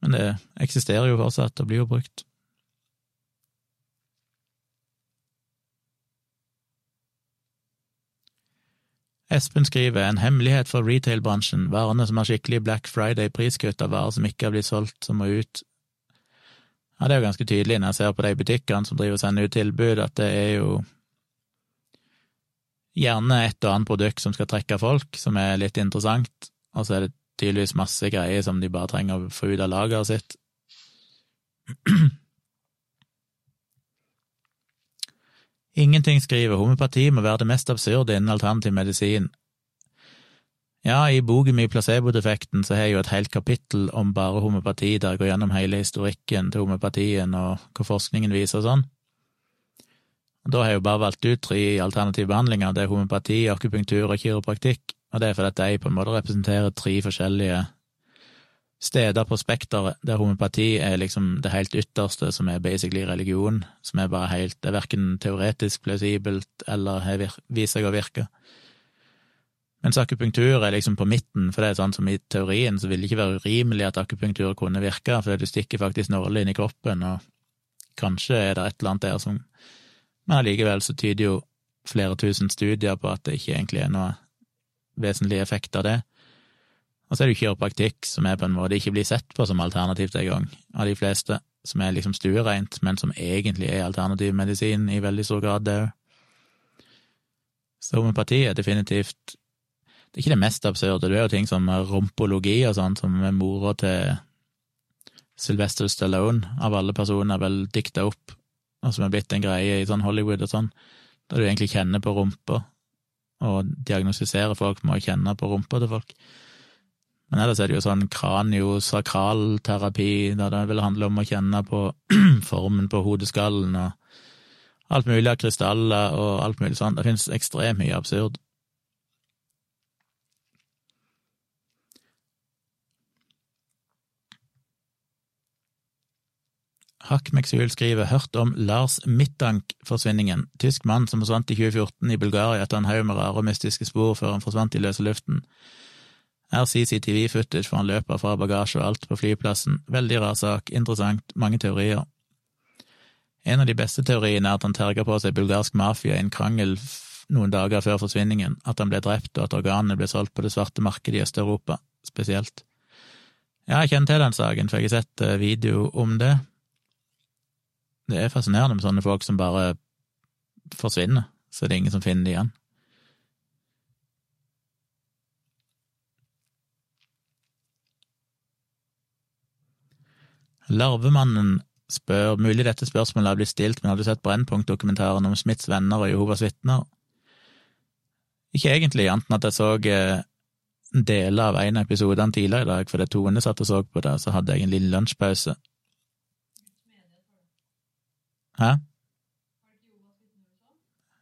Men det eksisterer jo fortsatt og blir jo brukt. Espen skriver en hemmelighet for retail-bransjen, varene som har skikkelig Black Friday-priskutt av varer som ikke har blitt solgt, som må ut. Ja, det er jo ganske tydelig når jeg ser på de butikkene som driver og sender ut tilbud, at det er jo gjerne et og annet produkt som skal trekke folk, som er litt interessant, og så er det tydeligvis masse greier som de bare trenger å få ut av lageret sitt. Ingenting skriver homopati må være det mest absurde innen alternativ medisin. Ja, i boken min Placebo-defekten så har jeg jo et helt kapittel om bare homopati, der jeg går gjennom hele historikken til homopatien og hva forskningen viser og sånn. Da har jeg jo bare valgt ut tre alternative behandlinger, det er homopati, akupunktur og kiropraktikk, og det er fordi de på en måte representerer tre forskjellige steder på spekteret der homopati er liksom det helt ytterste, som er basically religion, som er bare helt Det er verken teoretisk plausibelt eller har vist seg å virke. Mens akupunktur er liksom på midten, for det er sånn som i teorien så vil det ikke være urimelig at akupunktur kunne virke, for du stikker faktisk nåler inn i kroppen, og kanskje er det et eller annet der som Men allikevel så tyder jo flere tusen studier på at det ikke egentlig er noe vesentlig effekt av det. Og så er det jo kiropraktikk, som er på en måte ikke blir sett på som alternativt engang av de fleste, som er liksom stuereint, men som egentlig er alternativ medisin i veldig stor grad, det òg. Så homopati er definitivt Det er ikke det mest absurde, det er jo ting som rompologi og sånn, som er mora til Sylvester Stallone, av alle personer, vel dikta opp, og som er blitt en greie i sånn Hollywood og sånn, der du egentlig kjenner på rumpa, og diagnostiserer folk med å kjenne på rumpa til folk. Men ellers er det jo sånn kraniosakralterapi, der det vil handle om å kjenne på formen på hodeskallen og alt mulig av krystaller og alt mulig sånn. Det finnes ekstremt mye absurd. Hakmeksul skriver hørt om Lars Mittank-forsvinningen, tysk mann som forsvant i 2014 i Bulgaria etter en haug med rare og mystiske spor før han forsvant i løse luften. Er CCTV-footage for han løper fra bagasje og alt på flyplassen. Veldig rar sak, interessant, mange teorier. En av de beste teoriene er at han terga på seg bulgarsk mafia i en krangel noen dager før forsvinningen, at han ble drept og at organene ble solgt på det svarte markedet i Øst-Europa, spesielt. Ja, jeg kjenner til den saken, for jeg har sett eh, video om det. Det er fascinerende med sånne folk som bare forsvinner, så det er ingen som finner dem igjen. Larvemannen spør, mulig dette spørsmålet har blitt stilt, men har du sett Brennpunkt-dokumentaren om Smiths venner og Jehovas vitner? Ikke egentlig, annet enn at jeg så eh, deler av en av episodene tidligere i dag, fordi Tone satt og så på det, så hadde jeg en liten lunsjpause. Hæ?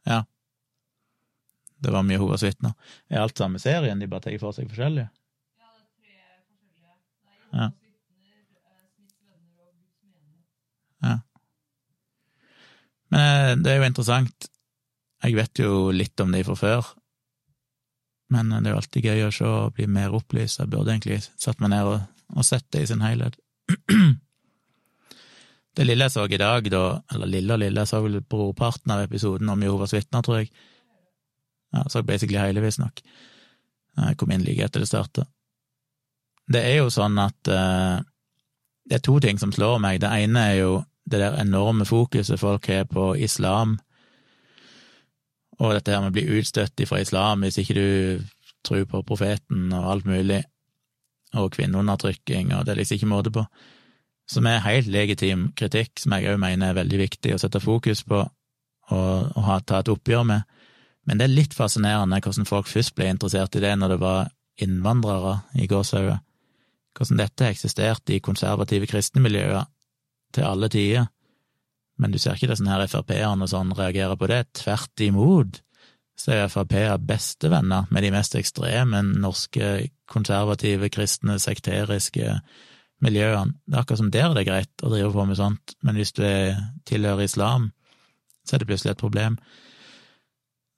Ja. Det var mye Jehovas vitner. Er alt samme serien, de bare tar for seg forskjellige? Ja. Men eh, det er jo interessant. Jeg vet jo litt om de fra før, men eh, det er jo alltid gøy å se og bli mer opplyst. Jeg burde egentlig satt meg ned og, og sett det i sin helhet. Det lille jeg så i dag, da, eller lille og lille, jeg så vel brorparten av episoden om Jehovas vitner, tror jeg. Ja, jeg så basically hele, visstnok. Jeg kom inn like etter det starta. Det er jo sånn at uh, det er to ting som slår meg. Det ene er jo det der enorme fokuset folk har på islam, og dette her med å bli utstøtt fra islam hvis ikke du tror på profeten og alt mulig, og kvinneundertrykking, og det er liksom ikke måte på som er helt legitim kritikk, som jeg òg mener er veldig viktig å sette fokus på og, og ha, ta et oppgjør med. Men det er litt fascinerende hvordan folk først ble interessert i det når det var innvandrere i gåsehauget. Hvordan dette eksisterte i konservative kristne miljøer til alle tider. Men du ser ikke det sånn her Frp-erne sånn reagerer på det. Tvert imot så er Frp-er bestevenner med de mest ekstreme norske konservative, kristne, sekteriske miljøene. Det er akkurat som der det er greit å drive på med sånt, men hvis du tilhører islam, så er det plutselig et problem.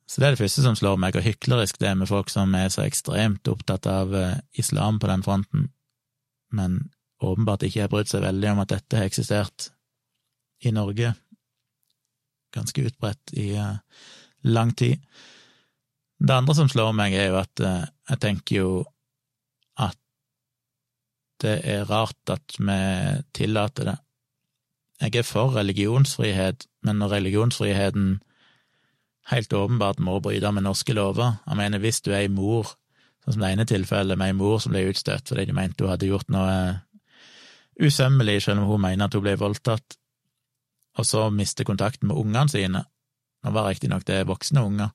Så det er det første som slår meg, hvor hyklerisk det er med folk som er så ekstremt opptatt av eh, islam på den fronten, men åpenbart ikke har brydd seg veldig om at dette har eksistert i Norge, ganske utbredt i uh, lang tid. Det andre som slår meg, er jo at uh, jeg tenker jo at det er rart at vi tillater det. Jeg er for religionsfrihet, men når religionsfriheten helt åpenbart må bryte med norske lover Jeg mener, hvis du er ei mor, sånn som det ene tilfellet med ei mor som ble utstøtt fordi de mente hun hadde gjort noe usømmelig, selv om hun mener at hun ble voldtatt, og så mister kontakten med ungene sine Nå var riktignok det voksne unger,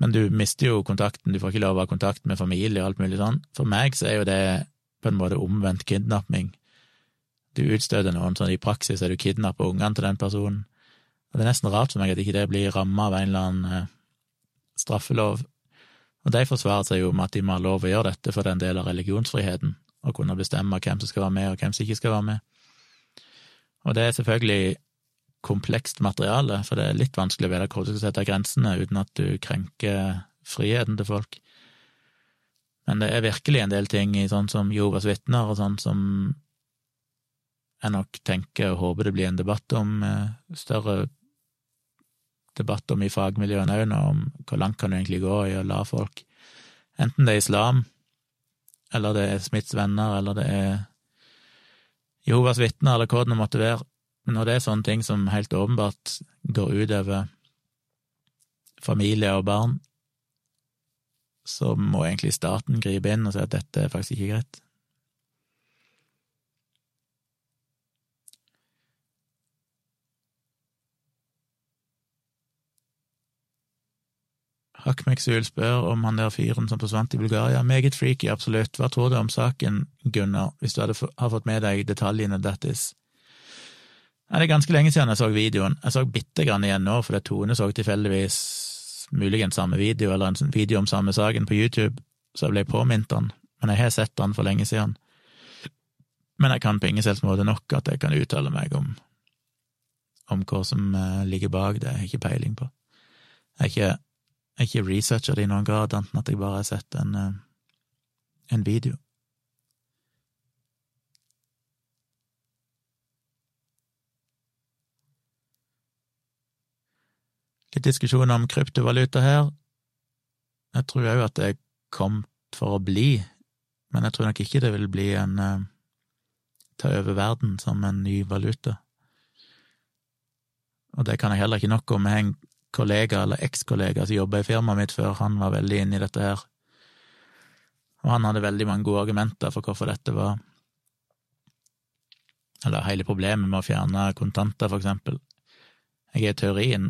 men du mister jo kontakten, du får ikke lov å ha kontakt med familie og alt mulig sånn. For meg så er jo det på en måte omvendt kidnapping. Du utstøter noen, sånn i praksis er du kidnapper ungene til den personen. Og Det er nesten rart for meg at ikke det blir ramma av en eller annen eh, straffelov. Og de forsvarer seg jo med at de må ha lov å gjøre dette, for det er en del av religionsfriheten, å kunne bestemme hvem som skal være med, og hvem som ikke skal være med. Og det er selvfølgelig komplekst materiale, for det er litt vanskelig å vite hvor du skal sette grensene uten at du krenker friheten til folk. Men det er virkelig en del ting i sånn som Jovas vitner og sånn som jeg nok tenker og håper det blir en debatt om, eh, større debatt om i fagmiljøene òg om hvor langt kan du egentlig gå i å la folk Enten det er islam, eller det er Smiths venner, eller det er Jehovas vitner, eller hva det måtte være. Men når det er sånne ting som helt åpenbart går ut over familie og barn, så må egentlig staten gripe inn og si at dette er faktisk ikke greit. Hakmeksul spør om han der fyren som forsvant i Bulgaria. Meget freaky, absolutt. Hva tror du om saken, Gunnar, hvis du hadde har fått med deg detaljene dattis? Ja, det er ganske lenge siden jeg så videoen. Jeg så bitte grann igjen nå, fordi Tone så tilfeldigvis muligens samme video, eller en video om samme saken på YouTube, så jeg ble påminnet den. Men jeg har sett den for lenge siden. Men jeg kan på ingen selvs måte nok at jeg kan uttale meg om, om hva som eh, ligger bak det. Jeg har ikke peiling på. Jeg er ikke jeg ikke researcha det i noen grad, enten at jeg bare har sett en, eh, en video. Litt diskusjon om kryptovaluta her. Jeg tror òg at det er kommet for å bli, men jeg tror nok ikke det vil bli en uh, ta over verden som en ny valuta. Og det kan jeg heller ikke nok om. Jeg kollega eller ekskollega som jobba i firmaet mitt før, han var veldig inne i dette her. Og han hadde veldig mange gode argumenter for hvorfor dette var Eller hele problemet med å fjerne kontanter, for eksempel. Jeg er i teorien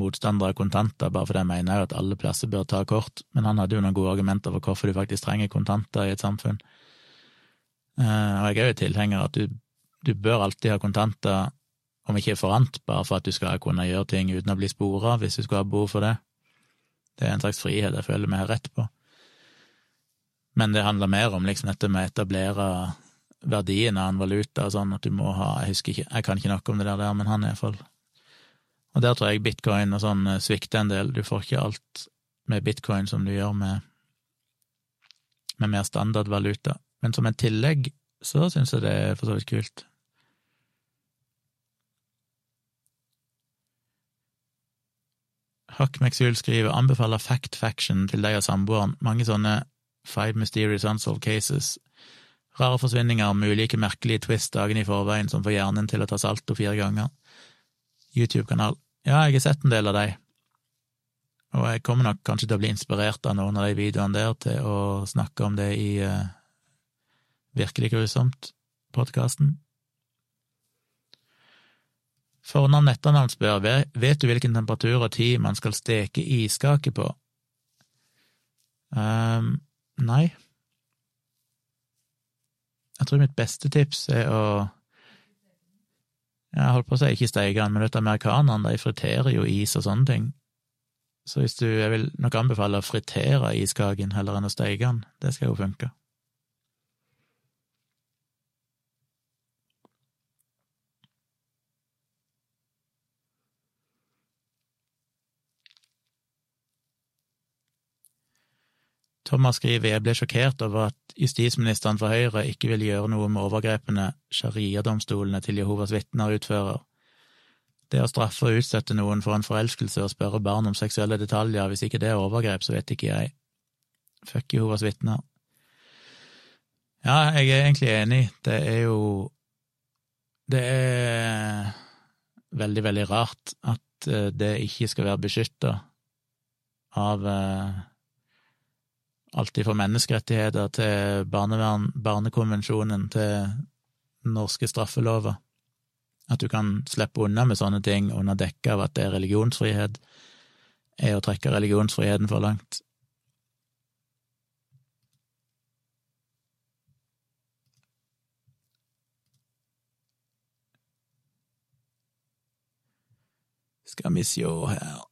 motstander av kontanter, bare fordi jeg mener jo at alle plasser bør ta kort, men han hadde jo noen gode argumenter for hvorfor du faktisk trenger kontanter i et samfunn. Eh, og jeg er jo tilhenger av at du, du bør alltid ha kontanter om ikke forant, bare for at du skal kunne gjøre ting uten å bli spora, hvis du skulle ha behov for det. Det er en slags frihet jeg føler vi har rett på. Men det handler mer om liksom dette med å etablere verdien av en valuta og sånn, at du må ha Jeg husker ikke, jeg kan ikke noe om det der, men han er iallfall Og der tror jeg bitcoin og sånn eh, svikter en del. Du får ikke alt med bitcoin som du gjør med, med mer standardvaluta. Men som et tillegg så syns jeg det er for så vidt kult. Huck McSuel skriver anbefaler Fact Faction til deg og samboeren. Mange sånne Five Mysterious Unsolved Cases. Rare forsvinninger med ulike merkelige twist dagene i forveien som får hjernen til å ta salto fire ganger. YouTube-kanal. Ja, jeg har sett en del av de, og jeg kommer nok kanskje til å bli inspirert av noen av de videoene der til å snakke om det i uh, Virkelig grusomt-podkasten. Fornavn etternavn spør vet du hvilken temperatur og tid man skal steke iskake på? Um, nei. Jeg tror mitt beste tips er å Jeg holdt på å si ikke steike den, men vet, amerikanerne de friterer jo is og sånne ting. Så hvis du, jeg vil nok anbefale å fritere iskaken heller enn å steike den. Det skal jo funke. Thomas skriver jeg ble sjokkert over at justisministeren fra Høyre ikke vil gjøre noe med overgrepene sharia-domstolene til Jehovas vitner utfører. Det å straffe og utsette noen for en forelskelse og spørre barn om seksuelle detaljer, hvis ikke det er overgrep, så vet ikke jeg. Fuck Jehovas vitner. Ja, jeg er egentlig enig. Det er jo Det er veldig, veldig rart at eh, det ikke skal være beskytta av eh, Alt fra menneskerettigheter til barnevern, Barnekonvensjonen til norske straffelover. At du kan slippe unna med sånne ting under dekke av at det er religionsfrihet, er å trekke religionsfriheten for langt. Skal vi sjå her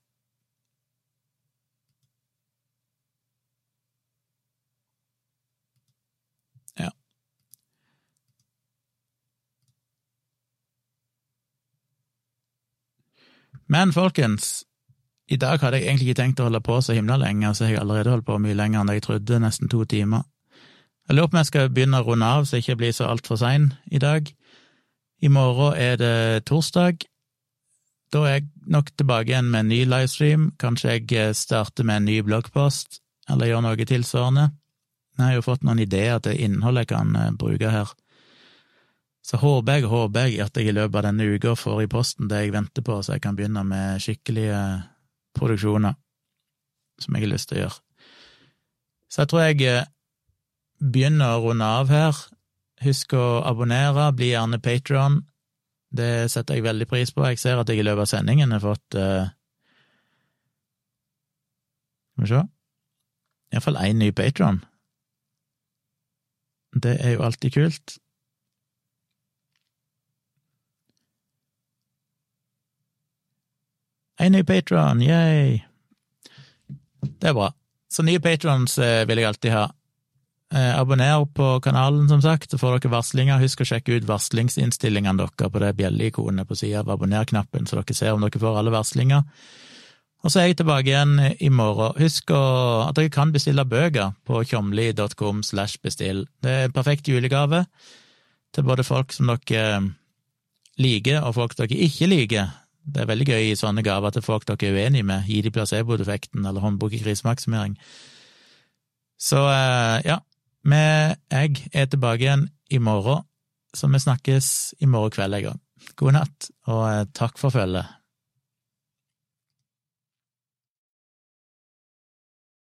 Men folkens, i dag hadde jeg egentlig ikke tenkt å holde på så himla lenge, så jeg har allerede holdt på mye lenger enn jeg trodde, nesten to timer. Jeg lurer på om jeg skal begynne å runde av, så jeg ikke blir så altfor sein i dag. I morgen er det torsdag. Da er jeg nok tilbake igjen med en ny livestream. Kanskje jeg starter med en ny bloggpost. eller gjør noe tilsvarende. Jeg har jo fått noen ideer til innhold jeg kan eh, bruke her. Så håper jeg, håper jeg at jeg i løpet av denne uka får i posten det jeg venter på, så jeg kan begynne med skikkelige produksjoner som jeg har lyst til å gjøre. Så jeg tror jeg eh, begynner å runde av her. Husk å abonnere, bli gjerne Patron. Det setter jeg veldig pris på. Jeg ser at jeg i løpet av sendingen har fått uh, vi se Iallfall én ny Patron. Det er jo alltid kult. En ny patron, yay! Det er bra. Så nye patrons eh, vil jeg alltid ha. Eh, abonner på kanalen, som sagt, så får dere varslinger. Husk å sjekke ut varslingsinnstillingene deres på det bjelleikonet på sida av abonner-knappen, så dere ser om dere får alle varslinger. Og så er jeg tilbake igjen i morgen. Husk at dere kan bestille bøker på tjomli.com slash bestill. Det er en perfekt julegave til både folk som dere liker, og folk dere ikke liker. Det er veldig gøy i sånne gaver til folk dere er uenige med. Gi de placebo-defekten eller håndbok i krisemaksimering. Så eh, ja, vi, jeg er tilbake igjen i morgen, så vi snakkes i morgen kveld en gang. God natt, og eh, takk for følget.